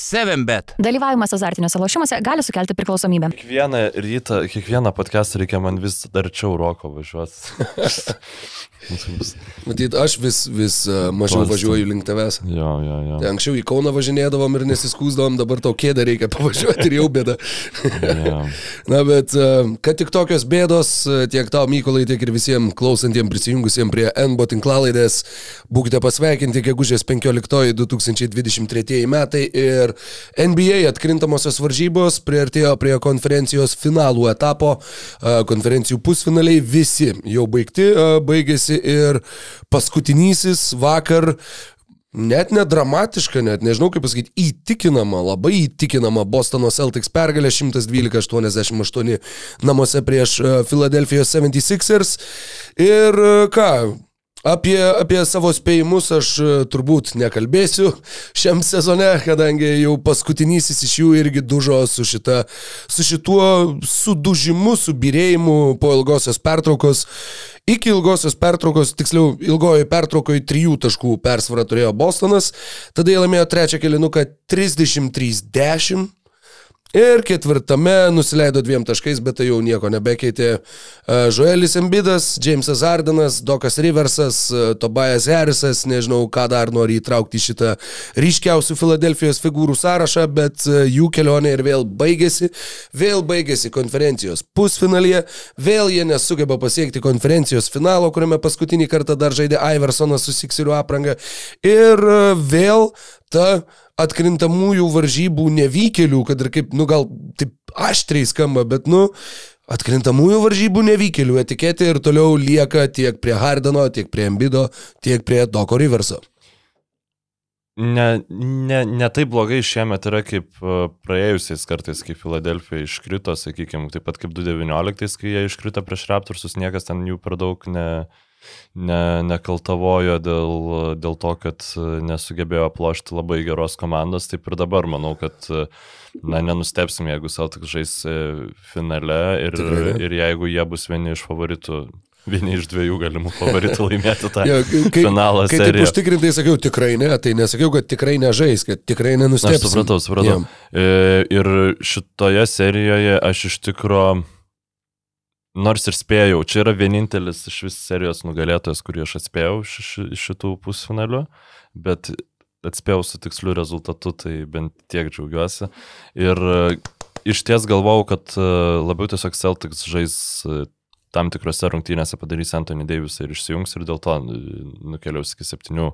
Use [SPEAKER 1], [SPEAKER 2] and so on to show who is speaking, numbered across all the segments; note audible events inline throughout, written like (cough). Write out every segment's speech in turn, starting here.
[SPEAKER 1] 7bet.
[SPEAKER 2] Dalyvavimas azartiniuose lošimuose gali sukelti priklausomybę.
[SPEAKER 3] Kiekvieną rytą, kiekvieną podcastą reikia man vis arčiau roko važiuoti. (laughs)
[SPEAKER 4] Matyt, aš vis, vis uh, mažiau
[SPEAKER 3] Tolstam.
[SPEAKER 4] važiuoju link tavęs.
[SPEAKER 3] jo, jo, jo.
[SPEAKER 4] Tai anksčiau į Kauną važinėdavom ir nesiskūsdavom, dabar tau kėdę reikia pavažiuoti ir jau bėda.
[SPEAKER 3] jo. (laughs)
[SPEAKER 4] Na, bet uh, kad tik tokios bėdos, uh, tiek tau Mykolai, tiek ir visiems klausantiems prisijungusiems prie NBO tinklalaidės, būkite pasveikinti, gegužės 15 2023 metai ir NBA atkrintamosios varžybos priartėjo prie konferencijos finalų etapo, uh, konferencijų pusfinaliai visi jau baigti, uh, baigėsi ir paskutinysis vakar Net nedramatiška, net nežinau kaip pasakyti, įtikinama, labai įtikinama Bostono Celtics pergalė 112-88 namuose prieš e, Philadelphia 76ers. Ir e, ką, Apie, apie savo spėjimus aš e, turbūt nekalbėsiu šiam sezone, kadangi jau paskutinysis iš jų irgi dužo su, šita, su šituo sudužimu, subirėjimu po ilgosios pertraukos. Iki ilgosios pertraukos, tiksliau, ilgojo pertraukoje trijų taškų persvarą turėjo Bostonas, tada jie laimėjo trečią kilinuką 33-10. Ir ketvirtame nusileido dviem taškais, bet tai jau nieko nebekeitė. Joelis Embidas, Jamesas Ardenas, Dokas Riversas, e, Tobias Harrisas, nežinau, ką dar nori įtraukti į šitą ryškiausių Filadelfijos figūrų sąrašą, bet e, jų kelionė ir vėl baigėsi. Vėl baigėsi konferencijos pusfinalyje, vėl jie nesugeba pasiekti konferencijos finalo, kuriame paskutinį kartą dar žaidė Iversonas su Siksiriu apranga. Ir e, vėl ta atkrintamųjų varžybų nevykėlių, kad ir kaip, nu gal taip aštriai skamba, bet, nu, atkrintamųjų varžybų nevykėlių etiketė ir toliau lieka tiek prie Hardeno, tiek prie Embido, tiek prie Doko Riverso.
[SPEAKER 3] Ne, ne, ne taip blogai šiemet yra kaip e, praėjusiais kartais, kai Filadelfija iškrito, sakykime, taip pat kaip 2019, kai jie iškrito prieš Raptorsus, niekas ten jų per daug ne, ne, nekaltavojo dėl, dėl to, kad nesugebėjo aplošti labai geros komandos, taip ir dabar manau, kad na, nenustepsim, jeigu Celtics žais e, finale ir,
[SPEAKER 4] Tikrai
[SPEAKER 3] ir jeigu jie bus vieni iš favoritų, vieni iš dviejų galimų favoritų laimėti tą (laughs)
[SPEAKER 4] Jo, kai,
[SPEAKER 3] finalą.
[SPEAKER 4] kai taip
[SPEAKER 3] seriją.
[SPEAKER 4] užtikrintai sakiau tikrai ne, tai nesakiau, kad tikrai nežais, kad tikrai nenustebsiu.
[SPEAKER 3] supratau, supratau. E, Ir šitoje serijoje aš iš tikro, nors ir spėjau, čia yra vienintelis iš vis serijos nugalėtojas, kurį aš atspėjau iš šitų pusfinalių, bet atspėjau su tiksliu rezultatu, tai bent tiek džiaugiuosi. Ir e, iš ties galvau, kad e, labiau tiesiog Celtics žais e, tam tikrose rungtynėse padarys Anthony Davisą ir išsijungs ir dėl to nukeliaus iki septynių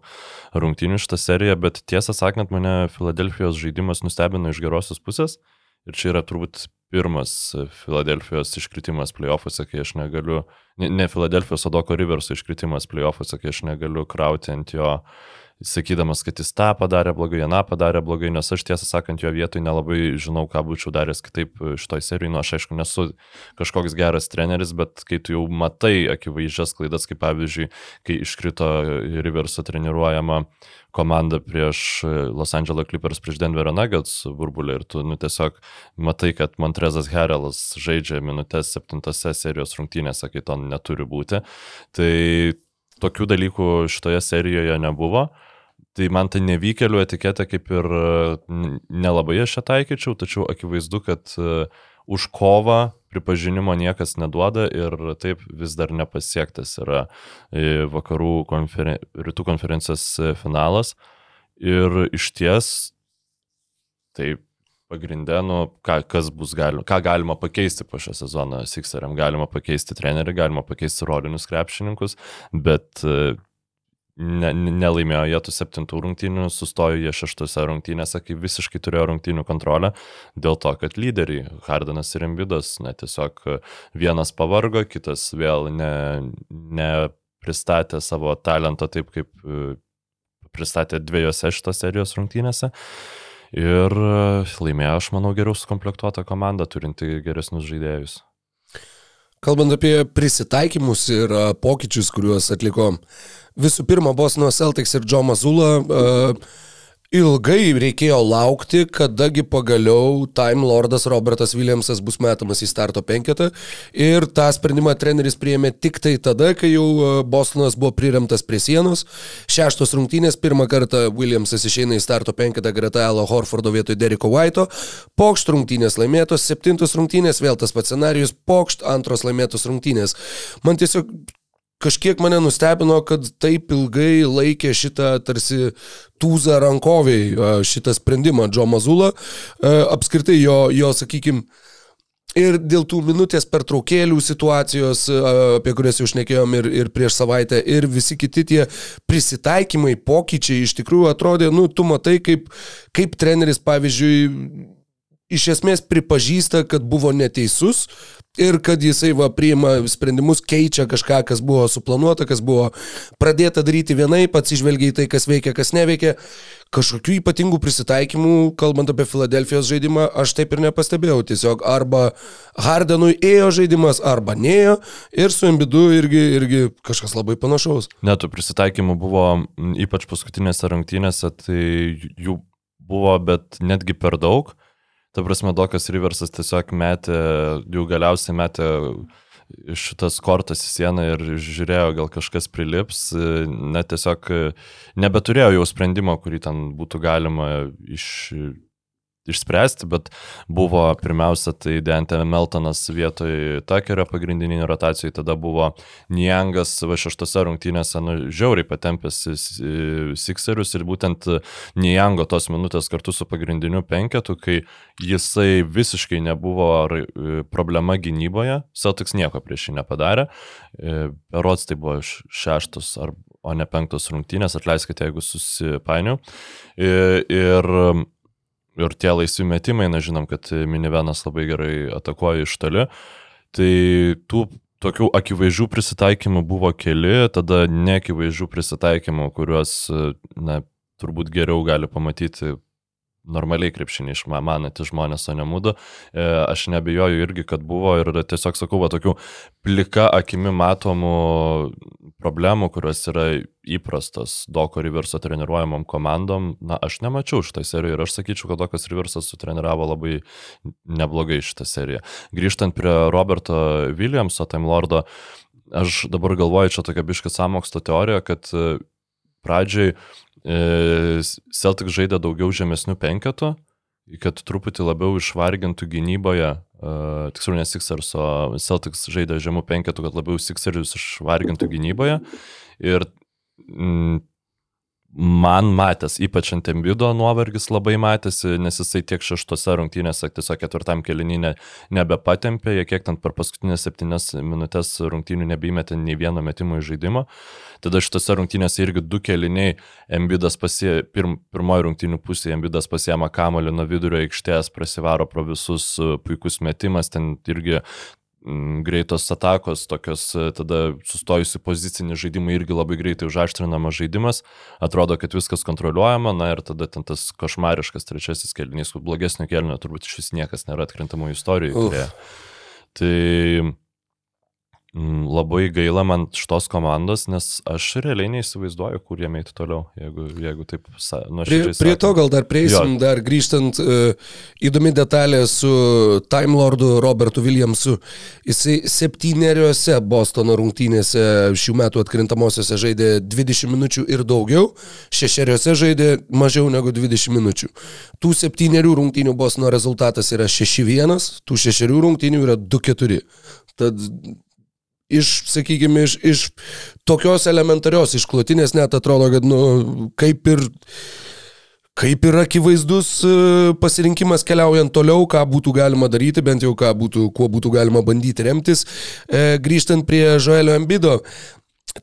[SPEAKER 3] rungtynių šitą seriją, bet tiesą sakant, mane Filadelfijos žaidimas nustebino iš gerosios pusės ir čia yra turbūt pirmas Filadelfijos iškritimas playoffuose, kai aš negaliu, ne, Filadelfijos, o Doko Riverso iškritimas playoffuose, kai aš negaliu krauti ant jo sakydamas, kad jis tą padarė blogai, aną padarė blogai, nes aš tiesą sakant jo vietoj nelabai žinau, ką būčiau daręs kitaip šitoj serijai. Nu, aš aišku nesu kažkoks geras treneris, bet kai tu jau matai akivaizdžias klaidas, kaip pavyzdžiui, kai iškrito Riverso treniruojama komanda prieš Los Angeles Clippers, prieš Denverio Nuggets burbulį ir tu nu, tiesiog matai, kad Montrezas Herelas žaidžia minutės septintose serijos rungtynėse, kai to neturi būti. Tai tokių dalykų šitoje serijoje nebuvo. Tai man tai nevykėlių etiketė kaip ir e, nelabai aš ją taikyčiau, tačiau akivaizdu, kad e, už kovą pripažinimo niekas neduoda ir taip vis dar nepasiektas yra e, vakarų konferen... rytų konferencijos finalas. Ir iš ties, tai pagrindė, nu, ką, bus galima, ką galima pakeisti po šią sezoną Sixeriam, galima pakeisti trenerių, galima pakeisti rolinius krepšininkus, bet e, ne, ne- nelaimėjo jie tų septintų rungtynių, sustojo jie šeštose rungtynėse, kai visiškai turėjo rungtynių kontrolę, dėl to, kad lyderiai, Hardanas ir Embidas, na tiesiog vienas pavargo, kitas vėl ne, nepristatė savo talento taip, kaip e, pristatė dviejose šitos serijos rungtynėse. Ir e, laimėjo, aš manau, geriau sukomplektuota komanda, turinti geresnius žaidėjus.
[SPEAKER 4] Kalbant apie prisitaikymus ir a, pokyčius, kuriuos atliko visų pirma Bosno Celtics ir Joe Mazula, a, ilgai reikėjo laukti, kadagi pagaliau Time Lordas Robertas Williamsas bus metamas į starto penketą. Ir tą sprendimą treneris priėmė tik tai tada, kai jau e, Bostonas buvo priremtas prie sienos. Šeštos rungtynės, pirmą kartą Williamsas išeina į starto penketą greta Elo Horfordo vietoj Deriko White'o. Pokšt rungtynės laimėtos, septintos rungtynės, vėl tas pats scenarius, pokšt antros laimėtos rungtynės. Man tiesiog kažkiek mane nustebino, kad taip ilgai laikė šitą tarsi tūzą rankoviai šitą sprendimą Džo Mazulą. Apskritai jo, jo sakykime, Ir dėl tų minutės pertraukėlių situacijos, apie kurias jau šnekėjom ir, ir prieš savaitę, ir visi kiti tie prisitaikymai, pokyčiai iš tikrųjų atrodė, nu, tu matai, kaip, kaip treneris, pavyzdžiui, iš esmės pripažįsta, kad buvo neteisus ir kad jisai va priima sprendimus, keičia kažką, kas buvo suplanuota, kas buvo pradėta daryti vienai, pats išvelgia į tai, kas veikia, kas neveikia. Kažkokių ypatingų prisitaikymų, kalbant apie Filadelfijos žaidimą, aš taip ir nepastebėjau. Tiesiog arba Hardenui ėjo žaidimas, arba neėjo ir su Embidu irgi, irgi kažkas labai panašaus.
[SPEAKER 3] Netų prisitaikymų buvo ypač paskutinėse rungtynėse, tai jų buvo, bet netgi per daug. Ta prasme, Dokas Riversas tiesiog metė, jau galiausiai metė šitas kortas į sieną ir žiūrėjo, gal kažkas prilips, net tiesiog nebeturėjo jau sprendimo, kurį ten būtų galima iš, išspręsti, bet buvo pirmiausia tai Dante Meltonas vietoj Takerio pagrindinį rotacijai, tada buvo Niangas va šeštose rungtynėse, nu, žiauriai patempęs Sixerius ir būtent Niango tos minutės kartu su pagrindiniu penketu, kai jisai visiškai nebuvo ar- problema gynyboje, Celtics nieko prieš jį nepadarė, Rods tai buvo šeštos ar o ne penktos rungtynės, atleiskite, jeigu susipainiau. Ir, ir tie laisvi metimai, na žinom, kad minivenas labai gerai atakuoja iš toli. Tai tų tokių akivaizdžių prisitaikymų buvo keli, tada neakivaizdžių prisitaikymų, kuriuos, na, turbūt geriau gali pamatyti normaliai krepšinį išmananti žmonės, o ne mūdu. E, aš nebejoju irgi, kad buvo ir tiesiog sakau, va, tokių plika akimi matomų problemų, kurios yra įprastos Doko Riverso treniruojamam komandom, na, aš nemačiau šitą seriją ir aš sakyčiau, kad Dokas Riversas sutreniravo labai neblogai šitą seriją. Grįžtant prie Roberto Williamso, Time Lordo, aš dabar galvoju, čia tokia biška samokslo teorija, kad e, pradžiai Celtic žaidė daugiau žemesnių penketų, kad truputį labiau išvargintų gynyboje, uh, tiksliau ne Sixers, o Celtics žaidė žemų penketų, kad labiau Sixerius išvargintų gynyboje. Ir mm, man matęs, ypač ant Embido nuovargis labai matėsi, nes jisai tiek šeštose rungtynėse, tiesiog ketvirtam kelinį nebepatempė, jie kiek ten per paskutinės septynes minutės rungtynių nebeįmetė nei vieno metimo į žaidimą. Tada šitose rungtynėse irgi du keliniai, Embidas pasie, pirm, pirmoji rungtynių pusė, Embidas pasiema kamolį nuo vidurio aikštės, prasivaro pro visus puikus metimas, ten irgi greitos atakos, tokios e, tada sustojusi pozicinį žaidimą irgi labai greitai užaštrinamas žaidimas, atrodo, kad viskas kontroliuojama, na ir tada ten tas košmariškas trečiasis kelnys, blogesnio kelnio turbūt iš vis niekas nėra atkrintamų istorijų. Tai mm, labai gaila man šitos komandos, nes aš realiai neįsivaizduoju, kur jie eitų toliau, jeigu, jeigu taip
[SPEAKER 4] Prie,
[SPEAKER 3] nuoširdžiai.
[SPEAKER 4] prie to
[SPEAKER 3] sakant.
[SPEAKER 4] gal dar prieisim,
[SPEAKER 3] Jo.
[SPEAKER 4] dar grįžtant, uh, įdomi detalė su Time Lordu Robertu Williamsu. Jisai septyneriuose Bostono rungtynėse šių metų atkrintamosiose žaidė 20 minučių ir daugiau, šešeriuose žaidė mažiau negu 20 minučių. Tų septynerių rungtynių Bostono rezultatas yra 6-1, tų šešerių rungtynių yra 2-4. Tad iš, sakykime, iš, iš tokios elementarios išklotinės net atrodo, kad, nu, kaip ir Kaip ir akivaizdus e, pasirinkimas keliaujant toliau, ką būtų galima daryti, bent jau būtų, kuo būtų galima bandyti remtis. E, grįžtant prie Joelio Embido,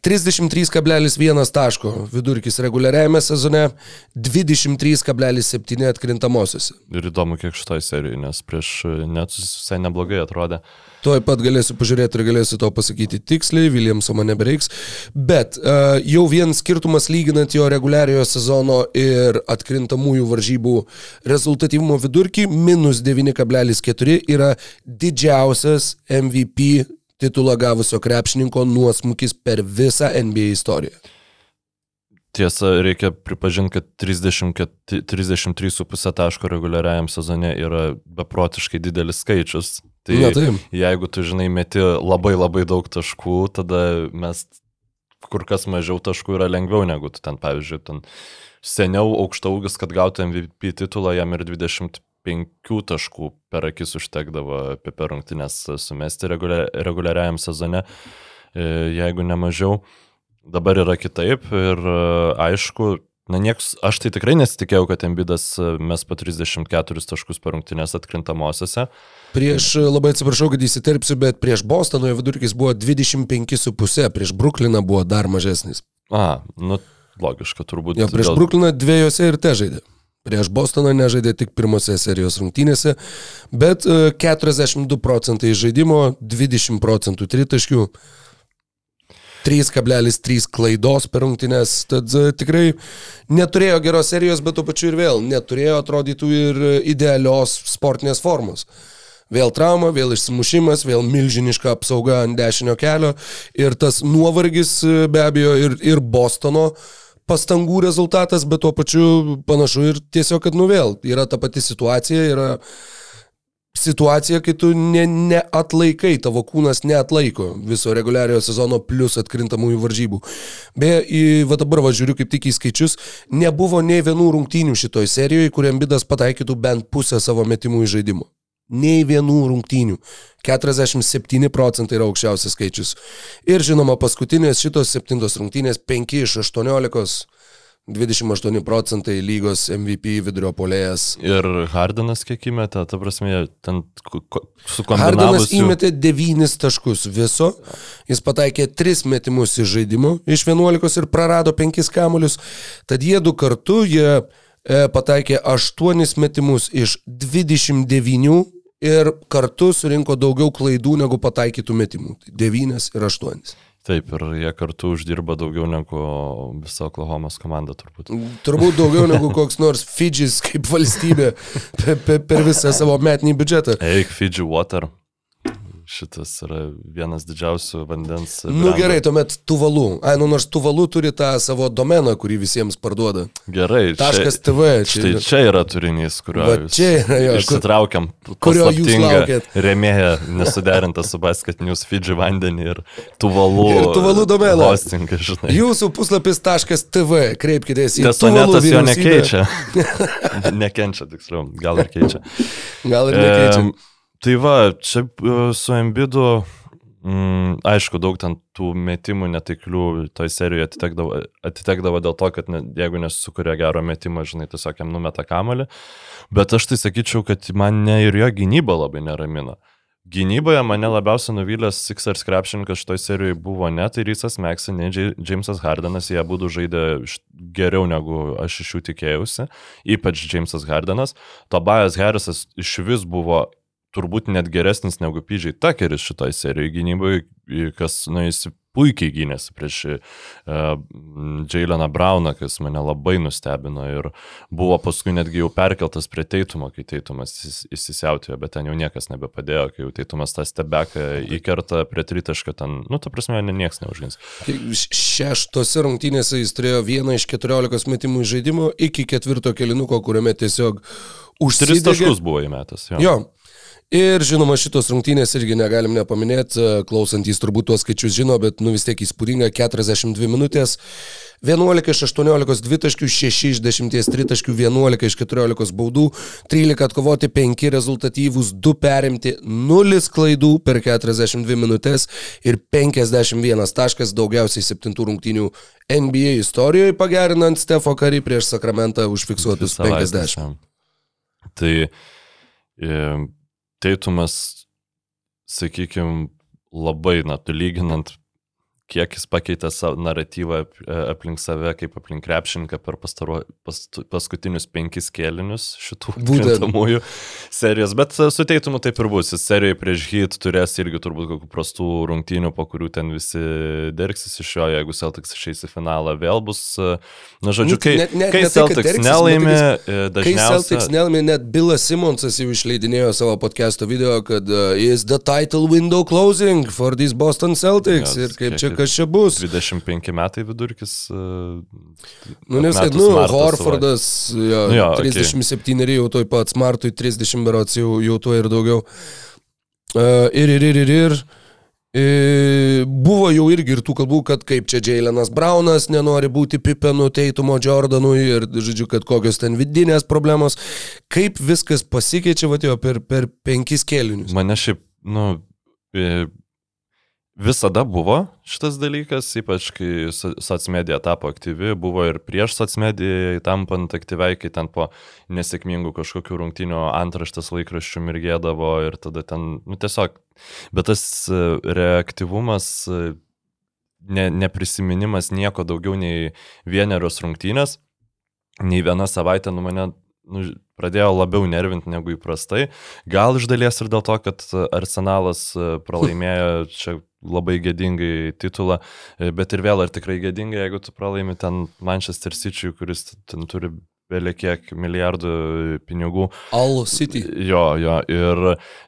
[SPEAKER 4] 33,1 taško vidurkis reguliariajame sezone, 23,7 atkrintamosiose.
[SPEAKER 3] Ir įdomu, kiek šitoj serijoje, nes prieš net visai neblogai atrodė.
[SPEAKER 4] Tuoj pat galėsiu pažiūrėti ir galėsiu to pasakyti tiksliai, Williamso man nebereiks. Bet uh, jau vien skirtumas lyginant jo reguliariojo sezono ir atkrintamųjų varžybų rezultatyvumo vidurkį, minus 9,4 yra didžiausias MVP titulą gavusio krepšininko nuosmukis per visą NBA istoriją.
[SPEAKER 3] Tiesa, reikia pripažinti, kad 30 33,5 taško reguliariajam sezone yra beprotiškai didelis skaičius. Tai
[SPEAKER 4] Na, taip.
[SPEAKER 3] jeigu tu, žinai, meti labai labai daug taškų, tada mes kur kas mažiau taškų yra lengviau negu tu ten, pavyzdžiui, ten seniau aukštaugis, kad gautų MVP titulą, jam ir 25 taškų per akis užtekdavo apie per rungtynės sumesti regulia, reguliariajam sezone, e, jeigu ne mažiau. Dabar yra kitaip ir e, aišku, na nieks, aš tai tikrai nesitikėjau, kad Embidas e, mes po 34 taškus per rungtynės atkrintamosiose.
[SPEAKER 4] Prieš, labai atsiprašau, kad įsiterpsiu, bet prieš Bostono jo vidurkis buvo 25,5, prieš Brukliną buvo dar mažesnis.
[SPEAKER 3] A, nu logiška turbūt.
[SPEAKER 4] Jo, prieš
[SPEAKER 3] dėl-
[SPEAKER 4] Brukliną dviejose ir te žaidė. Prieš Bostoną nežaidė tik pirmose serijos rungtynėse, bet e, 42 procentai žaidimo, 20 procentų tritaškių, 3,3 klaidos per rungtynės. Tad e, tikrai neturėjo geros serijos, bet tuo pačiu ir vėl neturėjo atrodytų ir idealios sportinės formos. Vėl trauma, vėl išsimušimas, vėl milžiniška apsauga ant dešinio kelio ir tas nuovargis e, be abejo ir, ir Bostono pastangų rezultatas, bet tuo pačiu panašu ir tiesiog, kad nu vėl yra ta pati situacija, yra situacija, kai tu ne, neatlaikai, tavo kūnas neatlaiko viso reguliariojo sezono plus atkrintamųjų varžybų. Beje, į, va dabar va žiūriu kaip tik į skaičius, nebuvo nei vienų rungtynių šitoj serijoje, kuriam bidas pataikytų bent pusę savo metimų į žaidimą. Nei vienų rungtynių. 47 procentai yra aukščiausias skaičius. Ir žinoma, paskutinės šitos septintos rungtynės 5 iš 18, 28 procentai lygos MVP vidurio polėjas.
[SPEAKER 3] Ir Hardinas kiek įmetė, ta prasme, ten
[SPEAKER 4] Hardanas
[SPEAKER 3] sukombinavus. jų-
[SPEAKER 4] įmetė 9 taškus viso, jis pataikė 3 metimus iš žaidimo iš 11 ir prarado 5 kamuolius, tad jie du kartu jie e, pataikė 8 metimus iš 29 ir kartu surinko daugiau klaidų negu pataikytų metimų. 9 ir 8.
[SPEAKER 3] Taip, ir jie kartu uždirba daugiau negu visa Oklahomos komanda turbūt.
[SPEAKER 4] Turbūt daugiau negu (laughs) koks nors Fidžis kaip valstybė (laughs) per, per, per visą savo metinį biudžetą.
[SPEAKER 3] Eik, Fidži Water. Šitas yra vienas didžiausių vandens.
[SPEAKER 4] Nu
[SPEAKER 3] brendų.
[SPEAKER 4] gerai, tuomet Tuvalu. Ai, nu nors Tuvalu turi tą savo domeną, kurį visiems parduoda.
[SPEAKER 3] Gerai.
[SPEAKER 4] Taškas
[SPEAKER 3] čia-
[SPEAKER 4] TV. Čia,
[SPEAKER 3] Štai čia yra turinys, kurio
[SPEAKER 4] čia yra jo,
[SPEAKER 3] išsitraukiam.
[SPEAKER 4] kurio jūs laukiat.
[SPEAKER 3] Remėją nesuderinta su Basket News Fidži vandenį ir Tuvalu.
[SPEAKER 4] Ir Tuvalu domeną.
[SPEAKER 3] Hostingą, žinai.
[SPEAKER 4] Jūsų puslapis .tv, kreipkitės į
[SPEAKER 3] Tesonetas jo nekeičia. (laughs) Nekenčia, tiksliau, gal ir keičia.
[SPEAKER 4] Gal ir nekeičia.
[SPEAKER 3] Em, Tai va, čia e, su Embidu, mm, aišku, daug ten tų metimų netiklių toj serijoje atitekdavo, atitekdavo dėl to, kad ne, jeigu nesukuria gero metimo, žinai, tiesiog jam numeta kamalį. Bet aš tai sakyčiau, kad mane ir jo gynyba labai neramina. Gynyboje mane labiausiai nuvylęs Sixers krepšininkas šitoj serijoje buvo ne tai Rysas Meksas, ne Jamesas Hardenas, jie būtų žaidę geriau negu aš iš jų tikėjausi, ypač Jamesas Hardenas. Tobias Harrisas iš vis buvo turbūt net geresnis negu PJ Tuckeris šitoj serijoje gynyboje, kas, na, jis puikiai gynėsi prieš uh, Jaileną Brauną, kas mane labai nustebino ir buvo paskui netgi jau perkeltas prie Teitumo, kai Teitumas įs- įsisiautėjo, bet ten jau niekas nebepadėjo, kai jau Teitumas tą stebeką įkerta prie tritašką, ten, nu, ta prasme, niekas neužgins.
[SPEAKER 4] Šeštose rungtynėse jis turėjo vieną iš 14 metimų iš žaidimo iki ketvirto kelinuko, kuriame tiesiog
[SPEAKER 3] Tris
[SPEAKER 4] užsidegė.
[SPEAKER 3] taškus buvo įmetęs. Jo.
[SPEAKER 4] Jo. Ir žinoma, šitos rungtynės irgi negalim nepaminėti, klausantys turbūt tuos skaičius žino, bet nu vis tiek įspūdinga 42 minutės, 11 iš 18 dvitaškių, 6 iš 10 tritaškių, 11 iš 14 baudų, 13 atkovoti, 5 rezultatyvūs, 2 perimti, 0 klaidų per 42 minutės ir 51 taškas daugiausiai 7 rungtynių NBA istorijoje, pagerinant Stefo Karį prieš Sakramentą užfiksuotus
[SPEAKER 3] Dvi savaitės,
[SPEAKER 4] 50.
[SPEAKER 3] jam. Tai e, Teitumas, sakykime, labai, na, lyginant, kiek jis pakeitė savo naratyvą e, aplink save, kaip aplink krepšininką per pastaro, pas, paskutinius penkis kėlinius šitų krintamųjų serijos. Bet e, su Teitumu taip ir bus. Jis serijoje prieš Heat turės irgi turbūt kokių prastų rungtynių, po kurių ten visi derksis iš jo, jeigu Celtics išeis į finalą, vėl bus, e, na, žodžiu,
[SPEAKER 4] Nu,
[SPEAKER 3] kai,
[SPEAKER 4] net- net
[SPEAKER 3] kai
[SPEAKER 4] ne
[SPEAKER 3] Celtics
[SPEAKER 4] dergsis,
[SPEAKER 3] nelaimė, e,
[SPEAKER 4] Kai Celtics
[SPEAKER 3] dažniausiai...
[SPEAKER 4] nelmė, net Bilas Simonsas jau išleidinėjo savo podcast'o video, kad uh, is the title window closing for these Boston Celtics.
[SPEAKER 3] Jo,
[SPEAKER 4] ir kaip čia kas čia bus.
[SPEAKER 3] 25 metai vidurkis. e,
[SPEAKER 4] Nu, nes,
[SPEAKER 3] atmetus
[SPEAKER 4] nu, Horfordas, jo,
[SPEAKER 3] Nu jo,
[SPEAKER 4] jo
[SPEAKER 3] okei.
[SPEAKER 4] 37 jau toj pat, Smartui 30 berots jau, jau tuo ir daugiau. Uh, ir, ir, ir, ir, ir. E, Buvo jau irgi ir tų kalbų, kad kaip čia Jailenas Braunas nenori būti Pipenu, Teitumo, Jordanui ir, žodžiu, kad kokios ten vidinės problemos. Kaip viskas pasikeičia, va, jo, per, per penkis kėlinius.
[SPEAKER 3] Mane šiaip, nu, visada buvo šitas dalykas, ypač kai so- socmedija tapo aktyvi, buvo ir prieš socmediją tampant aktyviai, kai ten po nesėkmingų kažkokių rungtinių antraštės laikraščių mirgėdavo ir tada ten, nu tiesiog, bet tas e, reaktyvumas, e, ne, neprisiminimas nieko daugiau nei vienerios rungtynės, nei viena savaitė nu mane nu, pradėjo labiau nervinti negu įprastai. Gal iš dalies ir dėl to, kad Arsenalas e, pralaimėjo čia labai gėdingai titulą, e, bet ir vėl ar tikrai gėdingai, jeigu tu pralaimi ten Manchester City, kuris ten turi belė kiek milijardų pinigų.
[SPEAKER 4] All City.
[SPEAKER 3] Jo, jo, ir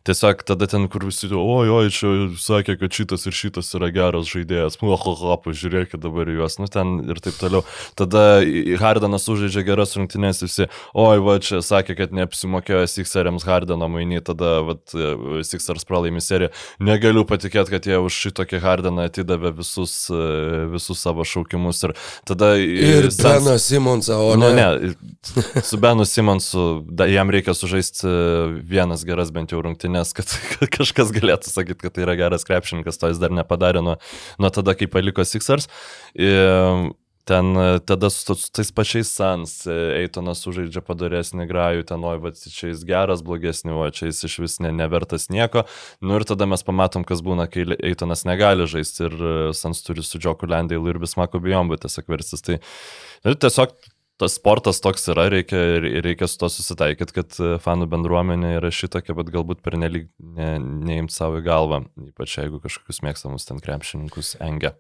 [SPEAKER 3] tiesiog tada ten, kur visi, oi, oi, čia sakė, kad šitas ir šitas yra geras žaidėjas, muahaha, pažiūrėkit dabar juos, nu ten ir taip toliau. Tada Hardanas užžaidžia geras rungtynės, visi, oi, va, čia sakė, kad neapsimokėjo Sixeriams Hardano mainį, tada, va, Sixers pralaimi seriją. Negaliu patikėti, kad jie už šitokį Hardaną atidavė visus, visus savo šaukimus ir tada...
[SPEAKER 4] Ir Beną Simonsą, o
[SPEAKER 3] Nu,
[SPEAKER 4] ne. (laughs)
[SPEAKER 3] su Benu Simonsu da, jam reikia sužaisti vienas geras bent jau rungtynės, kad, (laughs) kad kažkas galėtų sakyti, kad tai yra geras krepšininkas, to jis dar nepadarė nuo, nuo tada, kai paliko Sixers. Ir ten e, tada su, su tais pačiais Sans, e, Eitonas sužaidžia padaresnį grajų, ten, oi, va, čia jis geras, blogesnį, o čia jis iš vis ne, nevertas nieko. Nu ir tada mes pamatom, kas būna, kai Eitonas negali žaisti ir e, Sans turi su Džoku Lendailu ir Bismako Bijombu tiesiog verstis. Tai ir tiesiog tas sportas toks yra, reikia, reikia su to susitaikyti, kad e, fanų bendruomenė yra šitokia, bet galbūt pernelyg ne, neimti savo į galvą, ypač jeigu kažkokius mėgstamus ten krepšininkus engia.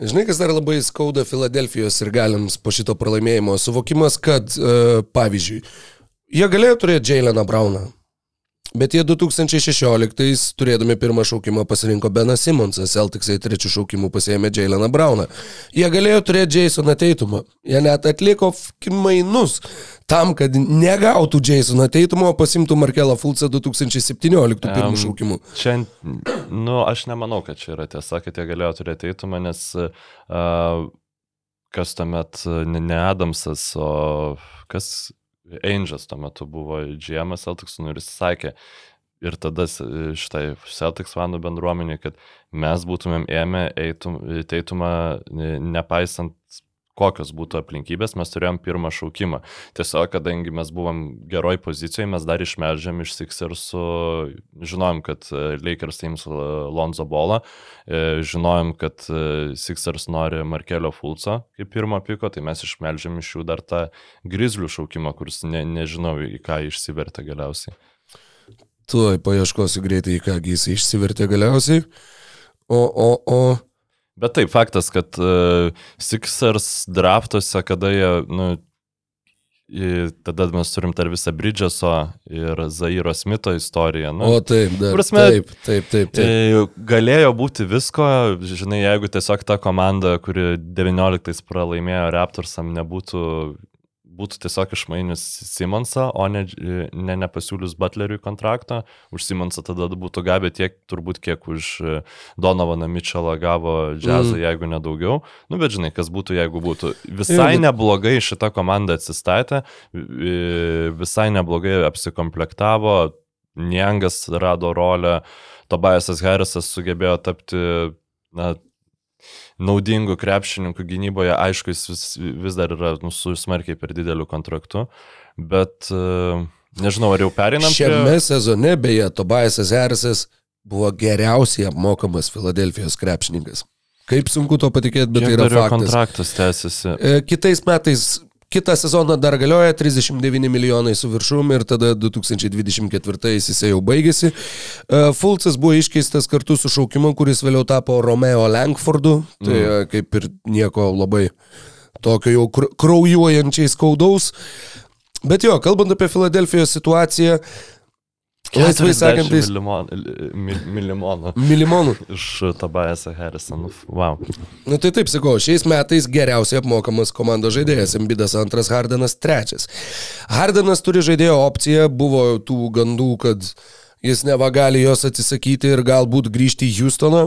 [SPEAKER 4] Žinai, kas dar labai skauda Filadelfijos ir galiams po šito pralaimėjimo? Suvokimas, kad, uh, pavyzdžiui, jie galėjo turėti Jaileną Brauną, bet jie 2016 turėdami pirmą šaukimą pasirinko Beną Simonsą, Celticsai trečių šaukimų pasėmė Jaileną Brauną. Jie galėjo turėti Jasoną Teitumą, jie net atliko mainus tam, kad negautų Jasoną Teitumą, o pasimtų Markelą Fulcą 2017 pirmų
[SPEAKER 3] Em,
[SPEAKER 4] šaukimų.
[SPEAKER 3] Čia, nu, aš nemanau, kad čia yra tiesa, kad jie galėjo turėti eitumą, nes uh, kas tuomet, ne Adamsas, o kas Angels tuo metu buvo GM Celtics, nu ir jis sakė, ir tada šitai Celtics fanų bendruomenė, kad mes būtumėm ėmę eitum, teitumą, ne- nepaisant kokios būtų aplinkybės, mes turėjom pirmą šaukimą. Tiesiog, kadangi mes buvom geroj pozicijoje, mes dar išmeldžiam iš Sixersų, žinojom, kad e, Lakers ims e, Lonzo Bolą, e, žinojom, kad Sixers nori Markelio Fulco kaip pirmo piko, tai mes išmeldžiam iš jų dar tą Grizzlių šaukimą, kuris ne, nežinau, į ką išsivertė galiausiai.
[SPEAKER 4] Tuoj paieškosiu greitai, į ką jis išsivertė galiausiai. O, o, o.
[SPEAKER 3] Bet taip, faktas, kad uh, Sixers draftuose, kada jie, nu, į- tada mes turim dar visą Bridgeso ir Zairo Smito istoriją. Nu,
[SPEAKER 4] O taip, dar,
[SPEAKER 3] prasme,
[SPEAKER 4] taip, taip, taip, taip.
[SPEAKER 3] E, Galėjo būti visko, žinai, jeigu tiesiog ta komanda, kuri 19 pralaimėjo Raptorsam, nebūtų būtų tiesiog išmainius Simonsą, o ne, ne nepasiūlius Butleriui kontrakto. Už Simonsą tada būtų gavę tiek, turbūt kiek už e, Donovaną Mitchellą gavo džiazą, mm. jeigu nedaugiau. Nu, bet žinai, kas būtų, jeigu būtų. Visai
[SPEAKER 4] bet-
[SPEAKER 3] neblogai šita komanda atsistatė, e, visai neblogai apsikomplektavo, Niangas rado rolę, Tobiasas Harrisas sugebėjo tapti na, naudingų krepšininkų gynyboje, aišku, jis vis, vis dar yra nu, su smarkiai per dideliu kontraktu, bet e, nežinau, ar jau perinam
[SPEAKER 4] Šiame
[SPEAKER 3] prie...
[SPEAKER 4] sezone, beje, Tobiasas Harrisas buvo geriausiai apmokamas Filadelfijos krepšininkas. Kaip sunku to patikėti, bet
[SPEAKER 3] Kiek
[SPEAKER 4] tai yra faktas.
[SPEAKER 3] kontraktas tęsiasi.
[SPEAKER 4] E, Kitais metais, kitą sezoną dar galioja 39 milijonai su viršum ir tada 2024 jis jau baigėsi. E, Fulcas buvo iškeistas kartu su šaukimu, kuris vėliau tapo Romeo Langfordu. Tai mm. kaip ir nieko labai tokio jau kr- kraujuojančiai skaudaus. Bet jo, kalbant apie Filadelfijos situaciją, Laisvai sakantis,
[SPEAKER 3] Milimonų
[SPEAKER 4] milimonų.
[SPEAKER 3] iš Tobiasą Harrisoną. Wow.
[SPEAKER 4] Nu tai taip sakau, šiais metais geriausiai apmokamas komandos žaidėjas, Embidas antras, Hardenas trečias. Hardenas turi žaidėjo opciją, buvo tų gandų, kad jis neva gali jos atsisakyti ir galbūt grįžti į Houstoną,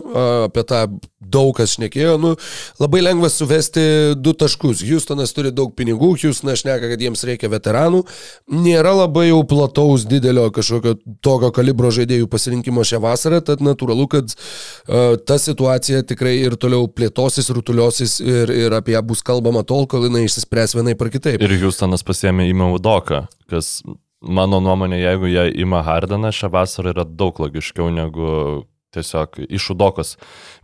[SPEAKER 4] apie tą daug kas šnekėjo, nu, labai lengva suvesti du taškus. Houstonas turi daug pinigų, Houstonas šneka, kad jiems reikia veteranų, nėra labai jau plataus didelio kažkokio tokio kalibro žaidėjų pasirinkimo šią vasarą, tad natūralu, kad a, ta situacija tikrai ir toliau plėtosis, rutuliosis ir, ir apie ją bus kalbama tol, kol jinai išsispręs vienai par kitaip.
[SPEAKER 3] Ir Houstonas pasiemė į Maudoką, kas mano nuomonė, jeigu jie ima Hardeną šią vasarą yra daug logiškiau negu tiesiog iš Udokos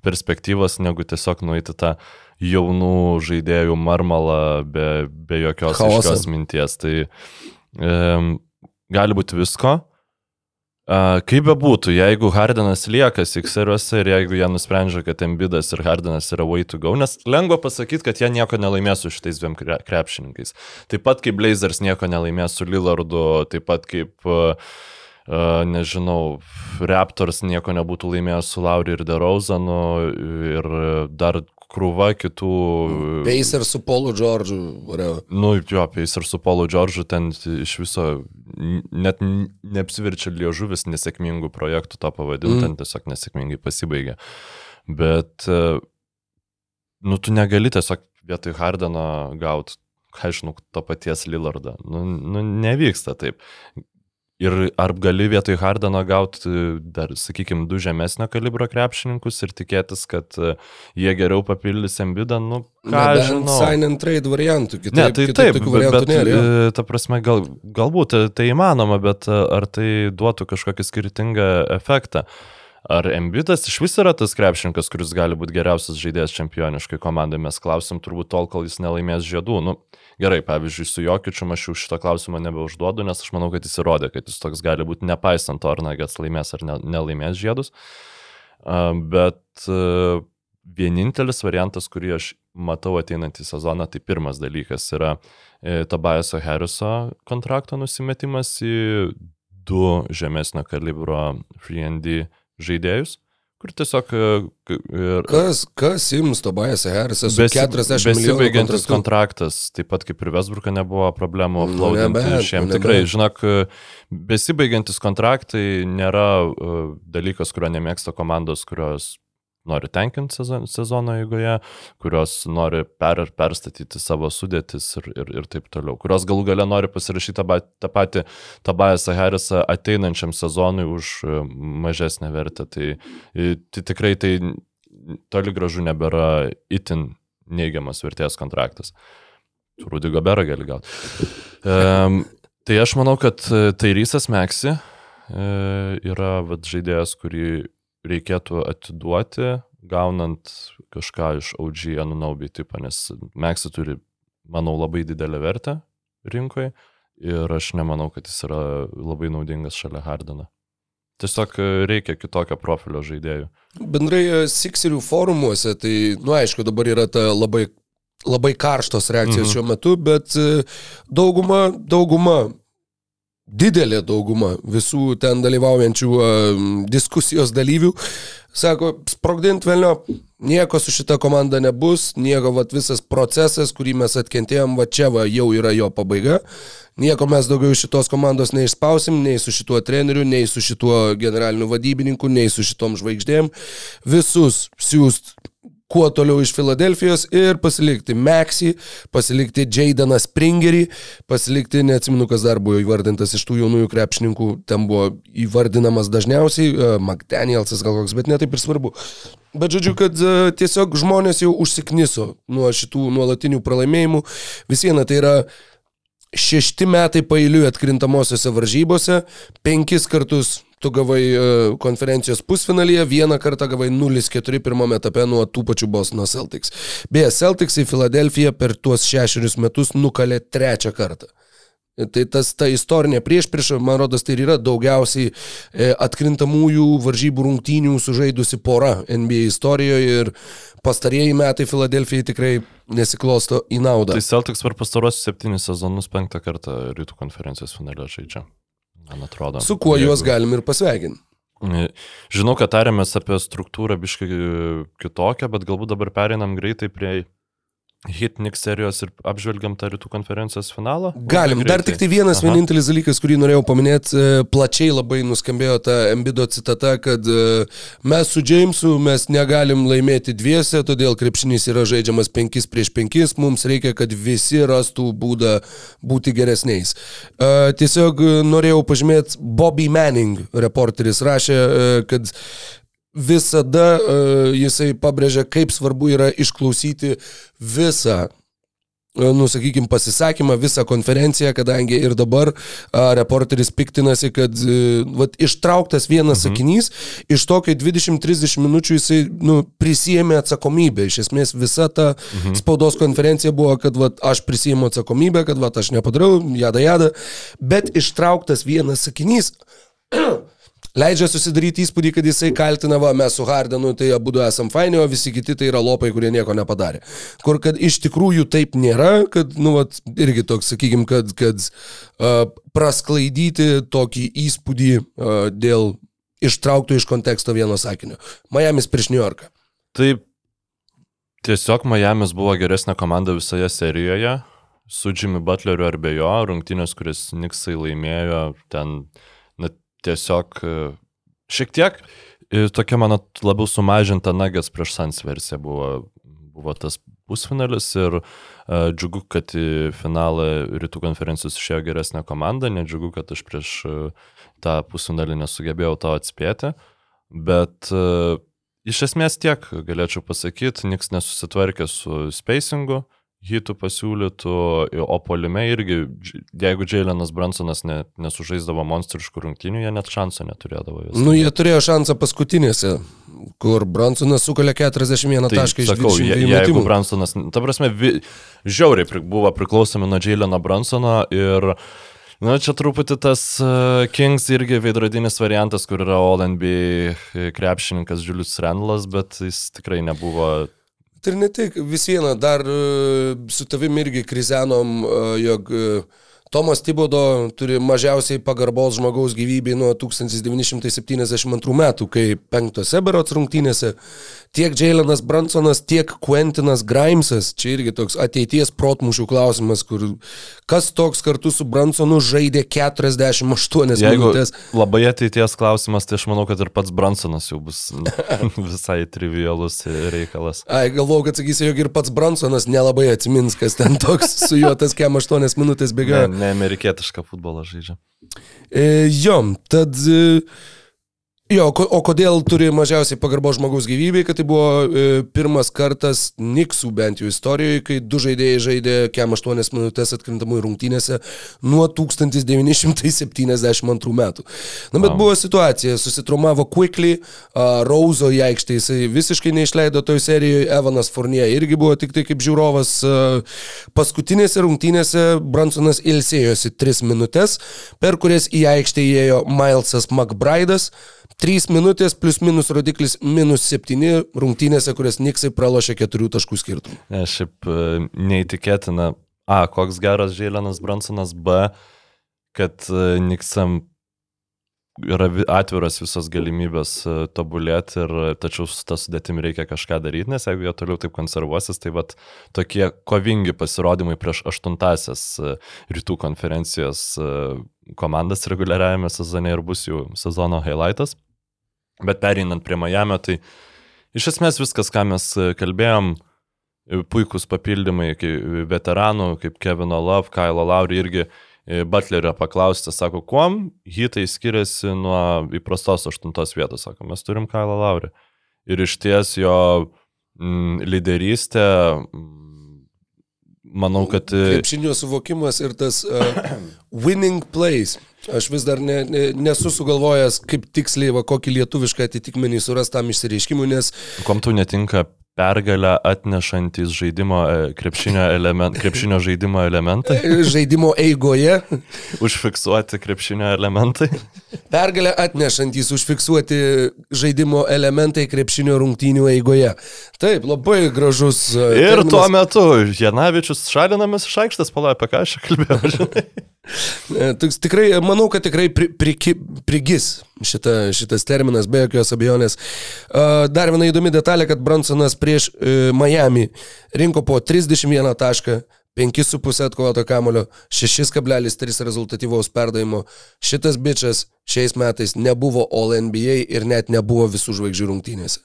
[SPEAKER 3] perspektyvos, negu tiesiog nueiti tą jaunų žaidėjų marmalą be, be jokios aiškios minties. Tai um, gali būti visko. Kaip be būtų, jeigu Hardenas lieka Sixeriuose ir jeigu jie nusprendžia, kad Embidas ir Hardenas yra way to go, nes lengva pasakyti, kad jie nieko nelaimės su šitais dviem kre- krepšininkais. Taip pat kaip Blazers nieko nelaimės su Lillardu, taip pat kaip, nežinau, Raptors nieko nebūtų laimėjęs su Lauri ir DeRozanu ir dar krūva kitų.
[SPEAKER 4] Pacer su Paulu Džordžu.
[SPEAKER 3] Nu, jo, Pais ir su Paulu Džordžu ten iš viso net neapsiverčia liežuvis nesėkmingų projektų to pavadinti,
[SPEAKER 4] Mm.
[SPEAKER 3] ten tiesiog nesėkmingai pasibaigė. Bet, e, nu, tu negali tiesiog vietoj Hardeno gauti, ką žinau, to paties Lillardą. Nu, nu, nevyksta taip. Ir ar gali vietoj Hardeno gauti dar, sakykime, du žemesnio kalibro krepšininkus ir tikėtis, kad e, jie geriau papildys Embidą, nu, ką
[SPEAKER 4] Nebent
[SPEAKER 3] žinau.
[SPEAKER 4] Sign and trade variantų, kitaip,
[SPEAKER 3] Ne, tai
[SPEAKER 4] kitaip
[SPEAKER 3] taip, bet, bet
[SPEAKER 4] nėra.
[SPEAKER 3] e, ta prasme, gal, galbūt e, tai įmanoma, bet e, ar tai duotų kažkokį skirtingą efektą? Ar Embidas iš vis yra tas krepšininkas, kuris gali būti geriausias žaidėjas čempioniškai komandai? Mes klausim turbūt tol, kol jis nelaimės žiedų. Nu, gerai, pavyzdžiui, su Jokičiu aš jau šito klausimo nebeužduodu, nes aš manau, kad jis įrodė, kad jis toks gali būti nepaisant to, ar Nagats laimės ar ne, nelaimės žiedus. Bet vienintelis variantas, kurį aš matau ateinantį sezoną, tai pirmas dalykas yra e, Tobiaso Harriso kontrakto nusimetimas į du žemesnio kalibro FreeND žaidėjus, kur tiesiog e, ir
[SPEAKER 4] Kas, kas ims Tobias Harrisas su
[SPEAKER 3] besi-
[SPEAKER 4] 40 milijonų kontraktu?
[SPEAKER 3] kontraktas, taip pat kaip ir Vesbruko nebuvo problemų
[SPEAKER 4] Nu,
[SPEAKER 3] aplaudinti
[SPEAKER 4] nebent,
[SPEAKER 3] šiem.
[SPEAKER 4] nu,
[SPEAKER 3] Tikrai, žinok, besibaigiantis kontraktai nėra uh, dalykas, kurio nemėgsta komandos, kurios nori tenkinti sezon, sezono eigoje, kurios nori per ir perstatyti savo sudėtis ir, ir, ir taip toliau, kurios galų gale nori pasirašyti tą, tą patį Tobiasą Harrisą ateinančiam sezonui už e, mažesnę vertę. Tai, tai tikrai tai toli gražu nebėra itin neigiamas vertės kontraktas. Rudy Goberą gali gauti. Um, tai aš manau, kad e, Tairysas Meksi e, yra vat, žaidėjas, kurį reikėtų atiduoti, gaunant kažką iš OG Anunobi tipo, nes Meksi turi, manau, labai didelę vertę rinkoje ir aš nemanau, kad jis yra labai naudingas šalia Hardeno. Tiesiog e, reikia kitokio profilio žaidėjų.
[SPEAKER 4] Bendrai e, Sixerių forumuose, tai, nu aišku, dabar yra ta labai, labai karštos reakcijos
[SPEAKER 3] Mhm.
[SPEAKER 4] šiuo metu, bet e, dauguma, dauguma, didelė dauguma visų ten dalyvaujančių e, diskusijos dalyvių sako, sprogdint vėlio, nieko su šita komanda nebus, nieko, vat visas procesas, kurį mes atkentėjom, va čia va jau yra jo pabaiga. Nieko mes daugiau iš šitos komandos neišspausim, nei su šituo treneriu, nei su šituo generaliniu vadybininku, nei su šitom žvaigždėm. Visus siūst kuo toliau iš Filadelfijos ir pasilikti Maxi, pasilikti Jaydaną Springerį, pasilikti, neatsimenu, kas dar buvo įvardintas iš tų jaunųjų krepšininkų, ten buvo įvardinamas dažniausiai, uh, McDanielsas gal koks, bet netaip ir svarbu. Bet žodžiu, kad uh, tiesiog žmonės jau užsikniso nuo šitų nuolatinių pralaimėjimų. Vis viena tai yra šešti metai pailiui atkrintamosiose varžybose, penkis kartus tu gavai e, konferencijos pusfinalyje, vieną kartą gavai 0-4 pirmame etape nuo tų pačių Bostono Celtics. Beje, Celtics į Filadelfiją per tuos šešerius metus nukalė trečią kartą. Tai tas ta istorinė priešprieša, man rodos, tai yra daugiausiai e, atkrintamųjų varžybų rungtynių sužaidusi pora NBA istorijoje ir pastarieji metai Filadelfijai tikrai nesiklosto į naudą.
[SPEAKER 3] Tai Celtics per pastarosius septynis sezonus penktą kartą rytų konferencijos finale žaidžia. man atrodo.
[SPEAKER 4] Su kuo juos
[SPEAKER 3] Jeigu-
[SPEAKER 4] galim ir pasveikinti.
[SPEAKER 3] Žinau, kad tarėmės apie struktūrą biškai kitokią, bet galbūt dabar pereinam greitai prie Hitnik serijos ir apžvelgiam tą rytų konferencijos finalą.
[SPEAKER 4] Galim. Dar tik tai vienas
[SPEAKER 3] Aha.
[SPEAKER 4] vienintelis dalykas, kurį norėjau paminėti, e, plačiai labai nuskambėjo ta Embido citata, kad e, mes su Jamesu mes negalim laimėti dviese, todėl krepšinis yra žaidžiamas 5 prieš 5, mums reikia, kad visi rastų būdą būti geresniais. E, Tiesiog norėjau pažymėti, Bobby Manning reporteris rašė, kad visada uh, jisai pabrėžia, kaip svarbu yra išklausyti visą e, nu, sakykime, pasisakymą, visą konferenciją, kadangi ir dabar a, reporteris piktinasi, kad e, vat, ištrauktas vienas mhm. sakinys, iš to, kai 20-30 minučių jisai nu, prisijėmė atsakomybę. Iš esmės visa ta mhm. spaudos konferencija buvo, kad vat, aš prisijėmiau atsakomybę, kad vat, aš nepadariau, jada jada, bet ištrauktas vienas sakinys. Leidžia susidaryti įspūdį, kad jisai kaltina, va, mes su Hardenu, tai abu du esam faini, o visi kiti tai yra lopai, kurie nieko nepadarė. Kur kad iš tikrųjų taip nėra, kad, nu, vat, irgi toks, sakykime, kad, kad uh, prasklaidyti tokį įspūdį uh, dėl ištraukto iš konteksto vieno sakinio. Miami's prieš New Yorką.
[SPEAKER 3] Taip, tiesiog Miami's buvo geresnė komanda visoje serijoje, su Jimmy Butleriu ar be jo, rungtynės, kuris Niksai laimėjo, ten net tiesiog e, šiek tiek tokia mano labiau sumažinta Nuggets prieš Sans versija buvo, buvo tas pusfinalis ir uh, džiugu, kad į finalą rytų konferencijos išėjo geresnė komanda, nedžiugu, kad aš prieš uh, tą pusfinalį nesugebėjau to atspėti, bet uh, Iš esmės tiek galėčiau pasakyti, niks nesusitvarkė su spacingu, hitų pasiūlytų, o polime irgi, jeigu Jailenas Bransonas ne, nesužaisdavo monstriškų rungtynių, jie net šansą neturėdavo. vis.
[SPEAKER 4] Nu, jie turėjo šansą paskutinėse, kur Bransonas sukalė 41
[SPEAKER 3] Tai
[SPEAKER 4] tašką iš
[SPEAKER 3] sakau, je,
[SPEAKER 4] 22
[SPEAKER 3] jeigu. Bransonas, ta prasme, vi, žiauriai pri- buvo priklausomi nuo Jaileno Bransono ir Na, čia truputį tas uh, Kings irgi veidrodinis variantas, kur yra All NBA krepšininkas Julius Randlas, bet jis tikrai nebuvo
[SPEAKER 4] Tai ne tik, vis viena, dar e, su tavim irgi krizenom, e, jog e, Tomas Tibodo turi mažiausiai pagarbos žmogaus gyvybei nuo 1972 metų, kai penktose berots rungtynėse tiek Jailenas Bransonas, tiek Quentinas Grimesas, čia irgi toks ateities protmušių klausimas, kur kas toks kartu su Bransonu žaidė 48
[SPEAKER 3] Jeigu
[SPEAKER 4] minutės.
[SPEAKER 3] labai ateities klausimas, tai aš manau, kad ir pats Bransonas jau bus (laughs) visai trivialus reikalas.
[SPEAKER 4] Ai, galvojau, kad sakysi, jog ir pats Bransonas nelabai atsimins, kas ten toks su juo tas kem 8 minutės
[SPEAKER 3] Ne,
[SPEAKER 4] bėgioja.
[SPEAKER 3] ne amerikietišką futbolą žaidžia.
[SPEAKER 4] E, jo, tad... E, jo, o kodėl turi mažiausiai pagarbo žmogaus gyvybei, kad tai buvo e, pirmas kartas Niksų bent jau istorijoje, kai du žaidėjai žaidė kem 8 minutės atkrintamųjų rungtynėse nuo 1972 metų. Na, bet
[SPEAKER 3] Wow.
[SPEAKER 4] buvo situacija, susitraumavo Quickly, Rauzo į aikštę jisai visiškai neišleido toj serijoje, Evanas Fournier irgi buvo tik tai kaip žiūrovas. Paskutinėse rungtynėse Bransonas ilsėjosi 3 minutės, per kurias į aikštę įėjo Milesas McBride'as. 3 minutės plus minus rodiklis minus 7 rungtynėse, kurias Niksai pralošė 4 taškų skirtumų.
[SPEAKER 3] Ne, šiaip e, neįtikėtina. A, koks geras Žėlenas Bransonas, B, kad e, Niksam yra vi- atviras visas galimybės e, tobulėti ir e, tačiau su tą sudėtimi reikia kažką daryti, nes jeigu jie toliau taip konservuosis, tai vat tokie kovingi pasirodymai prieš aštuntasias e, rytų konferencijos komandas reguliariajame sezone ir bus jų sezono highlightas. Bet pereinant prie Miami, tai iš esmės viskas, ką mes kalbėjom, puikūs papildymai veteranų, kaip Kevino Love, Kailo Lauri irgi Butlerio paklausti, sako, kuom hitai skiriasi nuo įprastos aštuntos vietos, sako, mes turim Kailo Lauri. Ir iš ties jo mm, lyderystė, mm, manau, kad... e,
[SPEAKER 4] Krepšinio suvokimas ir tas uh, (coughs) winning plays. Aš vis dar ne, ne, nesu sugalvojęs, kaip tiksliai, va, kokį lietuvišką atitikmenį suras tam išsireiškimui, nes
[SPEAKER 3] Kom tau netinka pergalę atnešantis žaidimo, e, krepšinio, element, krepšinio žaidimo elementai,
[SPEAKER 4] žaidimo eigoje
[SPEAKER 3] užfiksuoti krepšinio elementai.
[SPEAKER 4] pergalę atnešantis užfiksuoti žaidimo elementai krepšinio rungtynių eigoje. Taip, labai gražus. uh,
[SPEAKER 3] Ir
[SPEAKER 4] terminas.
[SPEAKER 3] tuo metu Janavičius šalinamas iš aikštės, palauk, apie ką aš kalbėjau, žinai.
[SPEAKER 4] E, Tikrai, manau, kad tikrai pri, priki, prigis šita, šitas terminas, be jokios abejonės. E, Dar viena įdomi detalė, kad Bransonas prieš e, Miami rinko po 31 tašką, 5,5 atkovoto kamulio, 6,3 rezultatyvaus perdavimo. Šitas bičias šiais metais nebuvo All NBA ir net nebuvo visų žvaigždžių rungtynėse.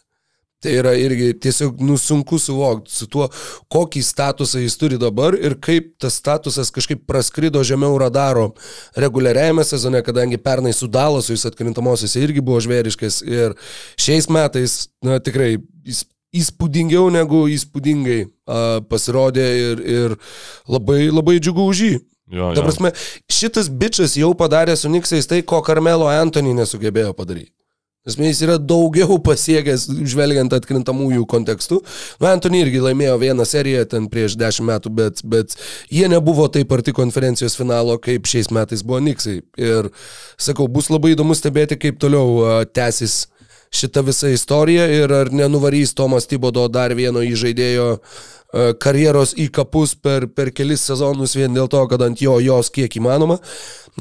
[SPEAKER 4] Tai yra irgi tiesiog nu, sunku suvokti su tuo, kokį statusą jis turi dabar ir kaip tas statusas kažkaip praskrido žemiau radaro reguliariajame sezone, kadangi pernai su Dalasu jis atkrintamosiose irgi buvo žvėriškas ir šiais metais, na tikrai, jis įspūdingiau negu įspūdingai a, pasirodė ir, ir labai, labai džiugu už jį.
[SPEAKER 3] Jo,
[SPEAKER 4] Ta
[SPEAKER 3] jo.
[SPEAKER 4] prasme, šitas bičias jau padarė su Niksais tai, ko Carmelo Anthony nesugebėjo padaryti. Esmė, jis yra daugiau pasiekęs, žvelgiant atkrintamųjų kontekstų. Nu, Anthony irgi laimėjo vieną seriją ten prieš dešimt metų, bet, bet jie nebuvo taip arti konferencijos finalo, kaip šiais metais buvo Niksai. Ir sakau, bus labai įdomu stebėti, kaip toliau a, tęsis šita visa istorija ir ar nenuvarys Tomas Tibodo dar vieno įžaidėjo a, karjeros į kapus per, per kelis sezonus vien dėl to, kad ant jo jos kiek įmanoma.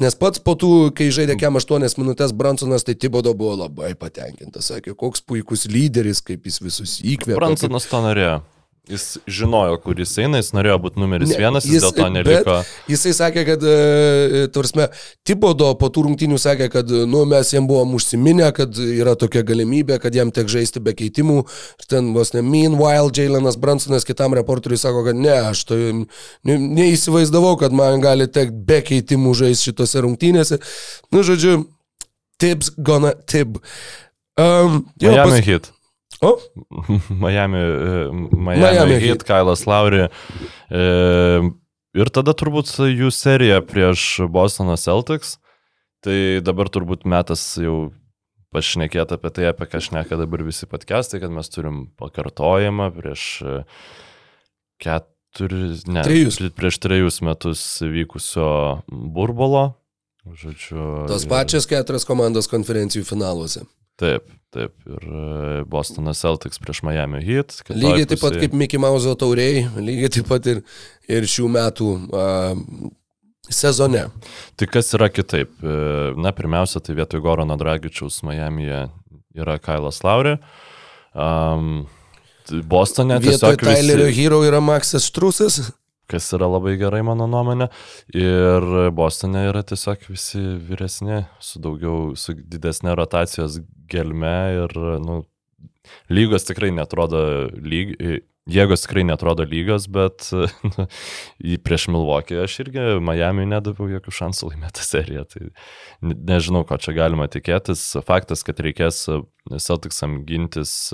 [SPEAKER 4] Nes pats po tų, kai žaidė kem 8 minutės Bransonas, tai Tibodo buvo labai patenkintas. Sakė, koks puikus lyderis, kaip jis visus įkvėpė.
[SPEAKER 3] Bransonas to norėjo. Jis žinojo, kur jis eina, jis norėjo būti numeris
[SPEAKER 4] Ne,
[SPEAKER 3] vienas, jis, jis dėl to neliko.
[SPEAKER 4] Jisai sakė, kad, e, tarsi, Tibodo po tų rungtynių sakė, kad, nu, mes jam buvom užsiminę, kad yra tokia galimybė, kad jam tek žaisti be keitimų. Ir ten vos ne, meanwhile, Jailenas Bransonas kitam reporteriui sako, kad ne, aš to ne, neįsivaizdavau, kad man gali tekti be keitimų žaisti šitose rungtynėse. Nu, žodžiu, tips gonna tip. Um, jo,
[SPEAKER 3] Miami hit.
[SPEAKER 4] O?
[SPEAKER 3] Miami, e, Miami,
[SPEAKER 4] Miami Heat.
[SPEAKER 3] Kailas Lauri. E, ir tada turbūt jų serija prieš Bostono Celtics. Tai dabar turbūt metas jau pašnekėti apie tai, apie ką šneka dabar visi podcastai, kad mes turim pakartojimą prieš e, keturis, ne,
[SPEAKER 4] Trejus.
[SPEAKER 3] pri- prieš trejus metus vykusio burbulo. Žodžiu,
[SPEAKER 4] Tos
[SPEAKER 3] ir-
[SPEAKER 4] pačios keturios komandos konferencijų finaluose.
[SPEAKER 3] Taip, taip. Ir e, Bostonas Celtics prieš Miami Heat.
[SPEAKER 4] Lygiai taip pat kaip Mickey Mouse tauriai, lygiai taip pat ir, ir šių metų a, sezone.
[SPEAKER 3] Tai kas yra kitaip? E, Na, pirmiausia, tai vietoj Gorono Dragičiaus Miami'e yra Kailas Lauri. Um, Bostone
[SPEAKER 4] Vietoj
[SPEAKER 3] tiesiog
[SPEAKER 4] Tylerio
[SPEAKER 3] visi,
[SPEAKER 4] Hero yra Maxas Štrusas.
[SPEAKER 3] Kas yra labai gerai mano nuomonė. Ir Bostone yra tiesiog visi vyresni, su daugiau, su didesnė rotacijos gelme ir, nu, lygos tikrai netrodo lyg, jėgos tikrai netrodo lygios, bet (laughs) nu, prieš Milvokį aš irgi Miami nedaviau jokių šansų laimėti seriją. Tai ne- nežinau, ko čia galima tikėtis. Faktas, kad reikės Celticsam gintis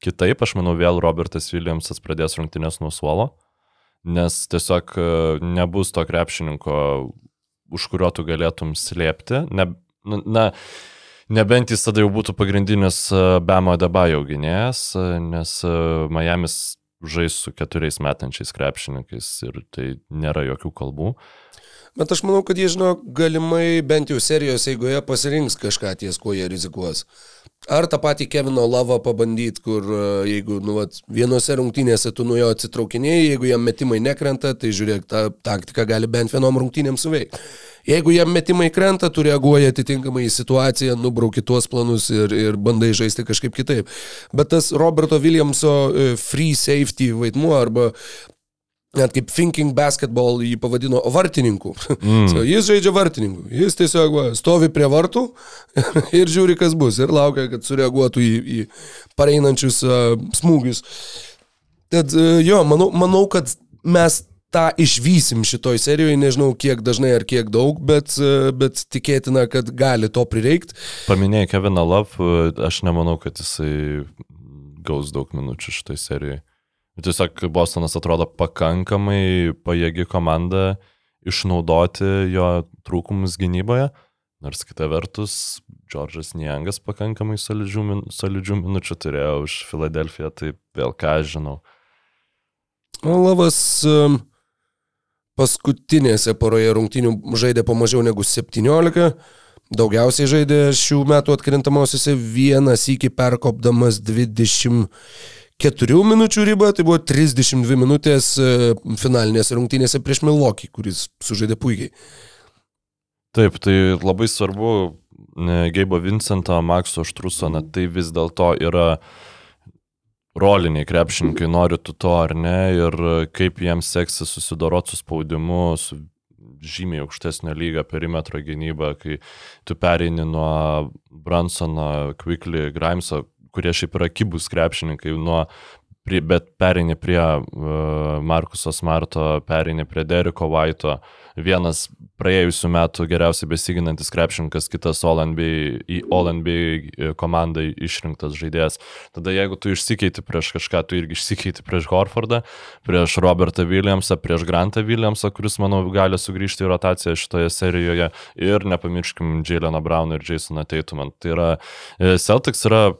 [SPEAKER 3] kitaip, aš manau, vėl Robertas Williamsas pradės rungtynės nuo suolo, nes tiesiog e, nebus to krepšininko, už kurio tu galėtum slėpti. Ne, na, Nebent jis tada jau būtų pagrindinis e, Bemo Debajo gynėjas, e, nes Miamis žais su keturiais metančiais krepšininkais ir tai nėra jokių kalbų.
[SPEAKER 4] Bet aš manau, kad jie, žinau, galimai bent jau serijos eigoje pasirinks kažką ties, kuo jie rizikuos. Ar tą patį Kevino Lavą pabandyti, kur e, jeigu nu, vat, vienose rungtynėse tu nuo jo atsitraukinėjai, jeigu jam metimai nekrenta, tai žiūrėk, ta taktika gali bent vienom rungtynėm suveikti. Jeigu jam metimai krenta, tu reaguoji atitinkamai į situaciją, nubrauki tuos planus ir, ir bandai žaisti kažkaip kitaip. Bet tas Roberto Williamso e, free safety vaidmuo arba net kaip thinking basketball jį pavadino vartininku. Mm. (laughs) so, jis žaidžia vartininku. Jis tiesiog va, stovi prie vartų (laughs) ir žiūri, kas bus. Ir laukia, kad sureaguotų į, į pareinančius uh, smūgius. Tad uh, jo, manau, manau, kad mes tą išvysim šitoj serijoje, nežinau kiek dažnai ar kiek daug, bet, uh, bet tikėtina, kad gali to prireikti.
[SPEAKER 3] Paminėjai Keviną Love, e, aš nemanau, kad jisai gaus daug minučių šitai serijai. Tiesiog Bostonas atrodo pakankamai pajėgi komanda išnaudoti jo trūkumus gynyboje. Nors kita vertus, Džordžas Niangas pakankamai solidžių, min, solidžių minučių turėjo už Filadelfiją, tai vėl ką aš žinau.
[SPEAKER 4] Lavas paskutinėse poroje rungtynių žaidė po mažiau negu 17. Daugiausiai žaidė šių metų atkrintamosiose vienas iki perkopdamas 24 minučių ribą, tai buvo 32 minutės e, finalinėse rungtynėse prieš Milvokį, kuris sužaidė puikiai.
[SPEAKER 3] Taip, tai labai svarbu ne, Geibo Vincento, Makso Štruso, na tai vis dėlto yra roliniai krepšininkai, nori tu to ar ne, ir kaip jiems seksis susidoroti su spaudimu, su žymiai aukštesnio lygio perimetro gynyba, kai tu pereini nuo Bransono, Quickly, Grimeso, kurie šiaip yra kibus krepšininkai, nuo bet pereini prie uh, Markuso Smarto, pereini prie Deriko Vaito, vienas praėjusiu metu geriausiai besiginantis krepšininkas, kitas All-NBA, į All-NBA komandą išrinktas žaidėjas. Tada jeigu tu išsikeiti prieš kažką, tu irgi išsikeiti prieš Horfordą, prieš Robertą Williamsą, prieš Grantą Williamsą, kuris, manau, gali sugrįžti į rotaciją šitoje serijoje ir nepamirškim Jaileną Browną ir Jasoną Teitumą. Tai yra, Celtics yra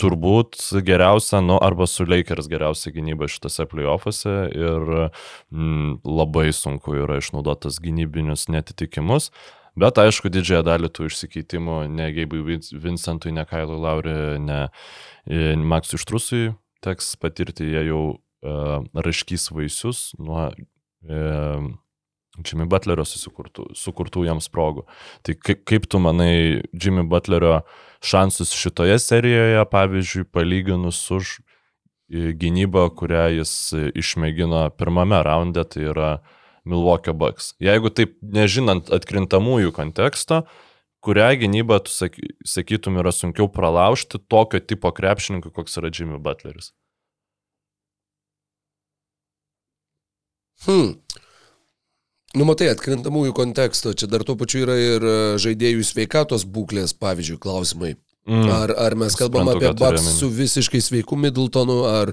[SPEAKER 3] turbūt geriausia, nu, arba su Lakers geriausia gynyba šitose playoffuose ir mm, labai sunku yra išnaudoti tas gynybinius netitikimus. Bet aišku, didžiąją dalį tų išsikeitimų ne Geibui Vincentui, ne Kailui Lauri, ne Maksui Štrusui teks patirti, jie jau uh, raškys vaisius nuo uh, Jimmy Butlerio sukurtų, sukurtų jiems progų. Tai kaip, kaip tu manai Jimmy Butlerio šansus šitoje serijoje, pavyzdžiui, palyginus už gynybą, kurią jis išmėgino pirmame raunde, tai yra Milwaukee Bucks. Jeigu taip nežinant atkrintamųjų konteksto, kurią gynybą tu sakytum yra sunkiau pralaužti tokio tipo krepšininkui, koks yra Jimmy Butleris?
[SPEAKER 4] Hmm. Nu, matai, atkrintamųjų konteksto, čia dar tuo pačiu yra ir e, žaidėjų sveikatos būklės, pavyzdžiui, klausimai. Mm. Ar, ar mes kalbam Sprantu, apie Bucks su visiškai sveiku Middletonu, ar,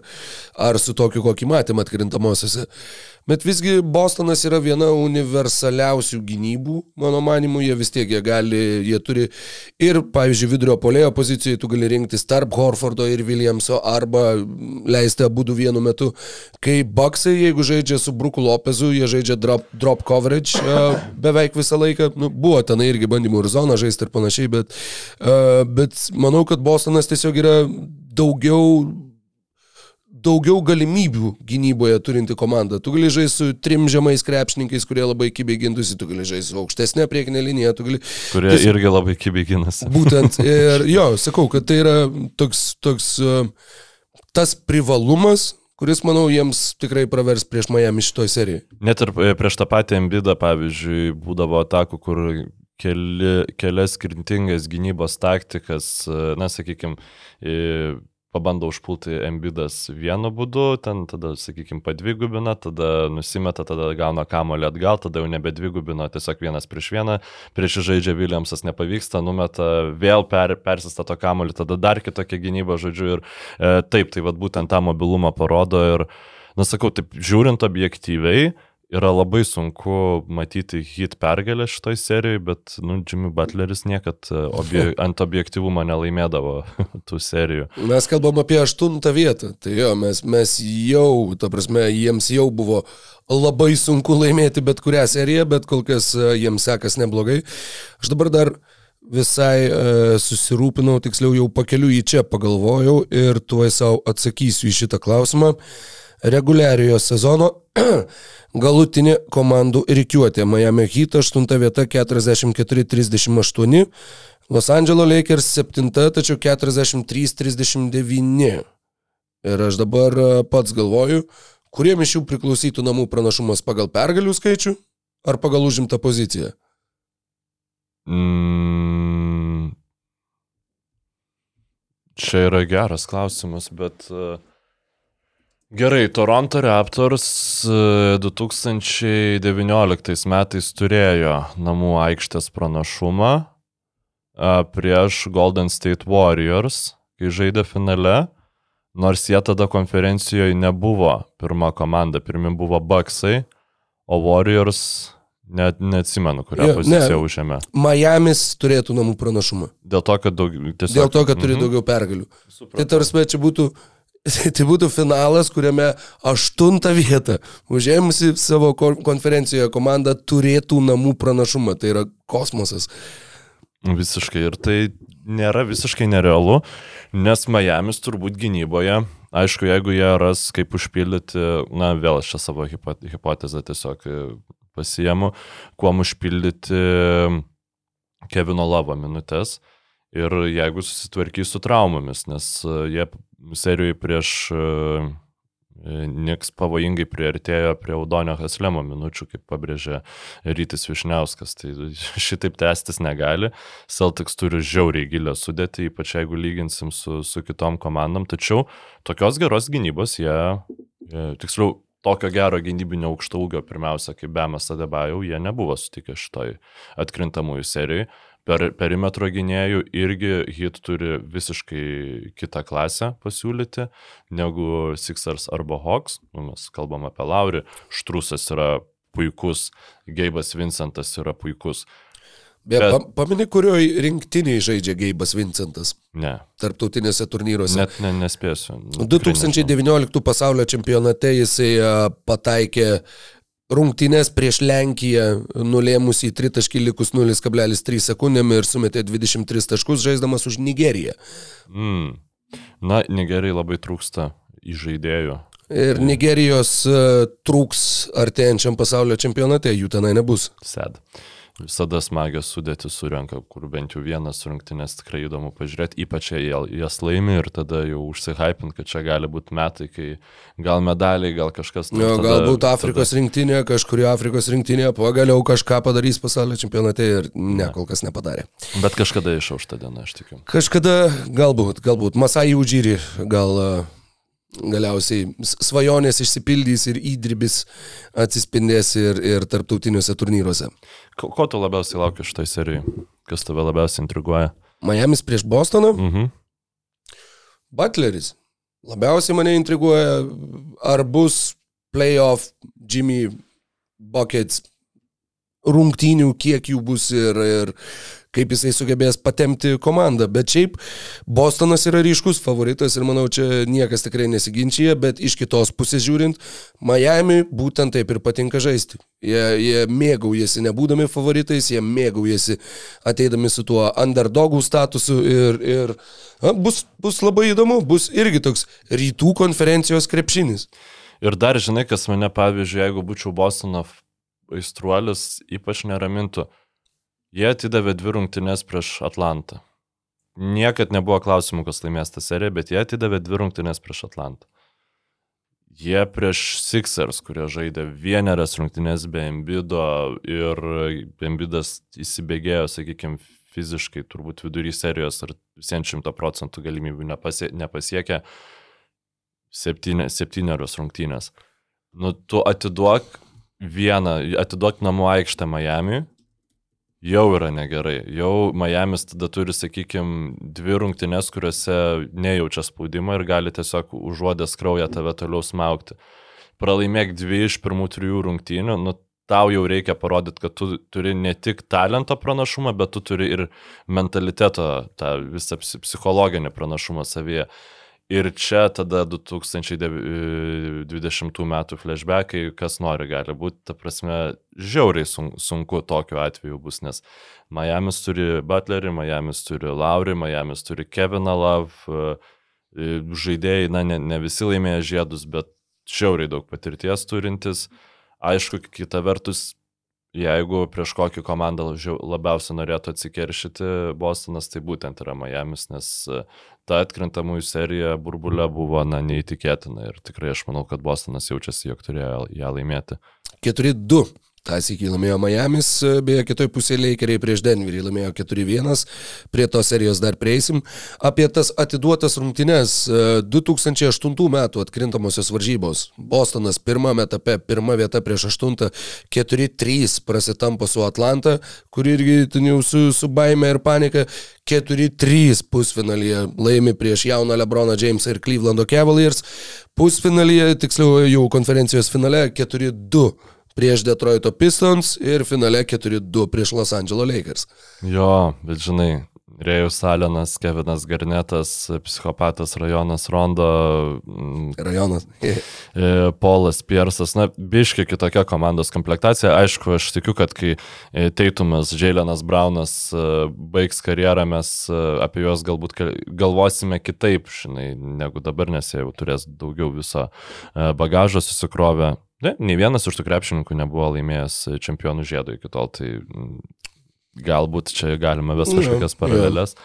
[SPEAKER 4] ar su tokiu, kokį matėm atkrintamosiose. Bet visgi Bostonas yra viena universaliausių gynybų, mano manimu, jie vis tiek jie gali, jie turi ir, pavyzdžiui, vidurio polėjo pozicijoje tu gali rinktis tarp Horfordo ir Williamso arba leisti abu du vienu metu. Kai Bucksai, jeigu žaidžia su Bruku Lopezu, jie žaidžia drop, drop coverage uh, beveik visą laiką, nu, buvo ten irgi bandymų ir zoną žaisti ir panašiai, bet, uh, bet manau, kad Bostonas tiesiog yra daugiau daugiau galimybių gynyboje turinti komanda. Tu gali žaisti su trim žemais krepšininkais, kurie labai kibiai gintusi, tu gali žaisti su aukštesnė priekinė linija, tu gali...
[SPEAKER 3] Kurie ties... irgi labai kibiai ginasi. (laughs)
[SPEAKER 4] Būtent. (laughs) Ir jo, sakau, kad tai yra toks, toks tas privalumas, kuris, manau, jiems tikrai pravers prieš Miami šitoje serijoje.
[SPEAKER 3] Net ir e, prieš tą patį Embidą, pavyzdžiui, būdavo atakų, kur keli, kelias skirtingas gynybos taktikas, e, na, sakykime, pabando užpulti Embidas vienu būdu, ten tada, sakykime, padvigubina, tada nusimeta, tada gauna kamolį atgal, tada jau nebe dvigubina, tiesiog vienas prieš vieną, prieš žaidžia Williamsas nepavyksta, numeta, vėl per, persistato kamolį, tada dar kitokia gynyba, žodžiu, ir e, taip, tai vad būtent tą mobilumą parodo ir, na sakau, taip žiūrint objektyviai, yra labai sunku matyti hit pergalę šitoj serijai, bet, nu, Jimmy Butleris niekad e, obje, (laughs) ant objektivumo nelaimėdavo (laughs) tų serijų.
[SPEAKER 4] Mes kalbam apie aštuntą vietą, tai jo, mes, mes jau, ta prasme, jiems jau buvo labai sunku laimėti bet kurią seriją, bet kol kas e, jiems sekas neblogai. Aš dabar dar visai e, susirūpinau, tiksliau jau pakeliu į čia pagalvojau ir tuoj savo atsakysiu į šitą klausimą. Reguliariojo sezono (clears throat) Galutinė komandų reikiuotė. Miami Heat 8 vieta 44-38, Los Angeles Lakers 7, tačiau 43-39. Ir aš dabar e, pats galvoju, kuriem iš jų priklausytų namų pranašumas pagal pergalių skaičių ar pagal užimtą poziciją?
[SPEAKER 3] Mm, čia yra geras klausimas, bet uh, Gerai, Toronto Raptors 2019 e, metais turėjo namų aikštės pranašumą prieš Golden State Warriors, kai žaidė finale, nors jie tada konferencijoje nebuvo pirma komanda, pirmi buvo Bucksai, o Warriors net neatsimenu, kurią jo, poziciją ne, užėmė.
[SPEAKER 4] Miami's turėtų namų pranašumą.
[SPEAKER 3] Dėl to, kad, daug, tiesiog...
[SPEAKER 4] Dėl to, kad turi mm -hmm. daugiau pergalių. Supratau. Tai tarsi čia būtų tai būtų finalas, kuriame aštuntą vietą užėmusi savo konferencijoje komanda turėtų namų pranašumą. Tai yra kosmosas.
[SPEAKER 3] Visiškai. Ir tai nėra visiškai nerealu, nes Miami's turbūt gynyboje, aišku, jeigu jie ras kaip užpildyti, na vėl aš čia savo hipotezę tiesiog pasiemu, kuo užpildyti Kevino Lavo minutės. Ir jeigu susitvarkys su traumomis, nes e, jie serijoje prieš uh, Niks pavojingai priartėjo prie Audonio Haslemo minučių, kaip pabrėžė Rytis Višniauskas. Tai (laughs) šitaip tęstis negali. Celtics turi žiauriai gilę sudėtį, ypač jeigu lyginsim su, su kitom komandom. Tačiau tokios geros gynybos jie, jie tiksliau, tokio gero gynybinio aukšto ūgio, pirmiausia, kaip Bemas Adebajau, jie nebuvo sutikę šitoj atkrintamųjų serijai per perimetro gynėjų irgi hit turi visiškai kitą klasę pasiūlyti negu Sixers arba Hawks. Nu, mes kalbam apie Laurį, Štrusas yra puikus, Geibas Vincentas yra puikus.
[SPEAKER 4] Bet, Bet pamini, kurioje rinktiniai žaidžia Geibas Vincentas?
[SPEAKER 3] Ne.
[SPEAKER 4] Tarptautinėse turnyruose.
[SPEAKER 3] Net ne, nespėsiu.
[SPEAKER 4] Nu, 2019 pasaulio čempionate jisai pataikė rungtynės prieš Lenkiją nulėmusį tritaškį likus 0,3 sekundėm ir sumetė 23 taškus žaisdamas už Nigeriją.
[SPEAKER 3] Mm. Na, Nigerijai labai trūksta įžaidėjų.
[SPEAKER 4] Ir Nigerijos uh, trūks artėjančiam pasaulio čempionate, jų tenai nebus.
[SPEAKER 3] Sed visada smagios sudėti surenka, kur bent jau vienas rungtynės tikrai įdomu pažiūrėti, ypač jei jas laimi ir tada jau užsihypint, kad čia gali būti metai, kai gal medaliai, gal kažkas.
[SPEAKER 4] Nu, tada, galbūt Afrikos tada... rinktinė, kažkuri Afrikos rinktinė pagaliau kažką padarys pasaulio čempionate ir ne, kol kas nepadarė.
[SPEAKER 3] Bet kažkada išauš tą dieną, aš tikiu.
[SPEAKER 4] Kažkada, galbūt, galbūt. Masai Udžyri gal galiausiai svajonės išsipildys ir įdirbis atsispindės ir, ir tarptautiniuose turnyruose.
[SPEAKER 3] Ko, ko tu labiausiai lauki iš tai serijai? Kas tave labiausiai intriguoja?
[SPEAKER 4] Miami's prieš Bostoną?
[SPEAKER 3] Mhm.
[SPEAKER 4] Butleris. Labiausiai mane intriguoja, ar bus playoff Jimmy Buckets rungtynių, kiek jų bus ir, ir kaip jisai sugebės patemti komandą. Bet šiaip Bostonas yra ryškus favoritas ir manau, čia niekas tikrai nesiginčia, bet iš kitos pusės žiūrint, Miami būtent taip ir patinka žaisti. Jie, jie mėgaujasi nebūdami favoritais, jie mėgaujasi ateidami su tuo underdogų statusu ir, ir a, bus, bus labai įdomu, bus irgi toks rytų konferencijos krepšinis.
[SPEAKER 3] Ir dar žinai, kas mane, pavyzdžiui, jeigu būčiau Bostono aistruolis, ypač neramintų, Jie atidavė dvi rungtynes prieš Atlantą. Niekad nebuvo klausimų, kas laimės tą seriją, bet jie atidavė dvi rungtynes prieš Atlantą. Jie prieš Sixers, kurie žaidė vieneras rungtynės be Embido ir Embidas įsibėgėjo, sakykime, fiziškai turbūt vidury serijos ar visiems šimto procentų galimybių nepasie, nepasiekė septynė, septynerios rungtynės. Nu, tu atiduok vieną, atiduok namų aikštę Miami jau yra negerai. Jau Miami's tada turi, sakykime, dvi rungtynes, kuriuose nejaučia spaudimo ir gali tiesiog užuodęs kraują tave toliau smaukti. Pralaimėk dvi iš pirmų trijų rungtynių, nu tau jau reikia parodyti, kad tu turi ne tik talento pranašumą, bet tu turi ir mentaliteto, tą visą psichologinį pranašumą savyje. Ir čia tada 2020 metų flashbackai, kas nori, gali būti, ta prasme, žiauriai sunku tokiu atveju bus, nes Miami's turi Butlerį, Miami's turi Laurį, Miami's turi Keviną Love, žaidėjai, na, ne, ne visi laimėjo žiedus, bet žiauriai daug patirties turintis. Aišku, kita vertus, jeigu prieš kokį komandą labiausiai norėtų atsikeršyti Bostonas, tai būtent yra Miami's, nes e, ta atkrintamųjų serija burbulė buvo, na, neįtikėtina ir tikrai aš manau, kad Bostonas jaučiasi, jog turėjo ją laimėti.
[SPEAKER 4] 4-2 Ta sėkį laimėjo Miami's, beje, kitoj pusėje Lakeriai prieš Denverį laimėjo 4-1, prie tos serijos dar prieisim. Apie tas atiduotas rungtynes 2008 metų atkrintamosios varžybos. Bostonas pirmame etape, pirma vieta prieš 8, 4-3 prasitampo su Atlanta, kur irgi jau su, su baime ir panika. 4-3 pusfinalyje laimi prieš jauną Lebroną Jamesą ir Clevelando Cavaliers. Pusfinalyje, tiksliau jau konferencijos finale 4-2 prieš Detroito Pistons ir finale 4-2 prieš Los Angeles Lakers.
[SPEAKER 3] Jo, bet žinai, Rėjus Alenas, Kevinas Garnetas, psichopatas Rajonas Rondo.
[SPEAKER 4] Mm, Rajonas. (laughs)
[SPEAKER 3] E, Polas Piersas, na, biški kitokia komandos komplektacija. Aišku, aš tikiu, kad kai e, Teitumas, Džiailianas Braunas e, baigs karjerą, mes apie juos galbūt galvosime kitaip, žinai, negu dabar, nes jie jau turės daugiau viso bagažo susikrovę. Ne, nei vienas iš tų krepšininkų nebuvo laimėjęs čempionų žiedo iki tol, tai mm, galbūt čia galima
[SPEAKER 4] Jo,
[SPEAKER 3] kažkokias paralelės.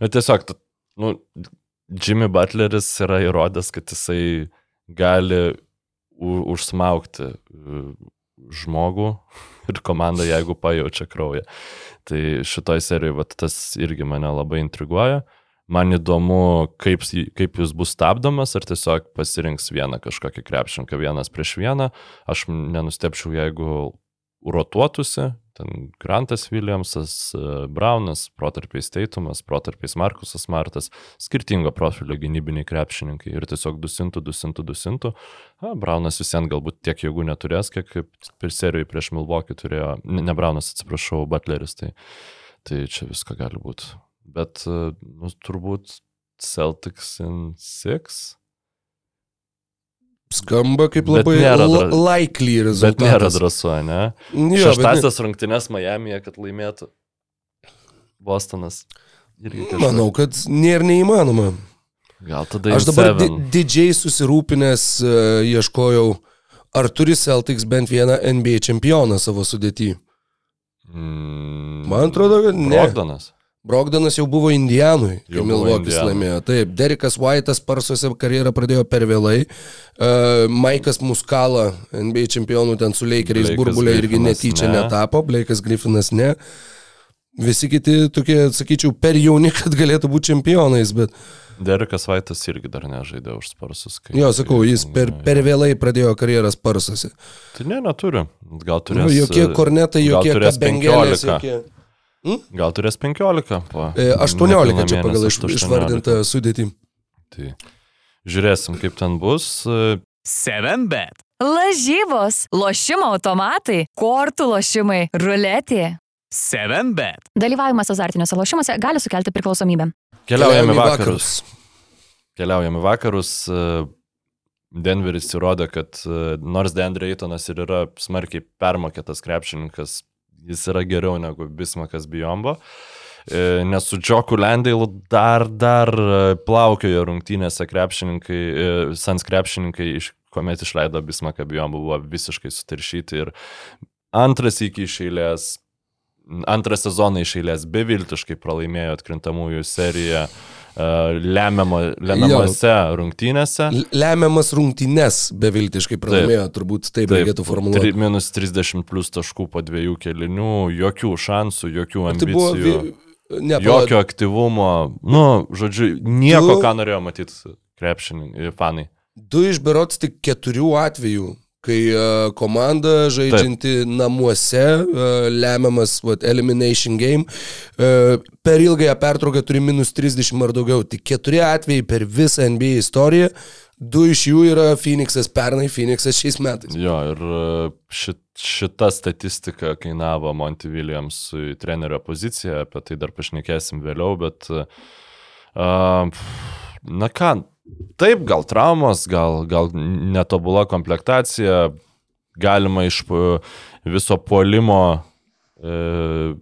[SPEAKER 3] Bet tiesiog, nu, Jimmy Butleris yra įrodęs, kad jisai gali užsmaukti e, žmogų (laughs) ir komandą, jeigu pajaučia kraują. Tai šitoj serijoje vat, tas irgi mane labai intriguoja. Man įdomu, kaip, kaip jis bus stabdomas, ar tiesiog pasirinks vieną kažkokį krepšininką vienas prieš vieną. Aš nenustepčiau, jeigu rotuotųsi, ten Grantas Williamsas, e, Braunas, protarpiais Teitumas, protarpiais Markusas Martas, skirtingo profilio gynybiniai krepšininkai ir tiesiog dusintų, dusintų, dusintų. A, Braunas visiems galbūt tiek jėgų neturės, kiek per serijoje prieš Milvokį turėjo, ne, ne Braunas, atsiprašau, Butleris, tai, tai čia visko gali būti. Bet, e, nu, turbūt Celtics in 6.
[SPEAKER 4] Skamba kaip
[SPEAKER 3] Bet
[SPEAKER 4] labai
[SPEAKER 3] nėra
[SPEAKER 4] la-
[SPEAKER 3] dra-
[SPEAKER 4] likely
[SPEAKER 3] Bet
[SPEAKER 4] rezultatas.
[SPEAKER 3] nėra drąsu, ne?
[SPEAKER 4] Jo, bet ne-
[SPEAKER 3] Šeštasias rungtynes Miami'e, kad laimėtų Bostonas.
[SPEAKER 4] Manau, kad nėra neįmanoma.
[SPEAKER 3] Gal tada
[SPEAKER 4] Aš dabar di didžiai susirūpinęs uh, ieškojau, ar turi Celtics bent vieną NBA čempioną savo sudėtį.
[SPEAKER 3] Mm,
[SPEAKER 4] Man atrodo, kad ne.
[SPEAKER 3] Brogdonas.
[SPEAKER 4] Brogdanas jau buvo Indijanui, kai Milvokis laimėjo. Taip, Derikas White'as Parsuose karjerą pradėjo per vėlai. Uh, Maikas Muskala, NBA čempionų ten su Lakeriais burbulė irgi netyčia
[SPEAKER 3] ne.
[SPEAKER 4] netapo, Blake'as Griffinas ne. Visi kiti tokie, sakyčiau, per jauni, (laughs) kad galėtų būti čempionais, bet
[SPEAKER 3] Derekas Vaitas irgi dar nežaidė už sparsus. Kai,
[SPEAKER 4] jo, sakau, jis per, per vėlai pradėjo karjerą Parsuose.
[SPEAKER 3] Tai ne, neturi. Gal
[SPEAKER 4] Nu,
[SPEAKER 3] turės.
[SPEAKER 4] jokie kornetai, jokie kabengelės,
[SPEAKER 3] 15.
[SPEAKER 4] Jokie...
[SPEAKER 3] Gal turės 15. Po
[SPEAKER 4] E, 18 čia pagal iš,
[SPEAKER 3] mėnesio, 18.
[SPEAKER 4] išvardintą sudėtį.
[SPEAKER 3] Tai žiūrėsim, kaip ten bus. E,
[SPEAKER 5] 7bet.
[SPEAKER 2] Lažybos, lošimo automatai, kortų lošimai, ruletė.
[SPEAKER 5] 7bet.
[SPEAKER 2] Dalyvavimas azartiniuose lošimuose gali sukelti priklausomybę.
[SPEAKER 3] Keliaujame į vakarus. Keliaujame į vakarus. e, Denveris įrodė, kad e, nors Deandre Eitonas ir yra smarkiai permokėtas krepšininkas, jis yra geriau negu Bismakas Bijombo. E, Nes su Džoku Landailu dar, dar e, plaukiojo rungtynėse krepšininkai, e, Sans krepšininkai, iš, kuomet išleido Bismaką Bijombo, buvo visiškai sutaršyti ir antras iki išėlės, antrą sezoną išėlės beviltiškai pralaimėjo atkrintamųjų seriją lemiamo, lemiamose rungtynėse.
[SPEAKER 4] L- Lemiamas rungtynes beviltiškai pralaimėjo, turbūt taip, taip reikėtų formuluoti.
[SPEAKER 3] minus 30 plus taškų po dviejų kelinių, jokių šansų, jokių
[SPEAKER 4] Tai buvo
[SPEAKER 3] ambicijų,
[SPEAKER 4] vi- ne,
[SPEAKER 3] jokio aktyvumo. Nu, žodžiu, nieko,
[SPEAKER 4] Tu-
[SPEAKER 3] ką norėjo matyti krepšininkai, fanai.
[SPEAKER 4] Du iš berots tik keturių atvejų, kai uh, komanda žaidžianti Taip. namuose, uh, lemiamas vat, elimination game, uh, per ilgąją pertrauką turi minus 30 ar daugiau. Tik keturi atvejai per visą NBA istoriją, du iš jų yra Phoenixas pernai, Phoenixas šiais metais.
[SPEAKER 3] Jo, ir e, šit, šita statistika kainavo Monty Williamsui trenerio poziciją, apie tai dar pašnekėsim vėliau, bet, uh, na ką, taip, gal traumos, gal, gal netobula komplektacija, galima iš pu- viso puolimo, uh,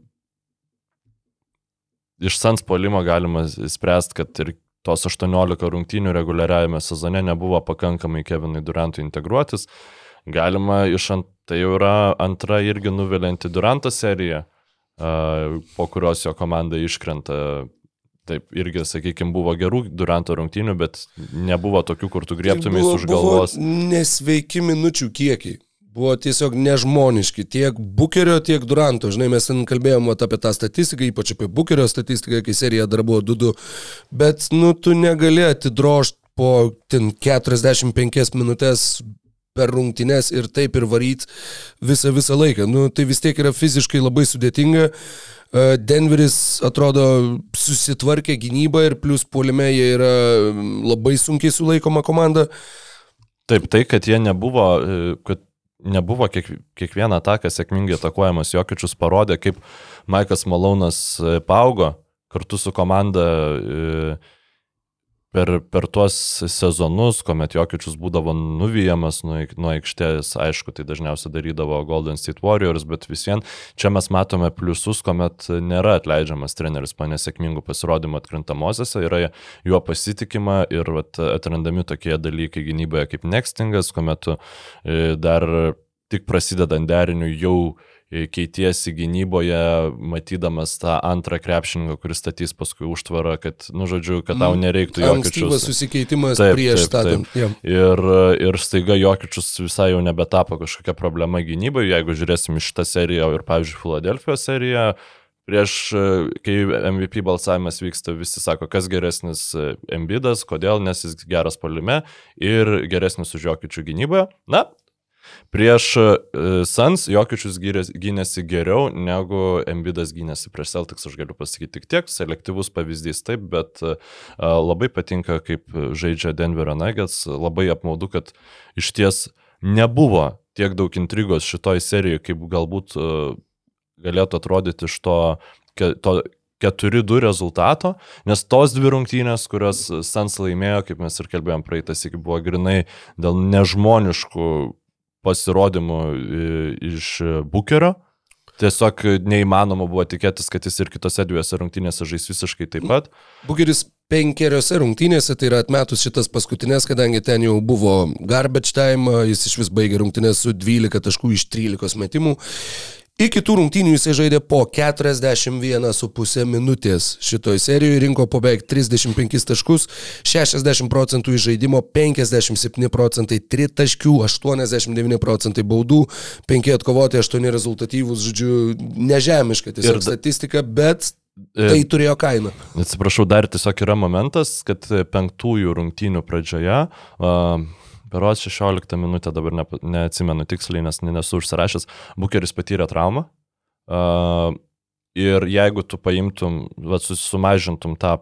[SPEAKER 3] iš sans puolimo galima spręsti, kad ir tos 18 rungtynių reguliariajame sezone nebuvo pakankamai Kevinui Durantui integruotis. Galima iš ant, tai jau yra antra irgi nuvilinti Duranto serija, a, po kurios jo komanda iškrenta. Taip, irgi, sakykime, buvo gerų Duranto rungtynių, bet nebuvo tokių, kur tu griebtumės
[SPEAKER 4] Buvo-
[SPEAKER 3] už galvos.
[SPEAKER 4] Nesveiki minučių kiekiai. Buvo tiesiog nežmoniški tiek Bukerio, tiek Duranto. Žinai, mes ten kalbėjome vat apie tą statistiką, ypač apie Bukerio statistiką, kai serija dar buvo 2-2. Bet, nu, tu negali atidrošti po ten 45 minutės per rungtynes ir taip ir varyt visą, visą laiką. Nu, tai vis tiek yra fiziškai labai sudėtinga. E, Denveris atrodo susitvarkė gynybą ir plus puolime jie yra labai sunkiai sulaikoma komanda.
[SPEAKER 3] Taip, tai, kad jie nebuvo, e, kad nebuvo kiek, kiekvieną ataką sėkmingai atakuojamas Jokičius, parodė, kaip Maikas Malaunas e, paaugo kartu su komanda. e, per, per tuos sezonus, kuomet Jokičius būdavo nuvyjamas nuo, nuo aikštės, aišku, tai dažniausiai darydavo Golden State Warriors, bet vis vien čia mes matome pliusus, kuomet nėra atleidžiamas treneris po nesėkmingų pasirodymų atkrintamosiose, yra juo pasitikima ir vat, atrandami tokie dalykai gynyboje kaip nextingas, kuomet e, dar tik prasidedant deriniu jau keitiesi gynyboje, matydamas tą antrą krepšininką, kuris statys paskui užtvarą, kad, nu, žodžiu, kad tau nereiktų
[SPEAKER 4] Ankstyvas
[SPEAKER 3] jokių
[SPEAKER 4] susikeitimas
[SPEAKER 3] Taip,
[SPEAKER 4] prieš statant. Jo.
[SPEAKER 3] Ir, ir staiga Jokičius visai jau nebetapo kažkokia problema gynybai, jeigu žiūrėsim šitą seriją ir, pavyzdžiui, Filadelfijos seriją, prieš, kai MVP balsavimas vyksta, visi sako, kas geresnis Embidas, kodėl, nes jis geras palime ir geresnis už Jokičių gynyboje. Na, Prieš uh, Sans Jokičius gynėsi geriau negu Embidas gynėsi prieš Celtics, aš galiu pasakyti tik tiek, selektyvus pavyzdys taip, bet uh, labai patinka, kaip žaidžia Denverio Nuggets, labai apmaudu, kad iš ties nebuvo tiek daug intrigos šitoj serijoje, kaip galbūt uh, galėtų atrodyti iš to, to 4-2 rezultato, nes tos dvi rungtynės, kurias Sans laimėjo, kaip mes ir kalbėjom praeitas, iki buvo grinai dėl nežmoniškų pasirodymų e, iš Bukerio. Tiesiog neįmanoma buvo tikėtis, kad jis ir kitose dviejose rungtynėse žais visiškai taip pat.
[SPEAKER 4] Bugeris penkeriose rungtynėse, tai yra atmetus šitas paskutinės, kadangi ten jau buvo garbage time, jis iš vis baigė rungtynės su 12 taškų iš 13 metimų. Iki tų rungtynių jisai žaidė po 41,5 minutės šitoje serijoje, rinko po beveik 35 taškus, 60 procentų iš žaidimo, 57 procentai tritaškių, 89 procentai baudų, 5 atkovoti, 8 rezultatyvus, žodžiu, nežemiška tiesiog
[SPEAKER 3] Ir
[SPEAKER 4] statistika, bet
[SPEAKER 3] E,
[SPEAKER 4] tai turėjo kainą.
[SPEAKER 3] Atsiprašau, dar tiesiog yra momentas, kad penktųjų rungtynių pradžioje, uh, beros 16 minutę, dabar ne, neatsimenu tiksliai, nes nesu užsirašęs, Bukeris patyrė traumą. Uh, ir jeigu tu paimtum, va, sumažintum tą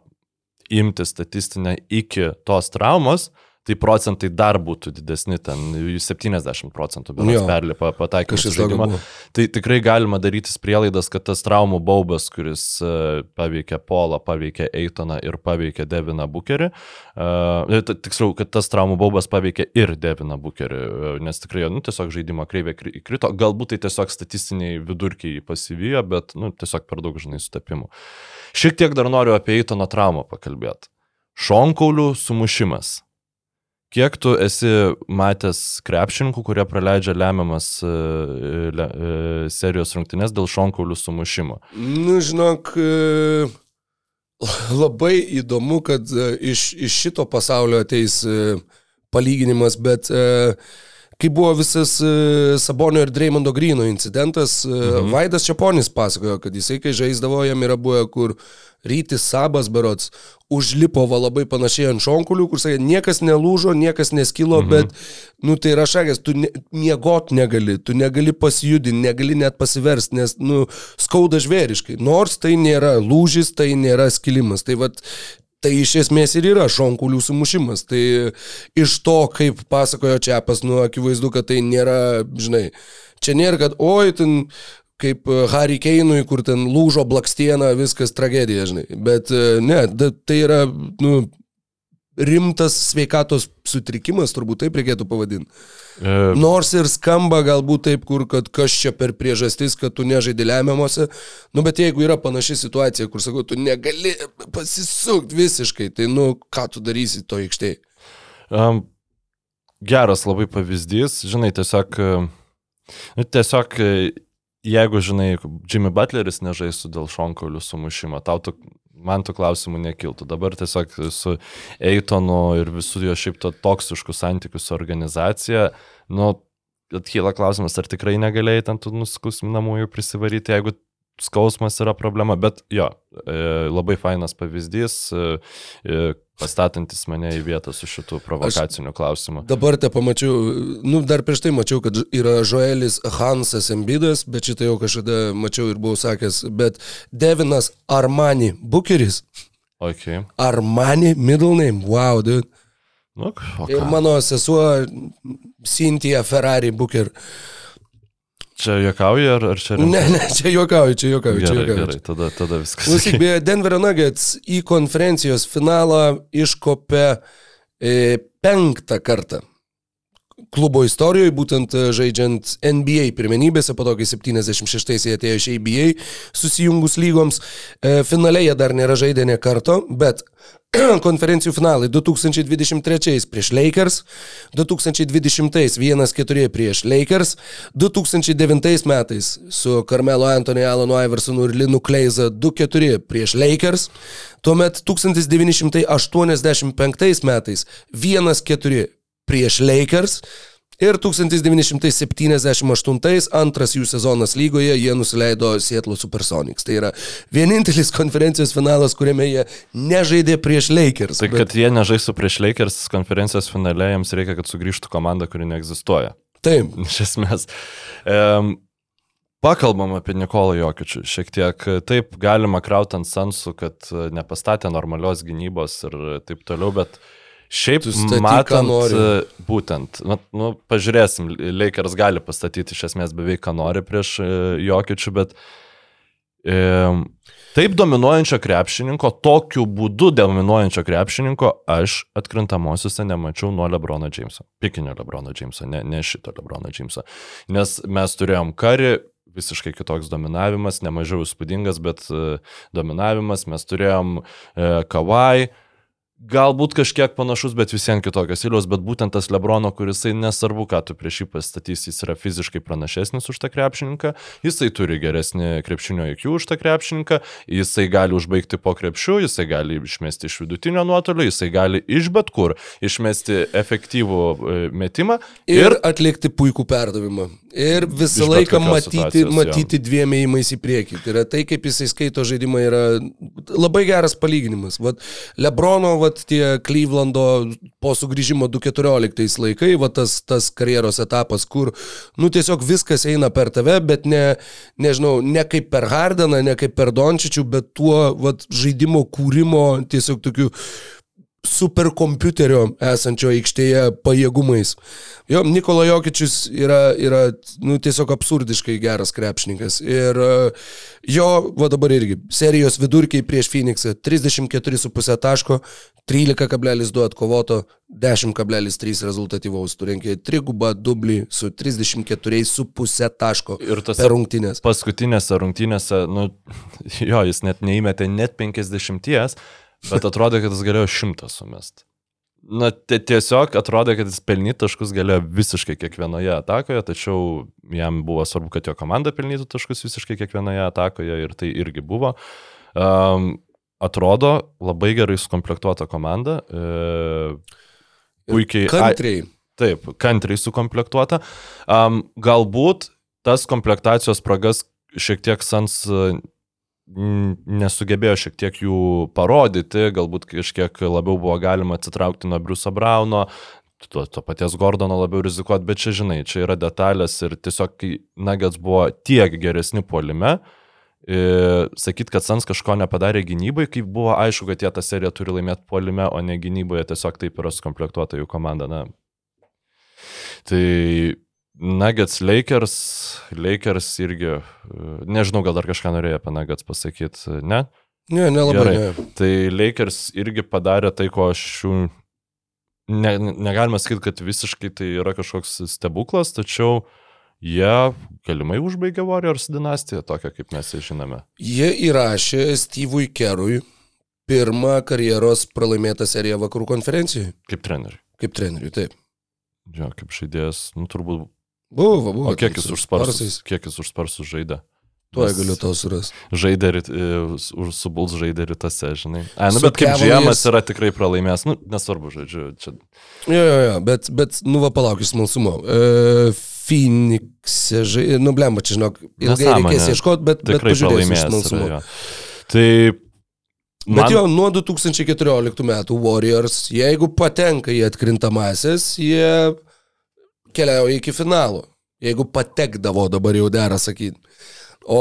[SPEAKER 3] imti statistinę iki tos traumos, tai procentai dar būtų didesni, ten 70 procentų,
[SPEAKER 4] Jo.
[SPEAKER 3] perlipa pataikymus
[SPEAKER 4] Kažkas
[SPEAKER 3] į žaidimą. Tai tikrai galima darytis prielaidas, kad tas traumų baubas, kuris uh, paveikė Polą, paveikė Eitoną ir paveikė Deviną Bukerį, uh, tiksliau, kad tas traumų baubas paveikė ir Deviną Bukerį, nes tikrai, nu, tiesiog žaidimo kreivė kri- krito, galbūt tai tiesiog statistiniai vidurkiai pasivijo, bet, nu, tiesiog per daug, žinai, sutapimų. Šiek tiek dar noriu apie Eitono traumą pakalbėti. Šonkaulių sumušimas. Kiek tu esi matęs krepšininkų, kurie praleidžia lemiamas e, le, e, serijos rungtynes dėl šonkaulių sumušimo?
[SPEAKER 4] Nu, žinok, e, labai įdomu, kad iš, iš šito pasaulio ateis palyginimas, bet e, kai buvo visas e, Sabonio ir Dreimondo Grino incidentas, mhm. Vaidas Čiaponis pasakojo, kad jisai, kai žaisdavo, jam yra buvę, kur rytis Sabas berots užlipo va labai panašiai ant šonkulių, kur sakė, niekas nelūžo, niekas neskilo, mhm. bet, nu tai yra šakės, tu ne, miegot negali, tu negali pasijudinti, negali net pasiversti, nes, nu, skauda žvėriškai. Nors tai nėra lūžis, tai nėra skilimas. Tai vad, Tai iš esmės ir yra šonkulių sumušimas. Tai iš to, kaip pasakojo Čiapas, nu, akivaizdu, kad tai nėra, žinai, čia nėra, kad, oi, ten kaip e, Harry Keinui, kur ten lūžo blakstiena, viskas tragedija, žinai. Bet e, ne, tai yra, nu, rimtas sveikatos sutrikimas, turbūt taip reikėtų pavadinti.
[SPEAKER 3] E,
[SPEAKER 4] Nors ir skamba galbūt taip, kur, kad kas čia per priežastis, kad tu nežaidži lemiamuose, nu bet jeigu yra panaši situacija, kur sakau, tu negali pasisukti visiškai, tai nu ką tu darysi to aikštėje?
[SPEAKER 3] um, geras labai pavyzdys, žinai, tiesiog, e, nu, tiesiog e, jeigu, žinai, Jimmy Butleris nežaistų dėl šonkaulių sumušimo, tau tu, man tų klausimų nekiltų. Dabar tiesiog su Eitonu ir visų jo šiaip to toksiškų santykių su organizacija, nu, atkyla klausimas, ar tikrai negalėjai ten tų nuskausminamųjų prisivaryti, jeigu skausmas yra problema, bet jo, e, labai fainas pavyzdys, e, e, pastatantis mane į vietą su šitų provokacinių klausimų.
[SPEAKER 4] Dabar te pamačiau, nu dar prieš tai mačiau, kad yra Joelis Hansas Embidas, bet šitą jau kažkada mačiau ir buvau sakęs, bet Devinas Armani Bukeris.
[SPEAKER 3] Ok.
[SPEAKER 4] Armani middle name, wow, dude.
[SPEAKER 3] Nu, o
[SPEAKER 4] Ir mano sesuo Cynthia Ferrari Booker.
[SPEAKER 3] Čia juokauji ar, ar čia
[SPEAKER 4] Ne, ne, čia juokauju, čia juokauju, čia
[SPEAKER 3] Gerai,
[SPEAKER 4] juokauju.
[SPEAKER 3] gerai, tada, tada viskas.
[SPEAKER 4] Klausyk, beje, Denverio Nuggets į konferencijos finalą iškopė e, penktą kartą. Klubo istorijoje, būtent e, žaidžiant NBA pirmenybėse, po to, kai 76-ais jie atėjo iš ABA susijungus lygoms, e, finale jie dar nėra žaidę ne karto, bet (clears throat) konferencijų finalai 2023 prieš Lakers, 2020 1-4 prieš Lakers, 2009 metais su Carmelo Anthony, Alanu Iversonu ir Linu Kleiza 2-4 prieš Lakers, tuomet 1985 metais 1-4 prieš Lakers ir 1978 antras jų sezonas lygoje jie nusileido Seattle Supersonics. Tai yra vienintelis (laughs) konferencijos finalas, kuriame jie nežaidė prieš Lakers.
[SPEAKER 3] Tai kad jie nežaistų prieš Lakers konferencijos finale, jiems reikia, kad sugrįžtų komanda, kuri neegzistuoja.
[SPEAKER 4] Taip, (laughs)
[SPEAKER 3] Iš esmės. Um, Pakalbam apie Nikolą Jokičių. Šiek tiek taip galima krauti ant sensų, kad e, nepastatė normalios gynybos ir taip toliau, bet šiaip
[SPEAKER 4] Tu statyk, ką
[SPEAKER 3] matant, e, būtent, nu, pažiūrėsim, Lakers gali pastatyti iš esmės beveik ką nori prieš e, Jokičių, bet e, taip dominuojančio krepšininko, tokiu būdu dominuojančio krepšininko aš atkrintamosiuose nemačiau nuo Lebrono Jameso. Pikinio Lebrono Jameso, ne, ne šito Lebrono Jameso. Nes mes turėjom karį, visiškai kitoks dominavimas, nemažiau įspūdingas, bet e, dominavimas, mes turėjom e, Kawai, galbūt kažkiek panašus, bet visiems kitokios stiliaus, bet būtent tas Lebrono, kuris nesvarbu, ką tu prieš jį pastatys, jis yra fiziškai pranašesnis už tą krepšininką, jisai turi geresnį krepšinio IQ už tą krepšininką, jisai gali užbaigti po krepšiu, jisai gali išmesti iš vidutinio nuotolio, jisai gali iš bet kur išmesti efektyvų e, metimą
[SPEAKER 4] ir, ir atlikti puikų perdavimą. Ir visą laiką matyti, matyti dviem ėjimais į priekį. Tai yra tai, kaip jisai skaito žaidimą, yra labai geras palyginimas. Vat Lebrono, vat tie Clevelando po sugrįžimo 2014 laikai, vat tas, tas karjeros etapas, kur, nu tiesiog viskas eina per tave, bet ne, nežinau, ne kaip per Hardeną, ne kaip per Dončičių, bet tuo vat žaidimo kūrimo tiesiog tokiu superkompiuterio esančio aikštėje pajėgumais. Jo, Nikola Jokičius yra, yra nu, tiesiog absurdiškai geras krepšininkas. Ir e, jo, va dabar irgi, serijos vidurkiai prieš Phoenixą 34,5 taško, 13,2 atkovoto, 10,3 rezultatyvaus, turinkė trigubą dublį su 34,5 taško
[SPEAKER 3] Ir tas
[SPEAKER 4] rungtynės.
[SPEAKER 3] paskutinėse rungtynėse, nu, (laughs) jo, jis net neįmetė net 50, bet atrodė, kad jis galėjo 100 sumest. Na, tai tiesiog atrodė, kad jis pelnyti taškus galėjo visiškai kiekvienoje atakoje, tačiau jam buvo svarbu, kad jo komanda pelnytų taškus visiškai kiekvienoje atakoje ir tai irgi buvo. Um, atrodo labai gerai sukomplektuota komanda. E, puikiai.
[SPEAKER 4] Kantriai.
[SPEAKER 3] Taip, kantriai sukomplektuota. Um, galbūt tas komplektacijos spragas šiek tiek Sans nesugebėjo šiek tiek jų parodyti, galbūt kažkiek labiau buvo galima atsitraukti nuo Briuso Brauno, to, to paties Gordono labiau rizikuoti, bet čia žinai, čia yra detalės ir tiesiog Nuggets buvo tiek geresni puolime, sakyt, kad Sans kažko nepadarė gynybai, kai buvo aišku, kad jie tą seriją turi laimėti puolime, o ne gynyboje, tiesiog taip yra sukomplektuota jų komanda. Na. Tai Nuggets Lakers, Lakers irgi, e, nežinau, gal dar kažką norėjo apie Nuggets pasakyti, ne?
[SPEAKER 4] Ne, nelabai.
[SPEAKER 3] Gerai.
[SPEAKER 4] Ne.
[SPEAKER 3] Tai Lakers irgi padarė tai, ko aš jų... Ne, negalima sakyti, kad visiškai tai yra kažkoks stebuklas, tačiau jie galimai užbaigė Warriors dinastiją, tokią kaip mes ją žinome.
[SPEAKER 4] Jie įrašė Steve'ui Kerui pirmą karjeros pralaimėtą seriją vakarų konferencijoje.
[SPEAKER 3] Kaip treneriui.
[SPEAKER 4] Kaip treneriui, taip.
[SPEAKER 3] Jo, kaip žaidėjas, nu turbūt.
[SPEAKER 4] Buvo, buvo.
[SPEAKER 3] O kiek jis už sparsus, kiek jis už sparsus žaidė? Nes
[SPEAKER 4] galiu tau surasti.
[SPEAKER 3] Žaidė e, už su Bulls žaidė rytase, žinai. A, nu
[SPEAKER 4] Su
[SPEAKER 3] bet kaip
[SPEAKER 4] Cavaliers-
[SPEAKER 3] Džiemas yra tikrai pralaimėjęs, nu nesvarbu, žodžiu, čia
[SPEAKER 4] Jo, jo, jo, bet, bet nu va palauk iš smalsumo. E, Phoenix'e žaidė, nu blemba, čia žinok, ilgai
[SPEAKER 3] Nesąmonė.
[SPEAKER 4] reikės ieškoti, bet, bet
[SPEAKER 3] tikrai
[SPEAKER 4] pažiūrėsiu iš
[SPEAKER 3] pralaimėjęs.
[SPEAKER 4] smalsumo.
[SPEAKER 3] yra. Tai...
[SPEAKER 4] Bet jo, nuo 2014 metų Warriors, jeigu patenka į atkrintamasis, jie keliauja iki finalo. Jeigu patekdavo, dabar jau dera sakyti. O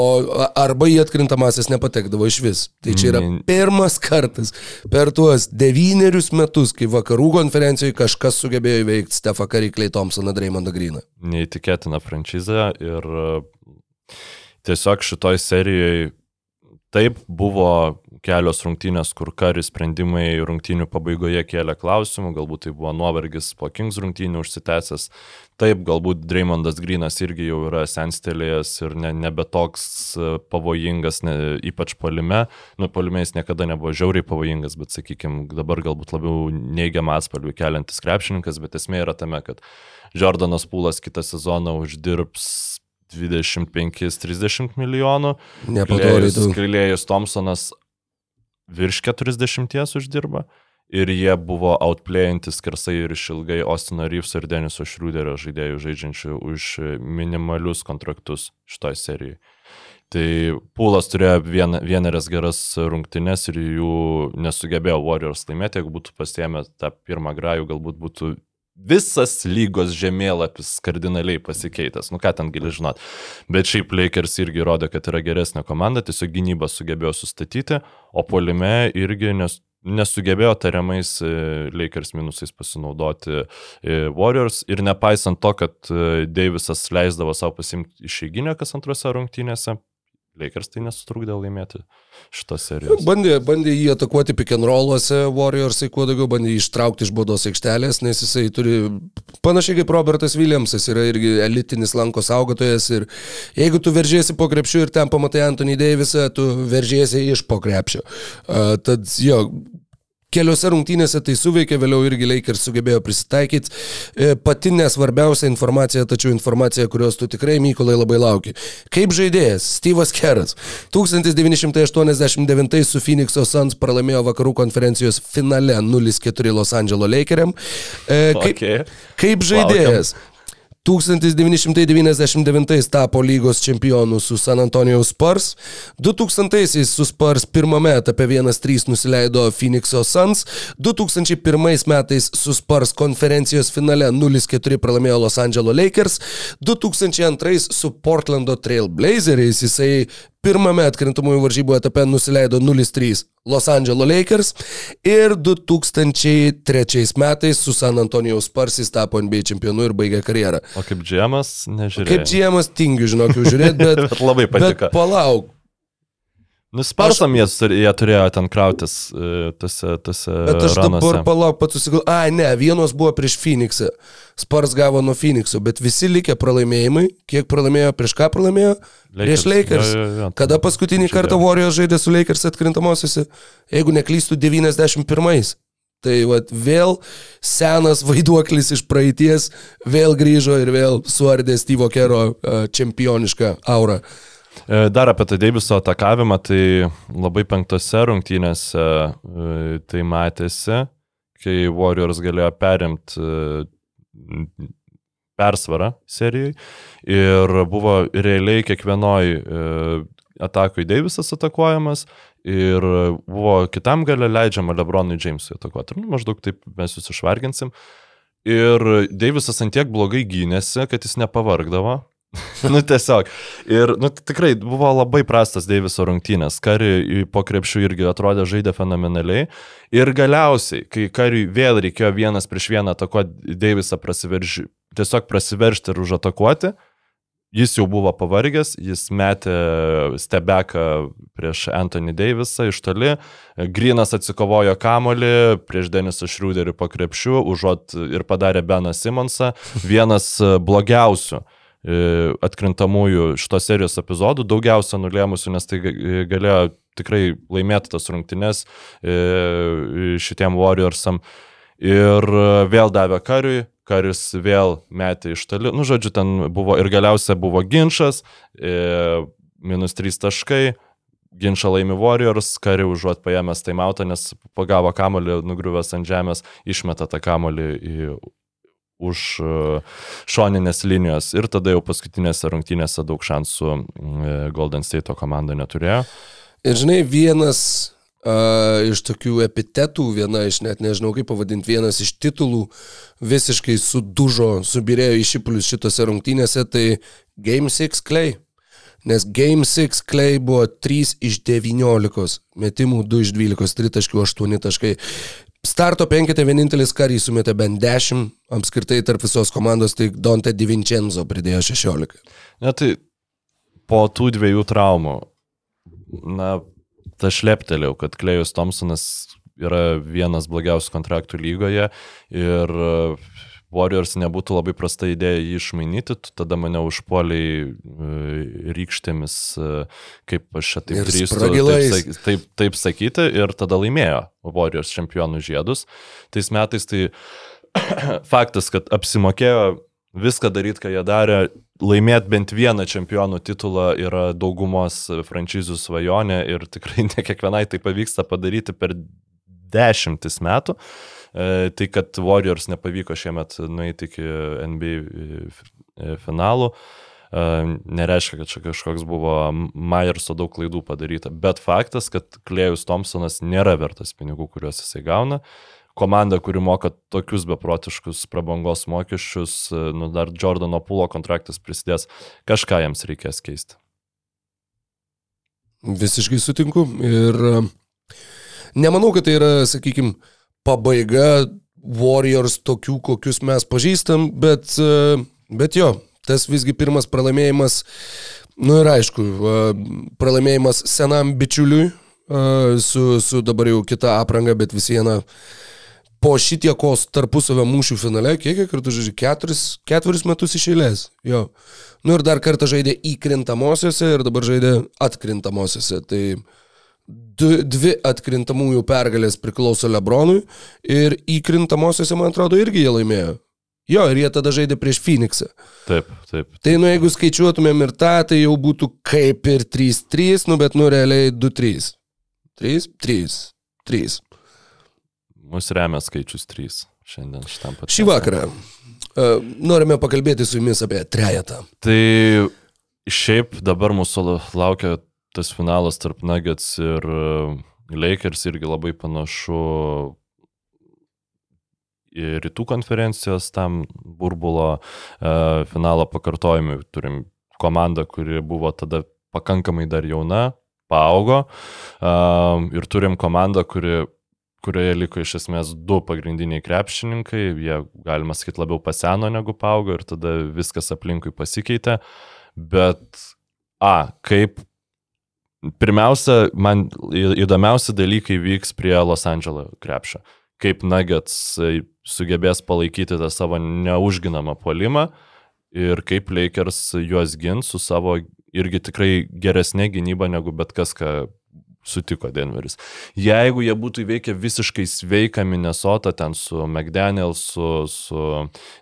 [SPEAKER 4] arba į atkrintamasis nepatekdavo iš vis. Tai čia yra
[SPEAKER 3] Ne.
[SPEAKER 4] pirmas kartas per tuos devynerius metus, kai vakarų konferencijoje kažkas sugebėjo įveikti Stefą Clay Thompsoną, Draymondą Greeną.
[SPEAKER 3] neįtikėtina franšizė ir e, tiesiog šitoj serijoje taip buvo kelios rungtynės, kur kari sprendimai rungtynių pabaigoje kėlė klausimų, galbūt tai buvo nuovargis po Kings rungtynių užsitęsęs. Taip, galbūt Dreymondas Grinas irgi jau yra senstelėjęs ir ne, nebe toks e, pavojingas, ne, ypač palime. Nu, palime jis niekada nebuvo žiauriai pavojingas, bet, sakykime, dabar galbūt labiau neigiamą atspalvį keliantis krepšininkas, bet esmė yra tame, kad Jordanas Pūlas kitą sezoną uždirbs 25-30 milijonų.
[SPEAKER 4] Nepadoriai daug.
[SPEAKER 3] Krilėjus Thompsonas virš 40 uždirba. Ir jie buvo outplayantis skersai ir išilgai Ostino Reeves ir Deniso Šrūderio žaidėjų žaidžiančių už minimalius kontraktus šitoj serijai. Tai Pūlas turėjo vien, vienerias geras rungtynes ir jų nesugebėjo Warriors laimėti, jeigu būtų pasiemę tą pirmą grajų, galbūt būtų visas lygos žemėlapis kardinaliai pasikeitęs. Nu ką ten gali žinot. Bet šiaip Lakers irgi rodė, kad yra geresnė komanda, tiesiog gynybą sugebėjo sustatyti, o polime irgi nes, nesugebėjo tariamais e, Lakers minusais pasinaudoti e, Warriors ir nepaisant to, kad e, Davisas leisdavo savo pasimti išeiginę kas antrose rungtynėse, Lakers tai nesutrukdė laimėti šitos serijos.
[SPEAKER 4] Bandė, bandė jį atakuoti rolluose, Warriorsai kuo daugiau bandė ištraukti iš baudos aikštelės, nes jisai turi, panašiai kaip Robertas Williamsas, yra irgi elitinis lanko saugotojas ir jeigu tu veržiesi po krepšiu ir ten pamatai Anthony Davisą, tu veržiesi iš po krepšio. Uh, tad jo, Keliose rungtynėse tai suveikė, vėliau irgi Lakers sugebėjo prisitaikyti. E, Pati nesvarbiausia informacija, tačiau informacija, kurios tu tikrai, Mykolai, labai lauki. Kaip žaidėjas, Steve'as Keras 1989 su Phoenix'o Suns pralaimėjo vakarų konferencijos finale 0-4 Los Angeles Lakeriam. E, Kaip,
[SPEAKER 3] Okay.
[SPEAKER 4] kaip žaidėjas. 1999 tapo lygos čempionu su San Antonijos Spurs, 2000 su Spurs pirmame etape 1-3 nusileido Phoenix'o Suns, 2001 metais su Spurs konferencijos finale 0-4 pralaimėjo Los Angeles Lakers, 2002 su Portlando Trail Blazeriais jisai pirmame atkrintamųjų varžybų etape nusileido 0-3 Los Angeles Lakers ir 2003 metais su San Antonijos Spurs jis tapo NBA čempionu ir baigė karjerą.
[SPEAKER 3] O kaip džemas, nežiūrėjau.
[SPEAKER 4] Kaip džiemas tingiu, žinok, jau žiūrėti, bet, (laughs)
[SPEAKER 3] Bet labai patiko.
[SPEAKER 4] bet palauk.
[SPEAKER 3] Nusparsam jie, tur- jie turėjo ten krautis e, tose, tose
[SPEAKER 4] Bet aš
[SPEAKER 3] ranuose.
[SPEAKER 4] dabar palauk, pats susigalvoju. Ai, ne, vienos buvo prieš Phoenixą. Spars gavo nuo Phoenixo, bet visi likę pralaimėjimai, kiek pralaimėjo, prieš ką pralaimėjo? Prieš Lakers.
[SPEAKER 3] Jo, jo, jo.
[SPEAKER 4] Kada paskutinį
[SPEAKER 3] Žiūrėjau.
[SPEAKER 4] kartą Warriors žaidė su Lakers atkrintamosiose? Jeigu neklystų 91. Tai vat, vėl senas vaiduoklis iš praeities vėl grįžo ir vėl suardė Steve'o Kero uh, čempionišką aurą.
[SPEAKER 3] E, Dar apie tą Deiviso atakavimą, tai labai penktose rungtynėse e, tai matėsi, kai Warriors galėjo perimti e, persvarą serijai ir buvo realiai kiekvienoj e, atakui Deivisas atakuojamas ir buvo kitam gale leidžiama Lebronui Jamesui atakuoti. Nu, maždaug taip mes jūs išvarginsim. Ir Deivisas antiek blogai gynėsi, kad jis nepavargdavo. (laughs) nu tiesiog. Ir nu, tikrai buvo labai prastas Deiviso rungtynės. Kari po krepšių irgi atrodė žaidė fenomenaliai. Ir galiausiai, kai kariui vėl reikėjo vienas prieš vieną atakuoti Deivisą prasiverži, tiesiog prasiveršti ir užatakuoti, jis jau buvo pavargęs, jis metė stebeką prieš Anthony Davisą iš toli, Grinas atsikovojo kamolį prieš Denisą Šrūderį po krepšių, užuot ir padarė Beną Simonsą, vienas blogiausių atkrintamųjų šitos serijos epizodų, daugiausia nulėmusių, nes tai ga- galėjo tikrai laimėti tas rungtynes e, šitiem Warriorsam. Ir e, vėl davė kariui, karis vėl metė iš toli. Nu, žodžiu, ten buvo ir galiausia buvo ginčas, e, minus 3 taškai, ginčą laimi Warriors, kari užuot paėmęs taimautą, nes pagavo kamolį, nugriuvęs ant žemės, išmeta tą kamolį į už e, šoninės linijos ir tada jau paskutinėse rungtynėse daug šansų e, Golden State komanda neturėjo.
[SPEAKER 4] Ir žinai, vienas uh, iš tokių epitetų, viena iš net nežinau kaip pavadinti, vienas iš titulų visiškai sudužo, subirėjo į šipulius šitose rungtynėse, tai Game 6 Clay. Nes Game 6 Clay buvo 3 iš 19 metimų, 2 iš 12, 3 taškių, 8 taškai. Starto penkete vienintelis karys sumetė bent 10, apskritai tarp visos komandos, tai Dante Di Vincenzo pridėjo 16.
[SPEAKER 3] Ne, tai po tų dviejų traumų, na, ta šleptelėjau, kad Klejus Thompsonas yra vienas blogiausių kontraktų lygoje ir Warriors nebūtų labai prasta idėja jį išmainyti, tada mane užpoliai e, rykštėmis, e, kaip aš čia taip drįstu taip, taip, taip sakyti, ir tada laimėjo Warriors čempionų žiedus. Tais metais tai (clears throat) faktas, kad apsimokėjo viską daryti, ką jie darė, laimėti bent vieną čempionų titulą yra daugumos franšizų svajonė ir tikrai ne kiekvienai tai pavyksta padaryti per dešimtis metų. E, Tai, kad Warriors nepavyko šiemet nueiti iki NBA e, finalų, e, nereiškia, kad čia kažkoks buvo Myerso daug klaidų padaryta, bet faktas, kad Klejus Thompsonas nėra vertas pinigų, kuriuos jisai gauna. Komanda, kuri moka tokius beprotiškus prabangos mokesčius, e, nu dar Jordano Pulo kontraktas prisidės, kažką jiems reikės keisti.
[SPEAKER 4] Visiškai sutinku. Ir e, nemanau, kad tai yra, sakykime, pabaiga Warriors tokių, kokius mes pažįstam, bet, e, bet jo, tas visgi pirmas pralaimėjimas, nu ir aišku, e, pralaimėjimas senam bičiuliui e, su, su dabar jau kita apranga, bet vis viena po šitiekos tarpusavio mūšių finale, kiek kartų žaidžia? Keturis, ketveris metus iš eilės. Jo. Nu ir dar kartą žaidė įkrintamosiose ir dabar žaidė atkrintamosiose. Tai du, dvi atkrintamųjų pergalės priklauso Lebronui ir įkrintamosiose, man atrodo, irgi jie laimėjo. Jo, ir jie tada žaidė prieš Phoenixą.
[SPEAKER 3] Taip, taip.
[SPEAKER 4] Tai nu jeigu skaičiuotumėm ir tą, tai jau būtų kaip ir 3-3, nu bet nu realiai 2-3. 3, 3, 3.
[SPEAKER 3] Mūsų remia skaičius 3 šiandien šitam pat.
[SPEAKER 4] Šį vakarą uh, norime pakalbėti su jumis apie trejetą.
[SPEAKER 3] Tai šiaip dabar mūsų laukia tas finalas tarp Nuggets ir e, Lakers irgi labai panašu rytų konferencijos tam burbulo e, finalo pakartojimui. Turim komandą, kuri buvo tada pakankamai dar jauna, paaugo e, ir turim komandą, kuri kurioje liko iš esmės du pagrindiniai krepšininkai, jie, galima sakyti, labiau paseno negu paaugo ir tada viskas aplinkui pasikeitė. Bet, a, kaip Pirmiausia, man įdomiausi dalykai vyks prie Los Andželo krepšio. Kaip Nuggets e, sugebės palaikyti tą savo neužginamą polimą ir kaip Lakers juos gins su savo irgi tikrai geresnė gynyba negu bet kas, ką sutiko Denveris. Jeigu jie būtų įveikę visiškai sveiką Minnesotą ten su McDaniel, su, su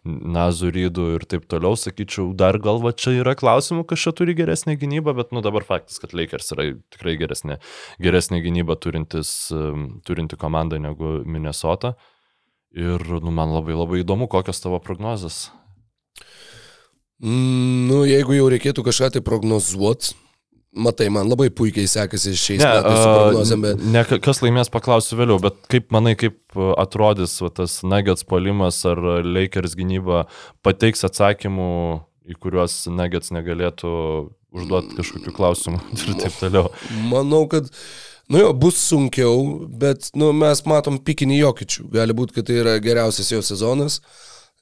[SPEAKER 3] Nazurydu ir taip toliau, sakyčiau, dar gal va čia yra klausimų, kas čia turi geresnę gynybą, bet nu dabar faktas, kad Lakers yra tikrai geresnė, geresnė gynyba turintis, um, turinti komanda negu Minnesota. Ir nu, man labai labai įdomu, kokios tavo prognozijas.
[SPEAKER 4] Mm, nu, jeigu jau reikėtų kažką tai prognozuoti, matai, man labai puikiai sekasi šiais metais su prognozėm, bet
[SPEAKER 3] ne, ka- kas laimės paklausiu vėliau, bet kaip manai, kaip atrodys va, tas Nuggets polimas ar Lakers gynyba pateiks atsakymų, į kuriuos Nuggets negalėtų užduoti kažkokių klausimų (laughs) ir taip toliau.
[SPEAKER 4] manau, kad Nu jo, bus sunkiau, bet nu, mes matom pikinį jokičių. Gali būti, kad tai yra geriausias jo sezonas.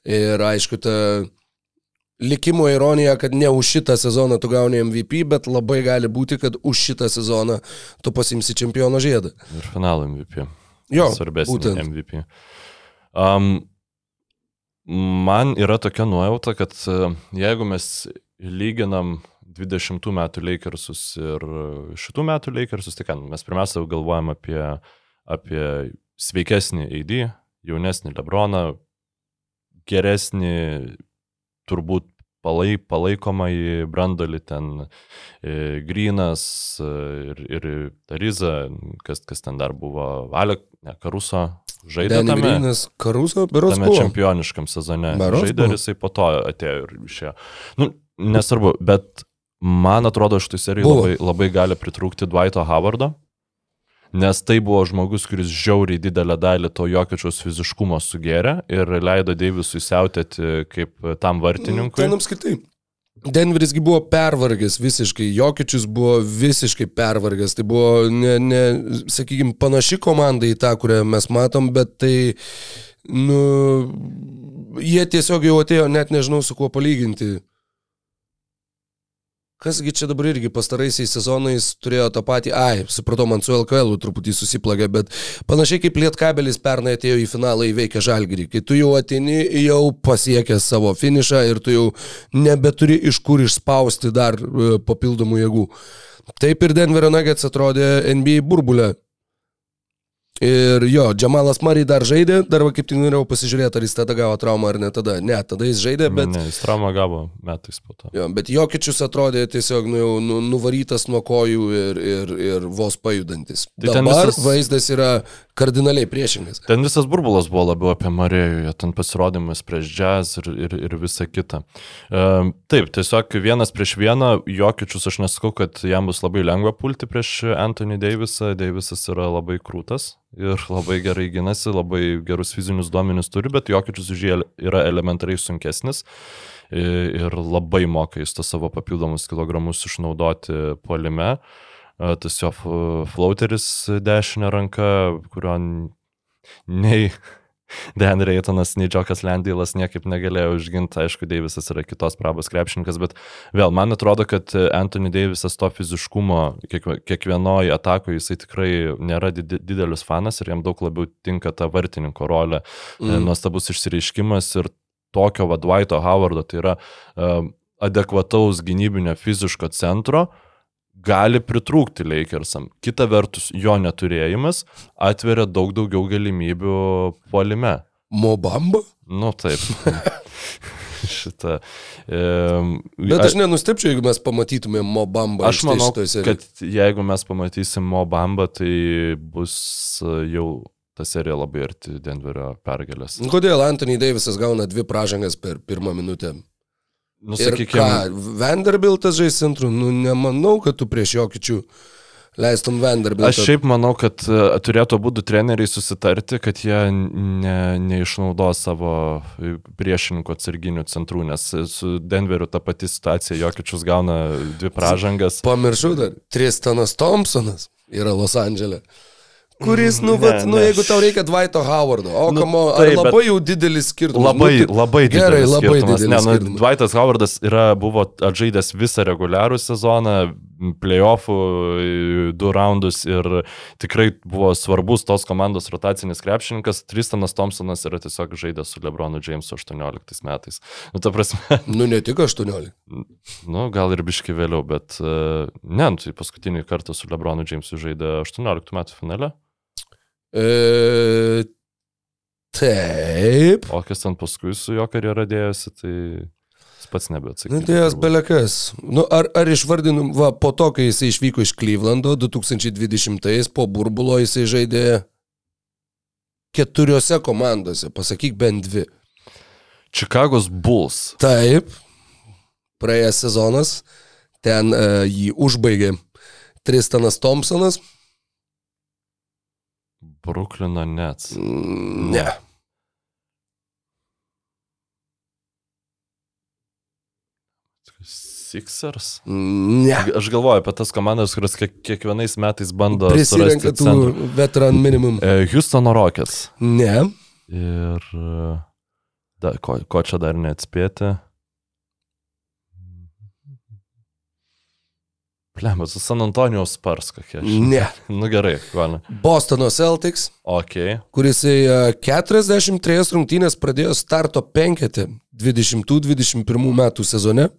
[SPEAKER 4] Ir aišku, ta likimo ironija, kad ne už šitą sezoną tu gauni MVP, bet labai gali būti, kad už šitą sezoną tu pasimsi čempiono žiedą.
[SPEAKER 3] Ir finalo MVP.
[SPEAKER 4] Jo,
[SPEAKER 3] Svarbesnį
[SPEAKER 4] būtent.
[SPEAKER 3] MVP. Um, man yra tokia nuojauta, kad e, jeigu mes lyginam 20 metų Lakersus ir šitų metų Lakersus, tai ką, mes pirmiausia galvojam apie, apie sveikesnį AD, jaunesnį Lebroną, geresnį turbūt palai, palaikomą į brandolį ten e, Grinas e, ir, ir Tariza, kas, kas ten dar buvo, Alek, ne, Karuso žaidė tame,
[SPEAKER 4] Greenas, Karuso, beros
[SPEAKER 3] tame
[SPEAKER 4] buvo.
[SPEAKER 3] čempioniškam sezone.
[SPEAKER 4] Berods
[SPEAKER 3] Žaidė ir jisai po to atėjo ir išėjo. Nu, nesvarbu, bet man atrodo, šitą seriją
[SPEAKER 4] Buvo.
[SPEAKER 3] labai, labai gali pritrūkti Dwighto Howardo. Nes tai buvo žmogus, kuris žiauriai didelę dalį to jokiečiaus fiziškumo sugėrė ir leido Deivisui siautėti kaip tam vartininkui.
[SPEAKER 4] Ten apskritai. Denverisgi buvo pervargęs visiškai, Jokičius buvo visiškai pervargęs, tai buvo, ne, ne, sakykime, panaši komanda į tą, kurią mes matom, bet tai, nu, jie tiesiog jau atėjo, net nežinau su kuo palyginti. Kasgi čia dabar irgi pastaraisiais sezonais turėjo tą patį, ai, supratau, man su LKL truputį susiplagė, bet panašiai kaip Lietkabelis pernai atėjo į finalą įveikę Žalgirį. Kai tu jau atini, jau pasiekęs savo finišą ir tu jau nebeturi iš kur išspausti dar e, papildomų jėgų. Taip ir Denverio Nuggets atrodė NBA burbulė. Ir jo, Džamalas Murray dar žaidė, dar va kaip tik norėjau pasižiūrėti, ar jis tada gavo traumą ar ne tada. Ne, tada jis žaidė, bet...
[SPEAKER 3] Ne, jis traumą gavo metais po to.
[SPEAKER 4] Jo, bet Jokičius atrodė tiesiog nu, jau nu, nuvarytas nuo kojų ir, ir, ir vos pajudantis.
[SPEAKER 3] Tai
[SPEAKER 4] Dabar
[SPEAKER 3] visas-
[SPEAKER 4] vaizdas yra kardinaliai priešingas.
[SPEAKER 3] Ten visas burbulas buvo labiau apie Marėjų, jo ten pasirodymas prieš jazz ir, ir, ir visa kita. Um, taip, tiesiog vienas prieš vieną, Jokičius aš nesakau, kad jam bus labai lengva pulti prieš Anthony Davisą, Davisas yra labai krūtas ir labai gerai ginasi, labai gerus fizinius duomenis turi, bet Jokičius už jį yra elementariai sunkesnis ir labai moka jis tos savo papildomus kilogramus išnaudoti polime. Tas jo f- flauteris dešinė ranka, kurio nei Dan Reitonas, nei Džokas Lendylas niekaip negalėjo užginti, aišku, Deivisas yra kitos prabos krepšininkas, bet vėl man atrodo, kad Anthony Deivisas to fiziškumo kiekvie- kiekvienoje atakoje jisai tikrai nėra didelis fanas ir jam daug labiau tinka ta vartininko rolė, mm.
[SPEAKER 4] Mm.
[SPEAKER 3] nuostabus išsireiškimas ir tokio vadvaito Howardo, tai yra um, adekvataus gynybinio fiziško centro, gali pritrūkti Lakersam. Kita vertus, jo neturėjimas atveria daug daugiau galimybių polime.
[SPEAKER 4] Mobamba?
[SPEAKER 3] Nu taip. (laughs) Šitą. Um,
[SPEAKER 4] Bet aš nenustepčiau, jeigu mes pamatytumėm Mobamba.
[SPEAKER 3] Aš manau, kad jeigu mes pamatysim Mobamba, tai bus jau ta serija labai arti Denverio pergalės.
[SPEAKER 4] Kodėl Anthony Davisas gauna dvi pražangas per pirmą minutę?
[SPEAKER 3] Nu,
[SPEAKER 4] Ir
[SPEAKER 3] sakykime,
[SPEAKER 4] ką, Vanderbiltas žais centru? Nu, nemanau, kad tu prieš jokičių leistum Vanderbiltą.
[SPEAKER 3] Aš šiaip manau, kad e, turėtų būdų treneriai susitarti, kad jie ne, neišnaudos savo e, priešininkų atsarginių centrų, nes su Denveriu ta pati situacija, Jokičius gauna dvi pražangas.
[SPEAKER 4] Pamiršau dar, Tristanas Thompsonas yra Los Andželė. Kuris, nu,
[SPEAKER 3] Ne,
[SPEAKER 4] vat, nu,
[SPEAKER 3] ne.
[SPEAKER 4] jeigu tau reikia Dvaito Howardo, o
[SPEAKER 3] Nu,
[SPEAKER 4] kamo,
[SPEAKER 3] bet-
[SPEAKER 4] labai jau didelis skirtumas?
[SPEAKER 3] Labai,
[SPEAKER 4] Nu, tai-
[SPEAKER 3] labai didelis
[SPEAKER 4] Gerai, labai
[SPEAKER 3] skirtumas.
[SPEAKER 4] didelis
[SPEAKER 3] Ne, nu,
[SPEAKER 4] skirtumas.
[SPEAKER 3] Dwightas Howardas yra, buvo atžaidęs visą reguliarų sezoną, playoffų, du raundus ir tikrai buvo svarbus tos komandos rotacinis krepšininkas. Tristanas Thompsonas yra tiesiog žaidęs su Lebronu Jamesu 18 metais. Nu, ta prasme, (laughs)
[SPEAKER 4] Nu, ne tik 18.
[SPEAKER 3] nu, gal ir biški vėliau, bet uh, ne, nu, tai paskutinį kartą su Lebronu Jamesu žaidė 18 metų finale.
[SPEAKER 4] E, taip.
[SPEAKER 3] O kas ten paskui su jo karjera dėjosi, tai jis pats nebeatsakė.
[SPEAKER 4] Nu, tai jas belekas. Nu, ar, ar išvardinum, va, po to, kai jisai išvyko iš Klyvlando 2020-ais, po burbulo jisai žaidė keturiose komandose, pasakyk bent dvi.
[SPEAKER 3] Čikagos Bulls.
[SPEAKER 4] Taip, praėjęs sezonas, ten uh, jį užbaigė Tristanas Thompsonas.
[SPEAKER 3] Bruklino Nets.
[SPEAKER 4] Mm, Ne.
[SPEAKER 3] Sixers.
[SPEAKER 4] Ne.
[SPEAKER 3] Aš galvoju apie tas komandas, kurios kiek, kiekvienais metais bando
[SPEAKER 4] Prisirenka tų
[SPEAKER 3] centrą.
[SPEAKER 4] veteran minimum.
[SPEAKER 3] E, Houstono Rockets.
[SPEAKER 4] Ne.
[SPEAKER 3] Ir e, da, ko, ko čia dar neatspėti? Plem, su San Antonijos Spars kokie.
[SPEAKER 4] Ne. (laughs)
[SPEAKER 3] Nu gerai, gali.
[SPEAKER 4] Bostono Celtics,
[SPEAKER 3] Ok.
[SPEAKER 4] kuris į e, 43 rungtynės pradėjo starto penketę 20-21 metų sezone.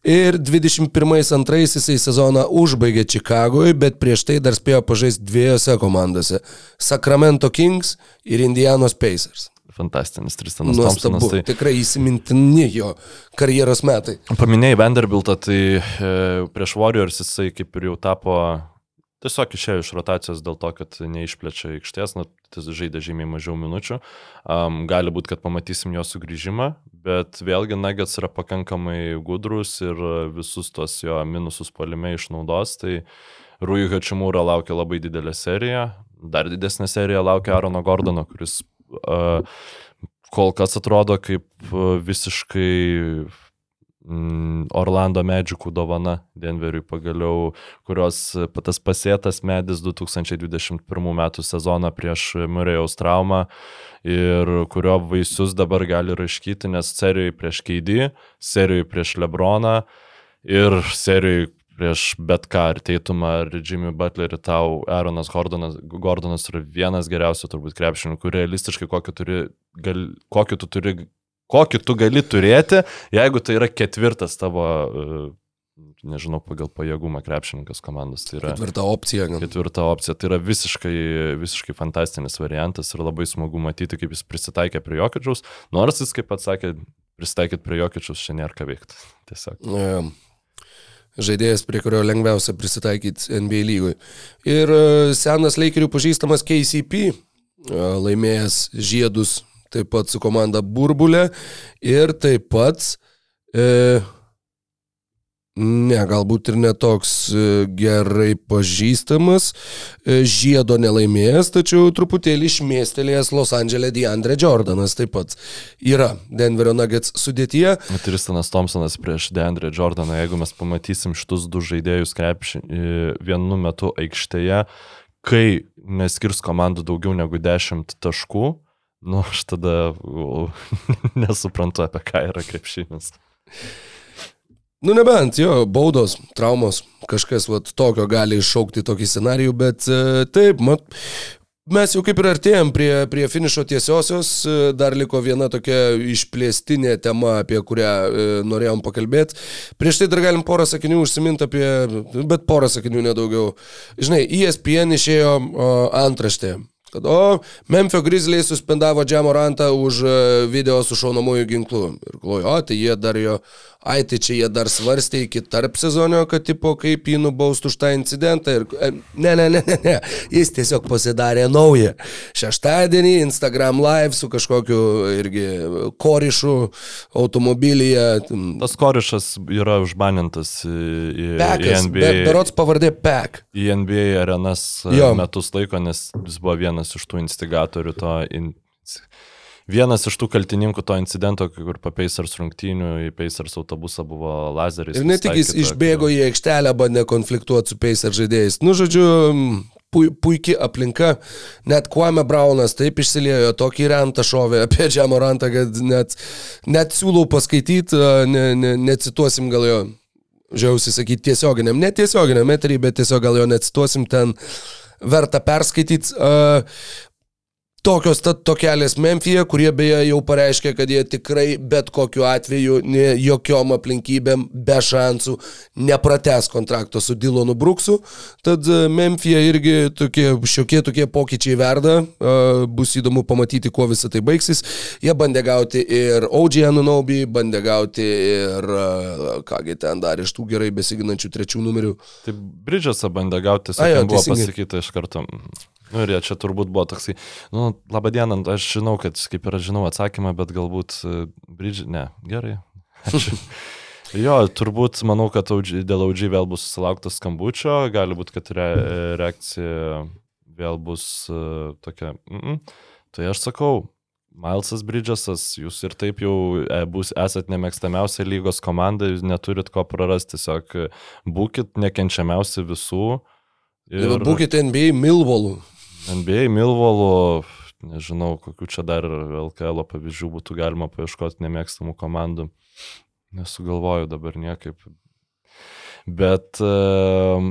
[SPEAKER 4] Ir 21-2 jisai sezoną užbaigė Čikagoje, bet prieš tai dar spėjo pažaisti dviejose komandose - Sacramento Kings ir Indianos Pacers.
[SPEAKER 3] Fantastinis Tristanas
[SPEAKER 4] Nuostabu,
[SPEAKER 3] Thompsonas. Tai...
[SPEAKER 4] tikrai įsimintini jo karjeros metai.
[SPEAKER 3] Paminėjai Vanderbiltą, tai e, prieš Warriors jisai kaip ir jau tapo, tiesiog išėjo iš rotacijos dėl to, kad neišplečia aikštės, nu, tai žaidė žymiai mažiau minučių. Um, gali būti, kad pamatysim jo sugrįžimą, bet vėlgi Nuggets yra pakankamai gudrus ir visus tos jo minusus palime išnaudos. Tai Rui Hačimūra laukia labai didelė serija, dar didesnė serija laukia Arono Gordono, kuris kol kas atrodo kaip visiškai mm, Orlando medžiukų dovana Denveriui pagaliau, kurios tas pasėtas medis 2021 metų sezoną prieš Murėjaus traumą ir kurio vaisius dabar gali raškyti, nes serijoje prieš Keidį, serijoje prieš Lebroną Ir serijai prieš bet ką, ar Teitumą, ar Jimmy Butlerį, tau Aaronas Gordonas, Gordonas yra vienas geriausių turbūt krepšininkų, realistiškai kokį, turi, gal, kokį, tu turi, kokį tu gali turėti, jeigu tai yra ketvirtas tavo, e, nežinau, pagal pajėgumą krepšininkas komandos. Tai yra
[SPEAKER 4] Ketvirta opcija. gal.
[SPEAKER 3] ketvirta opcija. Tai yra visiškai, visiškai fantastinis variantas ir labai smagu matyti, kaip jis prisitaikė prie Jokičiaus. Nors jis, kaip pats sakė, prisitaikyti prie Jokičiaus čia nėra ką veikti. Tiesiog.
[SPEAKER 4] E, Žaidėjas, prie kurio lengviausia prisitaikyti NBA lygui. Ir e, senas Lakerių pažįstamas KCP, e, laimėjęs žiedus taip pat su komanda Burbulė ir taip pat e, Ne, galbūt ir netoks e, gerai pažįstamas, e, žiedo nelaimėjęs, tačiau truputėlį išmėstelėjęs Los Andželė Deandre Jordanas taip pat yra Denverio Nuggets sudėtyje.
[SPEAKER 3] Tristanas Thompsonas prieš Deandre Jordaną, jeigu mes pamatysim šitus du žaidėjus krepšį vienu metu aikštėje, kai neskirs komandų daugiau negu 10 taškų, nu aš tada o, (laughs) nesuprantu, apie ką yra krepšinis.
[SPEAKER 4] Nu nebent, jo, baudos, traumos, kažkas vat, tokio gali iššaukti tokį scenarijų, bet e, taip, mat, mes jau kaip ir artėjom prie, prie finišo tiesiosios, e, dar liko viena tokia išplėstinė tema, apie kurią e, norėjom pakalbėti. Prieš tai dar galim porą sakinių užsiminti apie, bet porą sakinių nedaugiau. Žinai, ESPN išėjo o, antraštė. Kad, o, Memphis Grizzliai suspendavo Džemorantą už e, video su šaunamųjų ginklu. Ir galvoju, o, tai jie dar jo, ai, tai čia jie dar svarstė iki tarp sezonio, kad tipo kaip jį nubaustų už tą incidentą. Ir, e, ne, ne, ne, ne, ne, jis tiesiog pasidarė naują. Šeštadienį Instagram live su kažkokiu irgi korišu automobilyje.
[SPEAKER 3] Tas korišas yra užbanintas į, į, į
[SPEAKER 4] Pekas,
[SPEAKER 3] NBA.
[SPEAKER 4] be, berots pavardė Pek.
[SPEAKER 3] į NBA arenas e,
[SPEAKER 4] Jo.
[SPEAKER 3] metus laiko, nes jis buvo vienas iš tų instigatorių to. In... Vienas iš tų kaltininkų to incidento, kur po Pacers rungtynių į Pacers autobusą buvo lazeris.
[SPEAKER 4] Ir ne tik jis išbėgo į aikštelę, bandė konfliktuoti su Pacer žaidėjais. Nu, žodžiu, pui, puikiai aplinka. Net Kwame Brownas taip išsiliejo, tokį rentą šovė apie Džemorantą, kad net, net siūlau paskaityti, ne, ne, necituosim gal jo, žiausiai sakyti, tiesioginiam, netiesioginiam eterį, bet tiesiog gal jo necituosim, ten verta perskaityti. Tokios tad tokelės Memphije, kurie beje jau pareiškė, kad jie tikrai bet kokiu atveju, ne, jokiom aplinkybėm, be šansų, neprates kontrakto su Dylonu Brooksu. Tad e, Memphije irgi tokie šiokie tokie pokyčiai verda, e, bus įdomu pamatyti, kuo visą tai baigsis. Jie bandė gauti ir OG Anunobi, bandė gauti ir, e, kągi ten dar iš tų gerai besiginančių trečių numerių.
[SPEAKER 3] Tai Bridžasą bandė gauti, sakė, buvo pasakyta iš karto. Nu ir jie čia turbūt buvo toksai, nu, laba diena, aš žinau, kad kaip ir aš žinau atsakymą, bet galbūt Bridžas, ne, gerai. (laughs) Jo, turbūt manau, kad OG, dėl OG vėl bus susilauktas skambučio, gali būti, kad re, reakcija vėl bus uh, tokia. Mm -mm. Tai aš sakau, Milesas Bridžasas, jūs ir taip jau e, bus, esat nemėgstamiausia lygos komanda, jūs neturit ko prarasti, tiesiog e, būkit nekenčiamiausi visų.
[SPEAKER 4] Ir... Būkite NBA Milvolų.
[SPEAKER 3] NBA Milvolo, nežinau, kokių čia dar LKL pavyzdžių būtų galima paieškoti nemėgstamų komandų. Nesugalvoju dabar niekaip. Bet uh,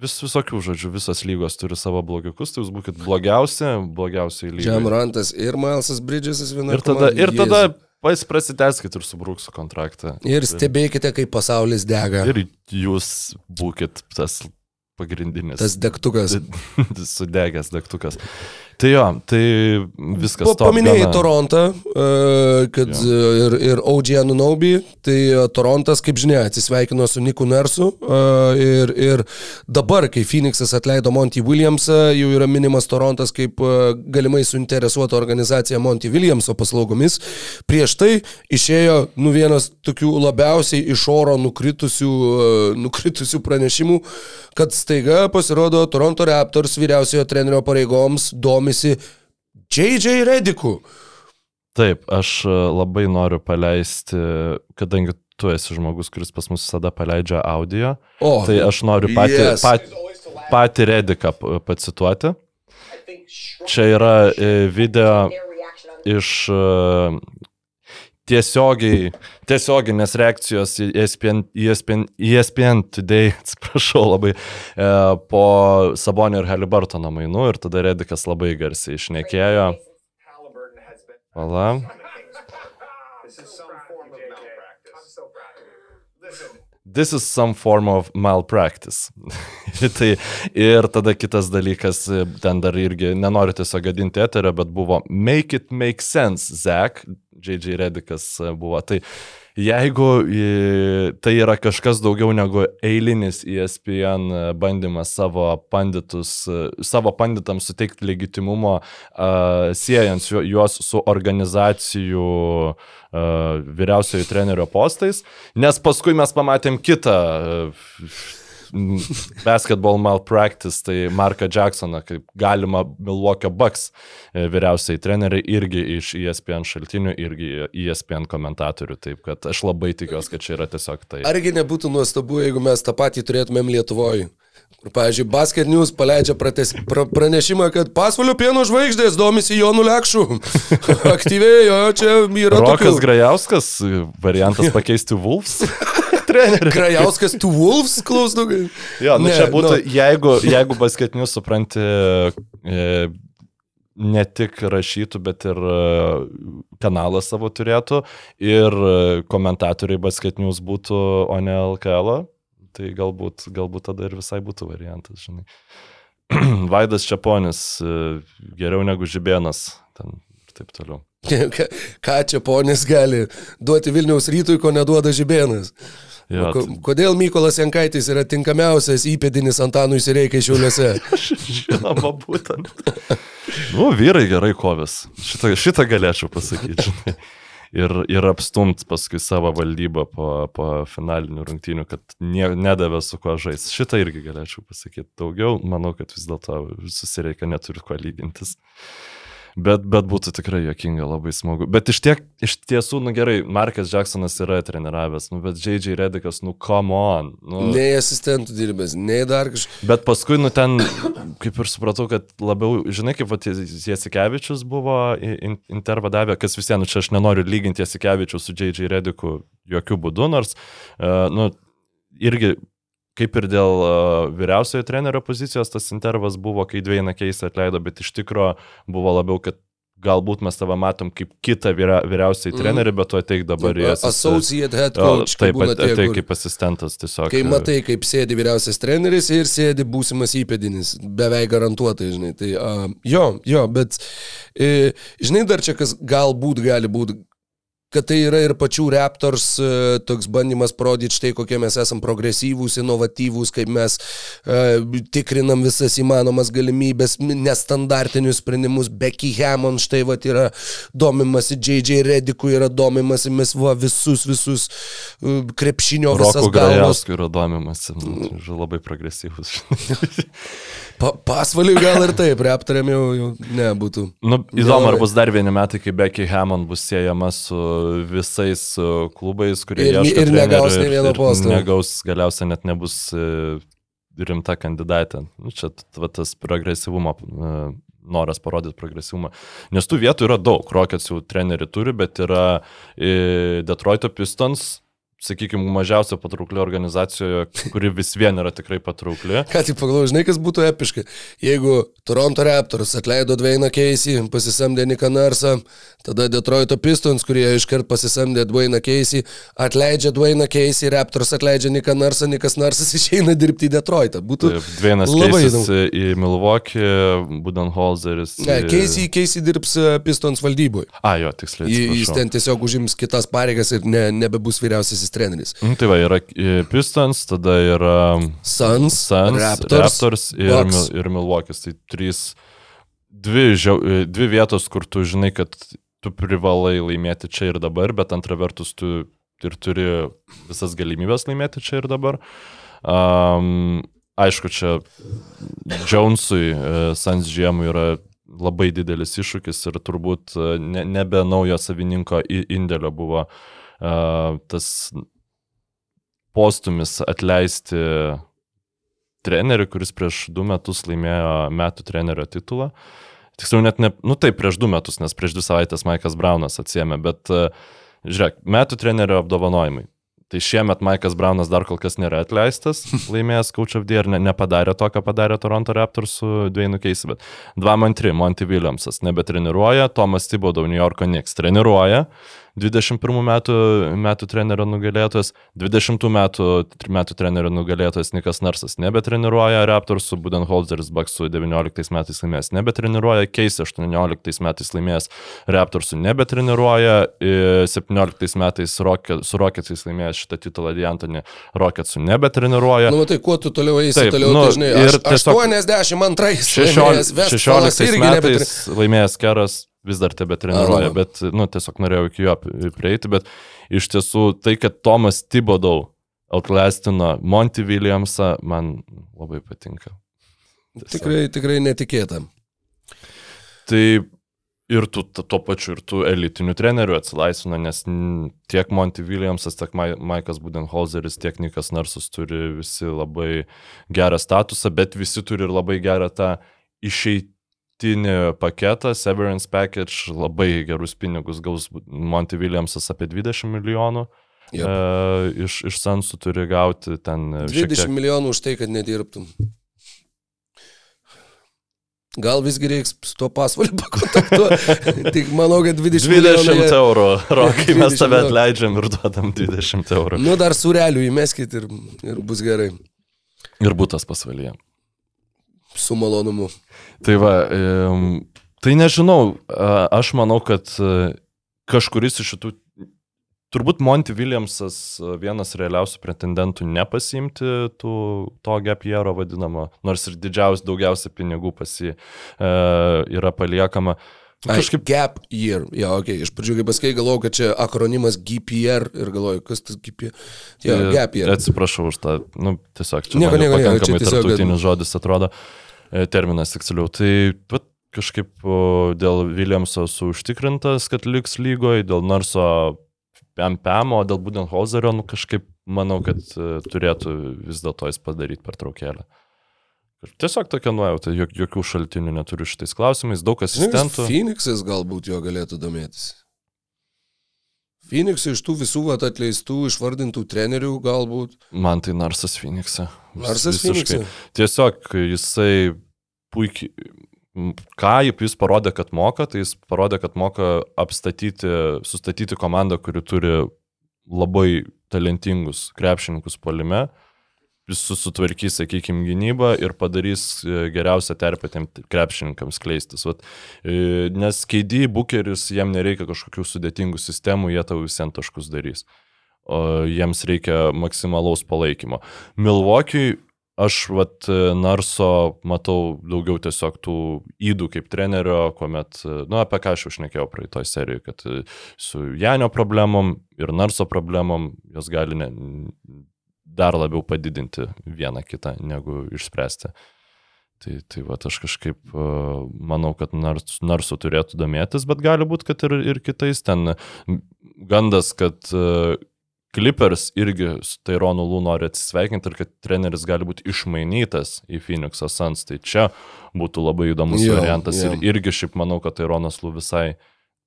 [SPEAKER 3] vis visokių žodžių, visos lygos turi savo blogiukus, tai jūs būkite blogiausi, blogiausiai lygiai.
[SPEAKER 4] Džemorantas ir Milesas Bridgesas viena
[SPEAKER 3] Ir tada, ir tada pas prasiteskit ir subrūksiu kontraktą.
[SPEAKER 4] Ir stebėkite, kaip pasaulis dega.
[SPEAKER 3] Ir jūs būkit tas pagrindinis.
[SPEAKER 4] Tas degtukas. (laughs)
[SPEAKER 3] Sudegęs degtukas. Tai jo, tai viskas.
[SPEAKER 4] Po, paminėjai
[SPEAKER 3] gana.
[SPEAKER 4] Torontą, e, kad
[SPEAKER 3] Jo.
[SPEAKER 4] ir, ir OG Anunobi, tai e, Torontas, kaip žinia, atsisveikino su Niku Nersu e, ir, ir dabar, kai Phoenixas atleido Monty Williamsą, jau yra minimas Torontas kaip galimai suinteresuota organizacija Monty Williamso paslaugomis. Prieš tai išėjo nu vienas tokių labiausiai iš oro nukritusių, nukritusių pranešimų, kad staiga pasirodo Toronto Raptors vyriausiojo trenerio pareigoms domisi JJ Rediku.
[SPEAKER 3] Taip, aš e, labai noriu paleisti, kadangi tu esi žmogus, kuris pas mus visada paleidžia audio,
[SPEAKER 4] O,
[SPEAKER 3] tai aš noriu patį,
[SPEAKER 4] yes.
[SPEAKER 3] pat, patį Rediką pacituoti. Čia yra e, video iš e, tiesiogiai, tiesioginės reakcijos į ESPN, ESPN, ESPN Today, (laughs) atsiprašau labai, e, po Sabonio ir Halibartono mainų ir tada Redikas labai garsiai išnekėjo. Pala. This is some form of malpractice. (laughs) tai, ir tada kitas dalykas, ten dar irgi nenoriu tiesiog gadinti eterio, bet buvo Make it make sense, Zach, JJ Redikas buvo. Tai jeigu e, tai yra kažkas daugiau negu eilinis E ESPN bandymas savo panditus, e, savo panditams suteikti legitimumo, uh, siejant ju- juos su organizacijų uh, vyriausiojo trenerio postais, nes paskui mes pamatėm kitą uh, (laughs) basketball malpractice, tai Marką Jacksoną, kaip galima Milwaukee Bucks e, vyriausiai treneriai irgi iš ESPN šaltinių, irgi ESPN komentatorių, taip kad aš labai tikiuosi, kad čia yra tiesiog tai.
[SPEAKER 4] Argi nebūtų nuostabu, jeigu mes tą patį turėtumėm Lietuvoje? Kur, pavyzdžiui, Basket News paleidžia prates, pra, pranešimą, kad pasvalio pieno žvaigždės domisi Jonu Lekšu. (laughs) Aktyvėjo, čia yra
[SPEAKER 3] Rokas
[SPEAKER 4] tokių.
[SPEAKER 3] Grajauskas, variantas pakeisti Wolves (laughs) trenerių.
[SPEAKER 4] Krajauskas tu Wolves klausdukai.
[SPEAKER 3] Jo, nu
[SPEAKER 4] Ne,
[SPEAKER 3] čia būtų,
[SPEAKER 4] nu.
[SPEAKER 3] jeigu, jeigu basketinius supranti, e, ne tik rašytų, bet ir e, kanalą savo turėtų ir e, komentatoriai basketinius būtų, o ne LKL, tai galbūt, galbūt tada ir visai būtų variantas, žinai. (clears throat) Vaidas Čiaponis, e, geriau negu Žibėnas, ten ir taip toliau. (laughs)
[SPEAKER 4] Ką- Ką čia ponis gali duoti Vilniaus rytui, ko neduoda Žibėnas?
[SPEAKER 3] Jo,
[SPEAKER 4] Ko, kodėl Mykolas Jankaitis yra tinkamiausias įpėdinis Antanui Sireikai šiuliuose? (laughs)
[SPEAKER 3] Žinoma, būtent. (laughs) Nu, vyrai gerai kovės. Šitą, šitą galėčiau pasakyti. Ir, ir apstumt paskui savo valdybą po, po finalinių rungtynių, kad nie, nedavė su kuo žais. Šitą irgi galėčiau pasakyti. Daugiau, manau, kad vis dėlto susireikia neturi kuo lygintis. Bet, bet būtų tikrai jokinga, labai smagu. Bet iš, tiek, iš tiesų, nu gerai, Markas Jacksonas yra treniravęs, nu, bet J.J. Redikas, nu come on. Nu,
[SPEAKER 4] Nei asistentų dirbęs, nei dar kažkas.
[SPEAKER 3] Bet paskui, nu ten, kaip ir supratau, kad labiau, žinai, kaip Jasikevičius buvo i- in- intervą davę, kas vis vien, nu, čia aš nenoriu lyginti Jasikevičius su J.J. Rediku jokių būdų, nors, uh, nu, irgi kaip ir dėl uh, vyriausiojo trenerio pozicijos, tas intervas buvo, kai Dvieina Keisą atleido, bet iš tikro buvo labiau, kad galbūt mes tave matom kaip kitą vyria, vyriausiai
[SPEAKER 4] Mhm.
[SPEAKER 3] trenerį, bet tu ateik dabar į
[SPEAKER 4] Associate head coach.
[SPEAKER 3] Taip, tai
[SPEAKER 4] kur-
[SPEAKER 3] kaip asistentas tiesiog.
[SPEAKER 4] Kai matai, kaip sėdi vyriausias treneris ir sėdi būsimas įpėdinis, beveik garantuotai, žinai. Tai, uh, jo, jo, bet, e, žinai, dar čia kas galbūt gali būti, kad tai yra ir pačių Raptors e, toks bandymas parodyti štai kokie mes esame progresyvūs, inovatyvūs, kaip mes e, tikrinam visas įmanomas galimybės, nestandartinius sprendimus. Becky Hammond štai va yra domimasi, JJ Rediku yra domimasi, mes va visus, visus e, krepšinio visas
[SPEAKER 3] Roko
[SPEAKER 4] galvas
[SPEAKER 3] Grajausku yra domimas, tai labai progresyvus. (laughs)
[SPEAKER 4] Pa, pasvaliui gal ir taip, reaptarėm jau, jau nebūtų.
[SPEAKER 3] nu, įdomu, ar bus dar vieni metai, kai Becky Hammond bus siejama su visais uh, klubais, kurie
[SPEAKER 4] Ir-
[SPEAKER 3] ieško
[SPEAKER 4] ir negaus nė vieno posto.
[SPEAKER 3] Negaus, galiausiai net nebus uh, rimta kandidatė. Nu, čia va, tas progresyvumo. Uh, noras parodyti progresyvumą. Nes tų vietų yra daug. Rockets jau trenerių turi, bet yra e, Detroito Pistons, sakykime, mažiausia patraukli organizacijoje, kuri vis vien yra tikrai patraukli. (laughs)
[SPEAKER 4] Ką tik pagalvoju, žinai, kas būtų epiška. Jeigu Toronto Raptors atleido Dwayną Keisį, pasisamdė Niką Narsą, tada Detroito Pistons, kurie iškart pasisamdė Dwayną Keisį, atleidžia Dwayną Keisį, Raptors atleidžia Niką Narsą, Nikas Narsas (laughs) išeina dirbti į Detroitą. Būtų
[SPEAKER 3] Taip, Dvienas
[SPEAKER 4] labai įdomu.
[SPEAKER 3] į Milwaukee, Budenholzeris.
[SPEAKER 4] Ne,
[SPEAKER 3] į-
[SPEAKER 4] Keisį, Keisį dirbs e, Pistons valdyboje.
[SPEAKER 3] A, jo, tiksliai.
[SPEAKER 4] Jis ten tiesiog užims kitas pareigas ir ne, nebebus vyriausiasis treneris.
[SPEAKER 3] Nu, Tai va, yra e, Pistons, tada yra
[SPEAKER 4] Suns,
[SPEAKER 3] Suns,
[SPEAKER 4] Raptors,
[SPEAKER 3] Raptors ir. Mil, ir Milwaukee. Tai trys, dvi, e, dvi vietos, kur tu žinai, kad tu privalai laimėti čia ir dabar, bet antra vertus tu ir turi visas galimybės laimėti čia ir dabar. Um, aišku, čia Jonesui, e, Sans Žiemui yra labai didelis iššūkis ir turbūt ne, nebe naujo savininko indėlio buvo uh, tas postumis atleisti trenerių, kuris prieš du metus laimėjo metų trenerio titulą. Tiksliau, net ne, nu taip, prieš du metus, nes prieš dvi savaitės Maikas Braunas atsiemė, bet Žiūrėk, metų trenerio apdovanojimai. Tai šiemet Maikas Braunas dar kol kas nėra atleistas, (laughs) laimėjęs Coach of the Year, ne, nepadarė to, ką padarė Toronto Raptors su Dwaynu Keisi, bet 2-2, Monty Williamsas nebetreniruoja, Tomas Thibodeau New Yorko Knicks treniruoja, 21 metų, metų trenerio nugalėtojas, 20 metų, metų trenerio nugalėtojas Nikas Narsas nebetreniruoja, Raptorsų Budenholzeris Baksų 19 metais laimėjęs nebetreniruoja, Keisi 18 metais laimėjęs Raptorsų nebetreniruoja, 17 metais Rocket, su Rocketsais laimėjęs šitą titulą Diantonį Rocketsų nebetreniruoja.
[SPEAKER 4] Nu, tai kuo tu toliau eisi,
[SPEAKER 3] Taip,
[SPEAKER 4] toliau,
[SPEAKER 3] nu,
[SPEAKER 4] žinai,
[SPEAKER 3] ir
[SPEAKER 4] aš,
[SPEAKER 3] tiesiog-
[SPEAKER 4] 82
[SPEAKER 3] 16, 16
[SPEAKER 4] irgi
[SPEAKER 3] metais laimėjęs Keras vis dar tebe treniruoja, bet, nu, tiesiog norėjau iki jo prieiti, bet iš tiesų tai, kad Tomas Tibodau outlastino Monty Williamsą, man labai patinka. Tiesiog.
[SPEAKER 4] Tikrai, tikrai netikėta.
[SPEAKER 3] Tai ir tu tuo pačiu, ir tų elitinių trenerių atsilaisvino, nes tiek Monty Williamsas, tiek Mai- Maikas Budenholzeris, tiek Nikas Narsus turi visi labai gerą statusą, bet visi turi ir labai gerą tą išeitinį paketą, severance package, labai gerus pinigus gaus Monty Williamsas apie 20 milijonų.
[SPEAKER 4] Jep.
[SPEAKER 3] E, iš, iš Sansų turi gauti ten e, šiek
[SPEAKER 4] 20
[SPEAKER 3] tiek
[SPEAKER 4] milijonų už tai, kad nedirbtum. Gal visgi reiks su tuo pasvaliu (laughs) pakontaktuoti. Tik manau, kad 20,
[SPEAKER 3] 20
[SPEAKER 4] milijonų.
[SPEAKER 3] eurų, Rokai, mes
[SPEAKER 4] 20
[SPEAKER 3] tave atleidžiam ir duodam 20 eurų.
[SPEAKER 4] Nu, dar surelių įmeskit ir, ir bus gerai.
[SPEAKER 3] Ir būtas pasvalyje.
[SPEAKER 4] Su malonumu.
[SPEAKER 3] Tai va, tai nežinau, aš manau, kad e, kažkuris iš šitų, turbūt Monty Williamsas e, vienas realiausių pretendentų nepasimti tų, to gapiero vadinamo, nors ir didžiausia, daugiausia pinigų pasi e, yra paliekama.
[SPEAKER 4] Ai,
[SPEAKER 3] Kažkaip
[SPEAKER 4] Gap year. Ja, okay. Iš pradžių, kai pasakai, galvojau, kad čia akronimas GPR ir galvoju, kas tas GPR. Ja,
[SPEAKER 3] e,
[SPEAKER 4] gap year.
[SPEAKER 3] Atsiprašau už tą, nu, tiesiog čia
[SPEAKER 4] Nieko, nieko, nieko, čia tiesiog, kad-
[SPEAKER 3] tarptautinis žodis atrodo, e, terminas tiksliau. Tai vat, kažkaip dėl Williamso užtikrintas, kad liks lygoje, dėl Narso PMPM, o dėl Budenholzerio, nu kažkaip manau, kad e, turėtų vis dėlto jis padaryti per traukėlę. Tiesiog tokia nuojauta, jok, jokių šaltinių neturiu šitais klausimais, daug asistentų.
[SPEAKER 4] Phoenixas galbūt jo galėtų domėtis. Phoenixai iš tų visų vat, atleistų, išvardintų trenerių galbūt.
[SPEAKER 3] Man tai Narsas Phoenix'e. Vis-
[SPEAKER 4] Narsas. Phoenix'e.
[SPEAKER 3] Tiesiog jisai puikiai, ką jis parodė, kad moka, tai jis parodė, kad moka apstatyti, sustatyti komandą, kuri turi labai talentingus krepšininkus polime, jis susitvarkys, sakykime, gynybą ir padarys e, geriausią terpę tiem krepšininkams kleistis. Vat, e, nes keidį bukeris, jiem nereikia kažkokių sudėtingų sistemų, jie tau visiems taškus darys. O jiems reikia maksimalaus palaikymo. Milvokiui aš vat e, Narso matau daugiau tiesiog tų įdų kaip trenerio, kuomet, nu, apie ką aš jau šnekėjau praeitoj serijoje, kad su Janio problemom ir Narso problemom jos gali ne, dar labiau padidinti vieną kitą, negu išspręsti. Tai, tai va, aš kažkaip uh, manau, kad nars, Narsu turėtų domėtis, bet gali būti, kad ir, ir kitais ten gandas, kad uh, Clippers irgi su Taironu Lū nori atsisveikinti ir kad treneris gali būti išmainytas į Phoenix'o Suns. Tai čia būtų labai įdomus
[SPEAKER 4] Jo,
[SPEAKER 3] variantas.
[SPEAKER 4] jo.
[SPEAKER 3] Ir irgi šiaip manau, kad Taironas Lū visai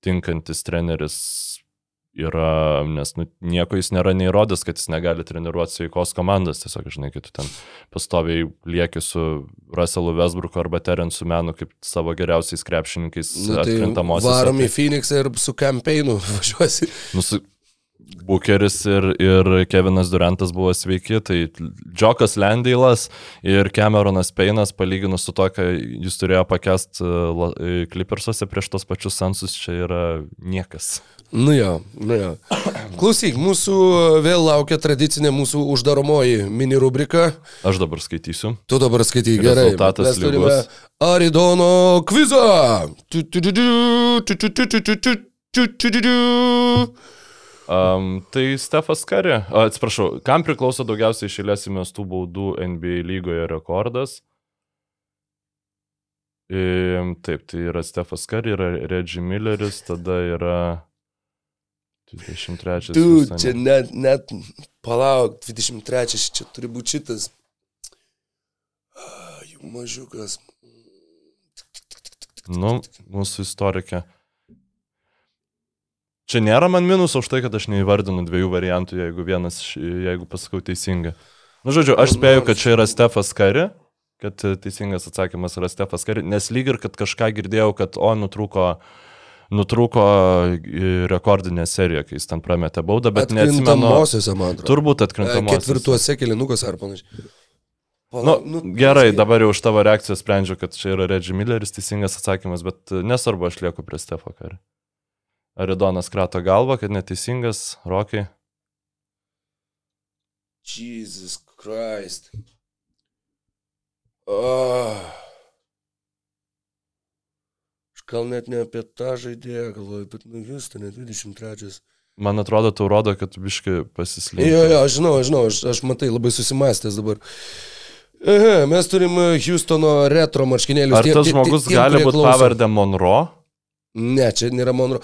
[SPEAKER 3] tinkantis treneris yra, nes nu, nieko jis nėra neįrodęs, kad jis negali treniruoti sveikos komandos. Tiesiog, žinai, kai tu ten pastoviai lieki su Russellu Westbrooku arba Terensu Menu kaip savo geriausiais krepšininkais
[SPEAKER 4] Nu, tai
[SPEAKER 3] atkrintamosios.
[SPEAKER 4] varom į Phoenixą ir su kampėnu (laughs) važiuosi.
[SPEAKER 3] Nu, su... Bukeris ir, ir Kevinas Durantas buvo sveiki, tai Džokas Lendeilas ir Cameronas Peinas, palyginus su to, ką jis turėjo pakest Clippersuose prieš tos pačius Sansus, čia yra niekas.
[SPEAKER 4] Nu jo, nu jo. Klausyk, mūsų vėl laukia tradicinė mūsų uždaromoji mini rubrika.
[SPEAKER 3] Aš dabar skaitysiu.
[SPEAKER 4] Tu dabar skaityk gerai.
[SPEAKER 3] Rezultatas
[SPEAKER 4] turime Aridono kvizą.
[SPEAKER 3] Um, tai Stefas Kari, atsiprašau, kam priklauso daugiausiai išėlės įmestų baudų NBA lygoje rekordas? I, taip, tai yra Stefas Kari, yra Reggie Milleris, tada yra... 23.
[SPEAKER 4] Tu,
[SPEAKER 3] Susan-
[SPEAKER 4] čia net, net, palauk, 23, čia turi būti šitas. Ah, Jų mažiukas.
[SPEAKER 3] Nu, mūsų istorikė. Čia nėra man minus už tai, kad aš neįvardinu dviejų variantų, jeigu vienas, jeigu pasakau teisingą. Nu, žodžiu, aš spėju, kad čia yra Stefas Kari, kad teisingas atsakymas yra Stefas Kari, nes lyg ir kad kažką girdėjau, kad o, nutrūko, nutrūko e, rekordinė serija, kai jis ten prametė baudą, bet neatsimenu. Turbūt
[SPEAKER 4] E,
[SPEAKER 3] atkrintamosios.
[SPEAKER 4] Ketvirtuose kelinukas ar panašiai.
[SPEAKER 3] Nu,
[SPEAKER 4] Pala-
[SPEAKER 3] gerai,
[SPEAKER 4] visgi.
[SPEAKER 3] dabar jau už tavo reakciją sprendžiu, kad čia yra Reggie Milleris teisingas atsakymas, bet e, nesvarbu, aš lieku prie Stefo Kari. Aridonas krato galvą, kad neteisingas, Rokai.
[SPEAKER 4] Jesus Christ. Oh. Gal net ne apie tą žaidėją galvoju, bet nu Houston 23.
[SPEAKER 3] Man atrodo, tau rodo, kad biški pasislinkai.
[SPEAKER 4] Jo, jo, aš žinau, aš žinau, aš, aš matai labai susimastęs dabar. Aha, mes turim e, Houstono retro marškinėlius.
[SPEAKER 3] Ar tas žmogus gali būti pavardę Monroe?
[SPEAKER 4] Ne, čia nėra Monro.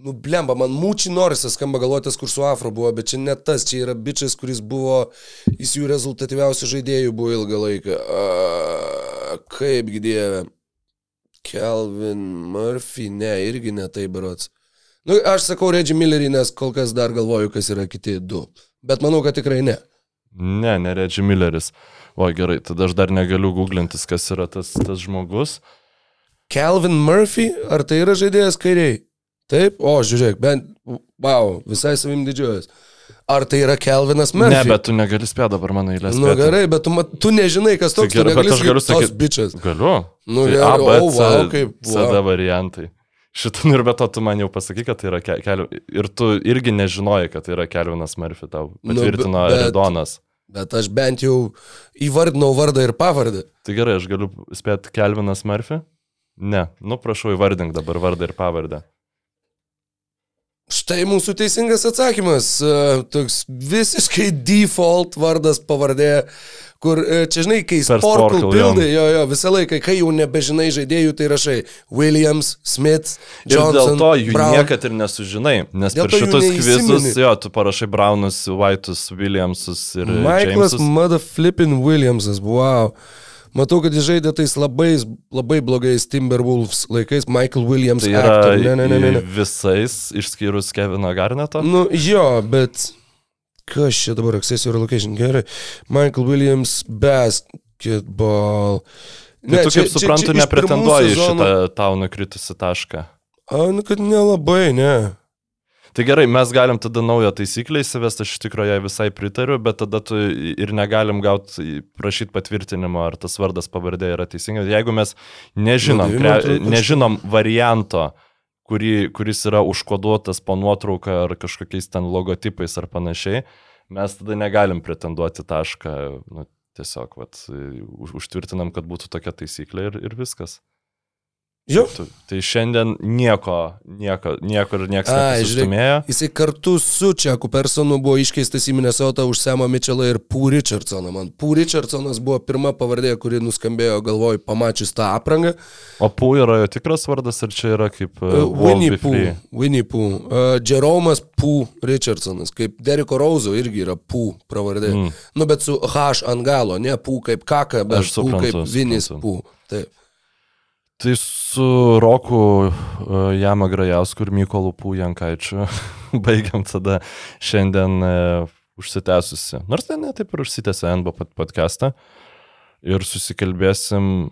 [SPEAKER 4] Nu, blemba, man Mūči Norisas skamba galvotės, kur su Afro buvo, bet čia ne tas, čia yra bičias, kuris buvo, jis jų rezultatyviausių žaidėjų buvo ilgą laiką. A, kaipgi dieve. Kelvin Murphy, ne, irgi ne tai berots. Nu, aš sakau Reggie Millerį, nes kol kas dar galvoju, kas yra kiti du. Bet manau, kad tikrai ne.
[SPEAKER 3] Ne, ne Reggie Milleris. O gerai, tada aš dar negaliu googlintis, kas yra tas, tas žmogus.
[SPEAKER 4] Calvin Murphy, ar tai yra žaidėjas kairiai? Taip, o žiūrėk, bent, wow, visai savim didžiuojas. Ar tai yra Calvinas Murphy?
[SPEAKER 3] Ne, bet tu negali spėti dabar mano eilės.
[SPEAKER 4] Nu gerai, bet tu, mat- tu nežinai, kas toks,
[SPEAKER 3] gerai,
[SPEAKER 4] tu
[SPEAKER 3] bet aš galiu
[SPEAKER 4] sakyt,
[SPEAKER 3] sakyt-
[SPEAKER 4] bičias.
[SPEAKER 3] Galiu.
[SPEAKER 4] Nu,
[SPEAKER 3] Tai
[SPEAKER 4] gerai,
[SPEAKER 3] A, B,
[SPEAKER 4] o,
[SPEAKER 3] C,
[SPEAKER 4] wow, kaip,
[SPEAKER 3] CD
[SPEAKER 4] wow.
[SPEAKER 3] variantai. Šitą nu ir be to tu man jau pasakai, kad tai yra ke- kelių. Ir tu irgi nežinojai, kad tai yra Kelvinas Murphy, tau
[SPEAKER 4] Nu,
[SPEAKER 3] patvirtino
[SPEAKER 4] be- bet-
[SPEAKER 3] Aridonas.
[SPEAKER 4] Bet aš bent jau įvardinau vardą ir pavardę.
[SPEAKER 3] Tai gerai, aš galiu spėti Kelvinas Murphy? Ne, nu prašau įvardink dabar vardą ir pavardę.
[SPEAKER 4] Štai mūsų teisingas atsakymas. E, Toks visiškai default vardas pavardė, kur e, čia žinai, kai
[SPEAKER 3] Sporkle,
[SPEAKER 4] pildai, jo, jo, visą laiką, kai jau nebežinai žaidėjų, tai rašai Williams, Smith,
[SPEAKER 3] Ir
[SPEAKER 4] Johnson,
[SPEAKER 3] dėl to jų
[SPEAKER 4] Brown.
[SPEAKER 3] niekad ir nesužinai, nes
[SPEAKER 4] Dėl
[SPEAKER 3] per šitus kvizus, jo, tu parašai Brownus, White'us, Williamsus ir
[SPEAKER 4] Michaelas. Mother Flippin Williamsas, wow. Matau, kad jis žaidė tais labai, labai blogais Timberwolves laikais, Michael Williams.
[SPEAKER 3] Tai yra
[SPEAKER 4] actor. ne, ne, ne, ne, ne.
[SPEAKER 3] visais, išskyrus Kevino Garneto.
[SPEAKER 4] Nu, jo, bet kas čia dabar, access your location, gerai. Michael Williams, basketball.
[SPEAKER 3] Tai tu kaip suprantu, nepretenduoji į
[SPEAKER 4] šitą.
[SPEAKER 3] šitą tau nukritusi tašką.
[SPEAKER 4] A, nu, kad nelabai, ne.
[SPEAKER 3] Tai gerai, mes galim tada naują taisyklę įsivesti, aš iš tikrųjų jai visai pritariu, bet tada tu ir negalim gauti, prašyti patvirtinimo, ar tas vardas pavardė yra teisingas. Jeigu mes nežinom, kre, nežinom varianto, kurį, kuris yra užkoduotas po nuotrauką ar kažkokiais ten logotipais ar panašiai, mes tada negalim pretenduoti tašką. Nu, tiesiog vat, už, užtvirtinam, kad būtų tokia taisyklė ir, ir viskas.
[SPEAKER 4] Jo.
[SPEAKER 3] Tu- Tai šiandien nieko, nieko, ir niekas nepasistumėjo.
[SPEAKER 4] Jisai kartu su Čeku Personu buvo iškeistas į Minnesotą už Samą Mitchellą ir Pū Richardsoną. Man Pū Richardsonas buvo pirma pavardė, kuri nuskambėjo galvoj pamačius tą aprangą.
[SPEAKER 3] O Pū yra jo tikras vardas, ar čia yra kaip uh,
[SPEAKER 4] Winnie? Pooh. Winnie Pooh. Uh, Jeromas Pooh Richardsonas, kaip Deriko Rauzo irgi yra Pooh pravardė.
[SPEAKER 3] Mm.
[SPEAKER 4] Nu, bet su H ant galo, ne Pooh kaip kaka, bet
[SPEAKER 3] suprantu,
[SPEAKER 4] kaip Vinis. Pooh. Taip.
[SPEAKER 3] Tai su Roku uh, Jama Grajausku ir Mykolu Pū Jankaičiu (laughs) baigiam tada šiandien uh, užsitęsusi. Nors tai ne taip ir užsitęsė NBO pod- podcastą. Ir susikalbėsim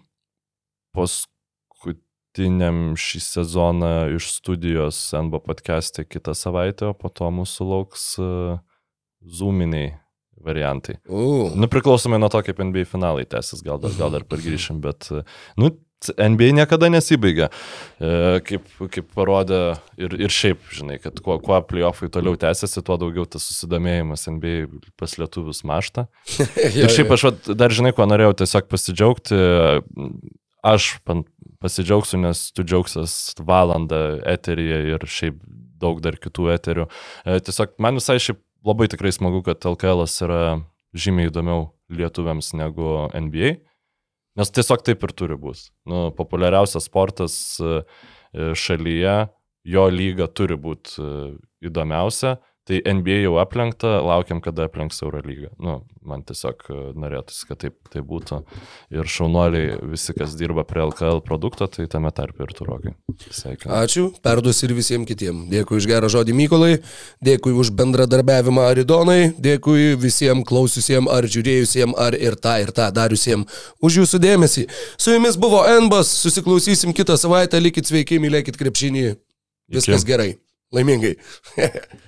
[SPEAKER 3] paskutiniam šį sezoną iš studijos NBO podcast'e kitą savaitę, o po to mūsų lauks uh, zoominiai variantai.
[SPEAKER 4] Uh.
[SPEAKER 3] Nu, priklausomai nuo to, kaip NBA finalai tęsis, gal gal dar pargrįšim, bet, nu, NBA niekada nesibaigia. E, kaip, kaip parodė ir, ir šiaip, žinai, kad kuo, kuo playoffai toliau tęsiasi, tuo daugiau tas susidomėjimas NBA pas lietuvius mašta. (laughs) Ir šiaip aš vat, dar, žinai, kuo norėjau tiesiog pasidžiaugti. Aš pasidžiaugsiu, nes tu džiaugsies valandą eteryje ir šiaip daug dar kitų eterių. E, Tiesiog man visai šiaip labai tikrai smagu, kad LKL yra žymiai įdomiau lietuviams negu NBA. Nes tiesiog taip ir turi būti. Nu, populiariausias sportas e, e, šalyje, jo lyga turi būti įdomiausia. Tai NBA jau aplenkta, laukiam, kada aplenks Eurolygą. Nu, man tiesiog e, norėtųsi, kad taip tai būtų. Ir šaunuoliai, visi, kas dirba prie LKL produkto, tai tame tarpe ir turokai. Sveikinu.
[SPEAKER 4] Ačiū, perduosiu ir visiems kitiems. Dėkui už gerą žodį Mykolai, dėkui už bendradarbiavimą Aridonai, dėkui visiems klausiusiems ar žiūrėjusiems ar ir tą ir tą dariusiems už jūsų dėmesį. Su jumis buvo Enbas, susiklausysim kitą savaitę, likit sveiki, mylėkit krepšinį. Viskas
[SPEAKER 3] Iki.
[SPEAKER 4] gerai, laimingai. (laughs)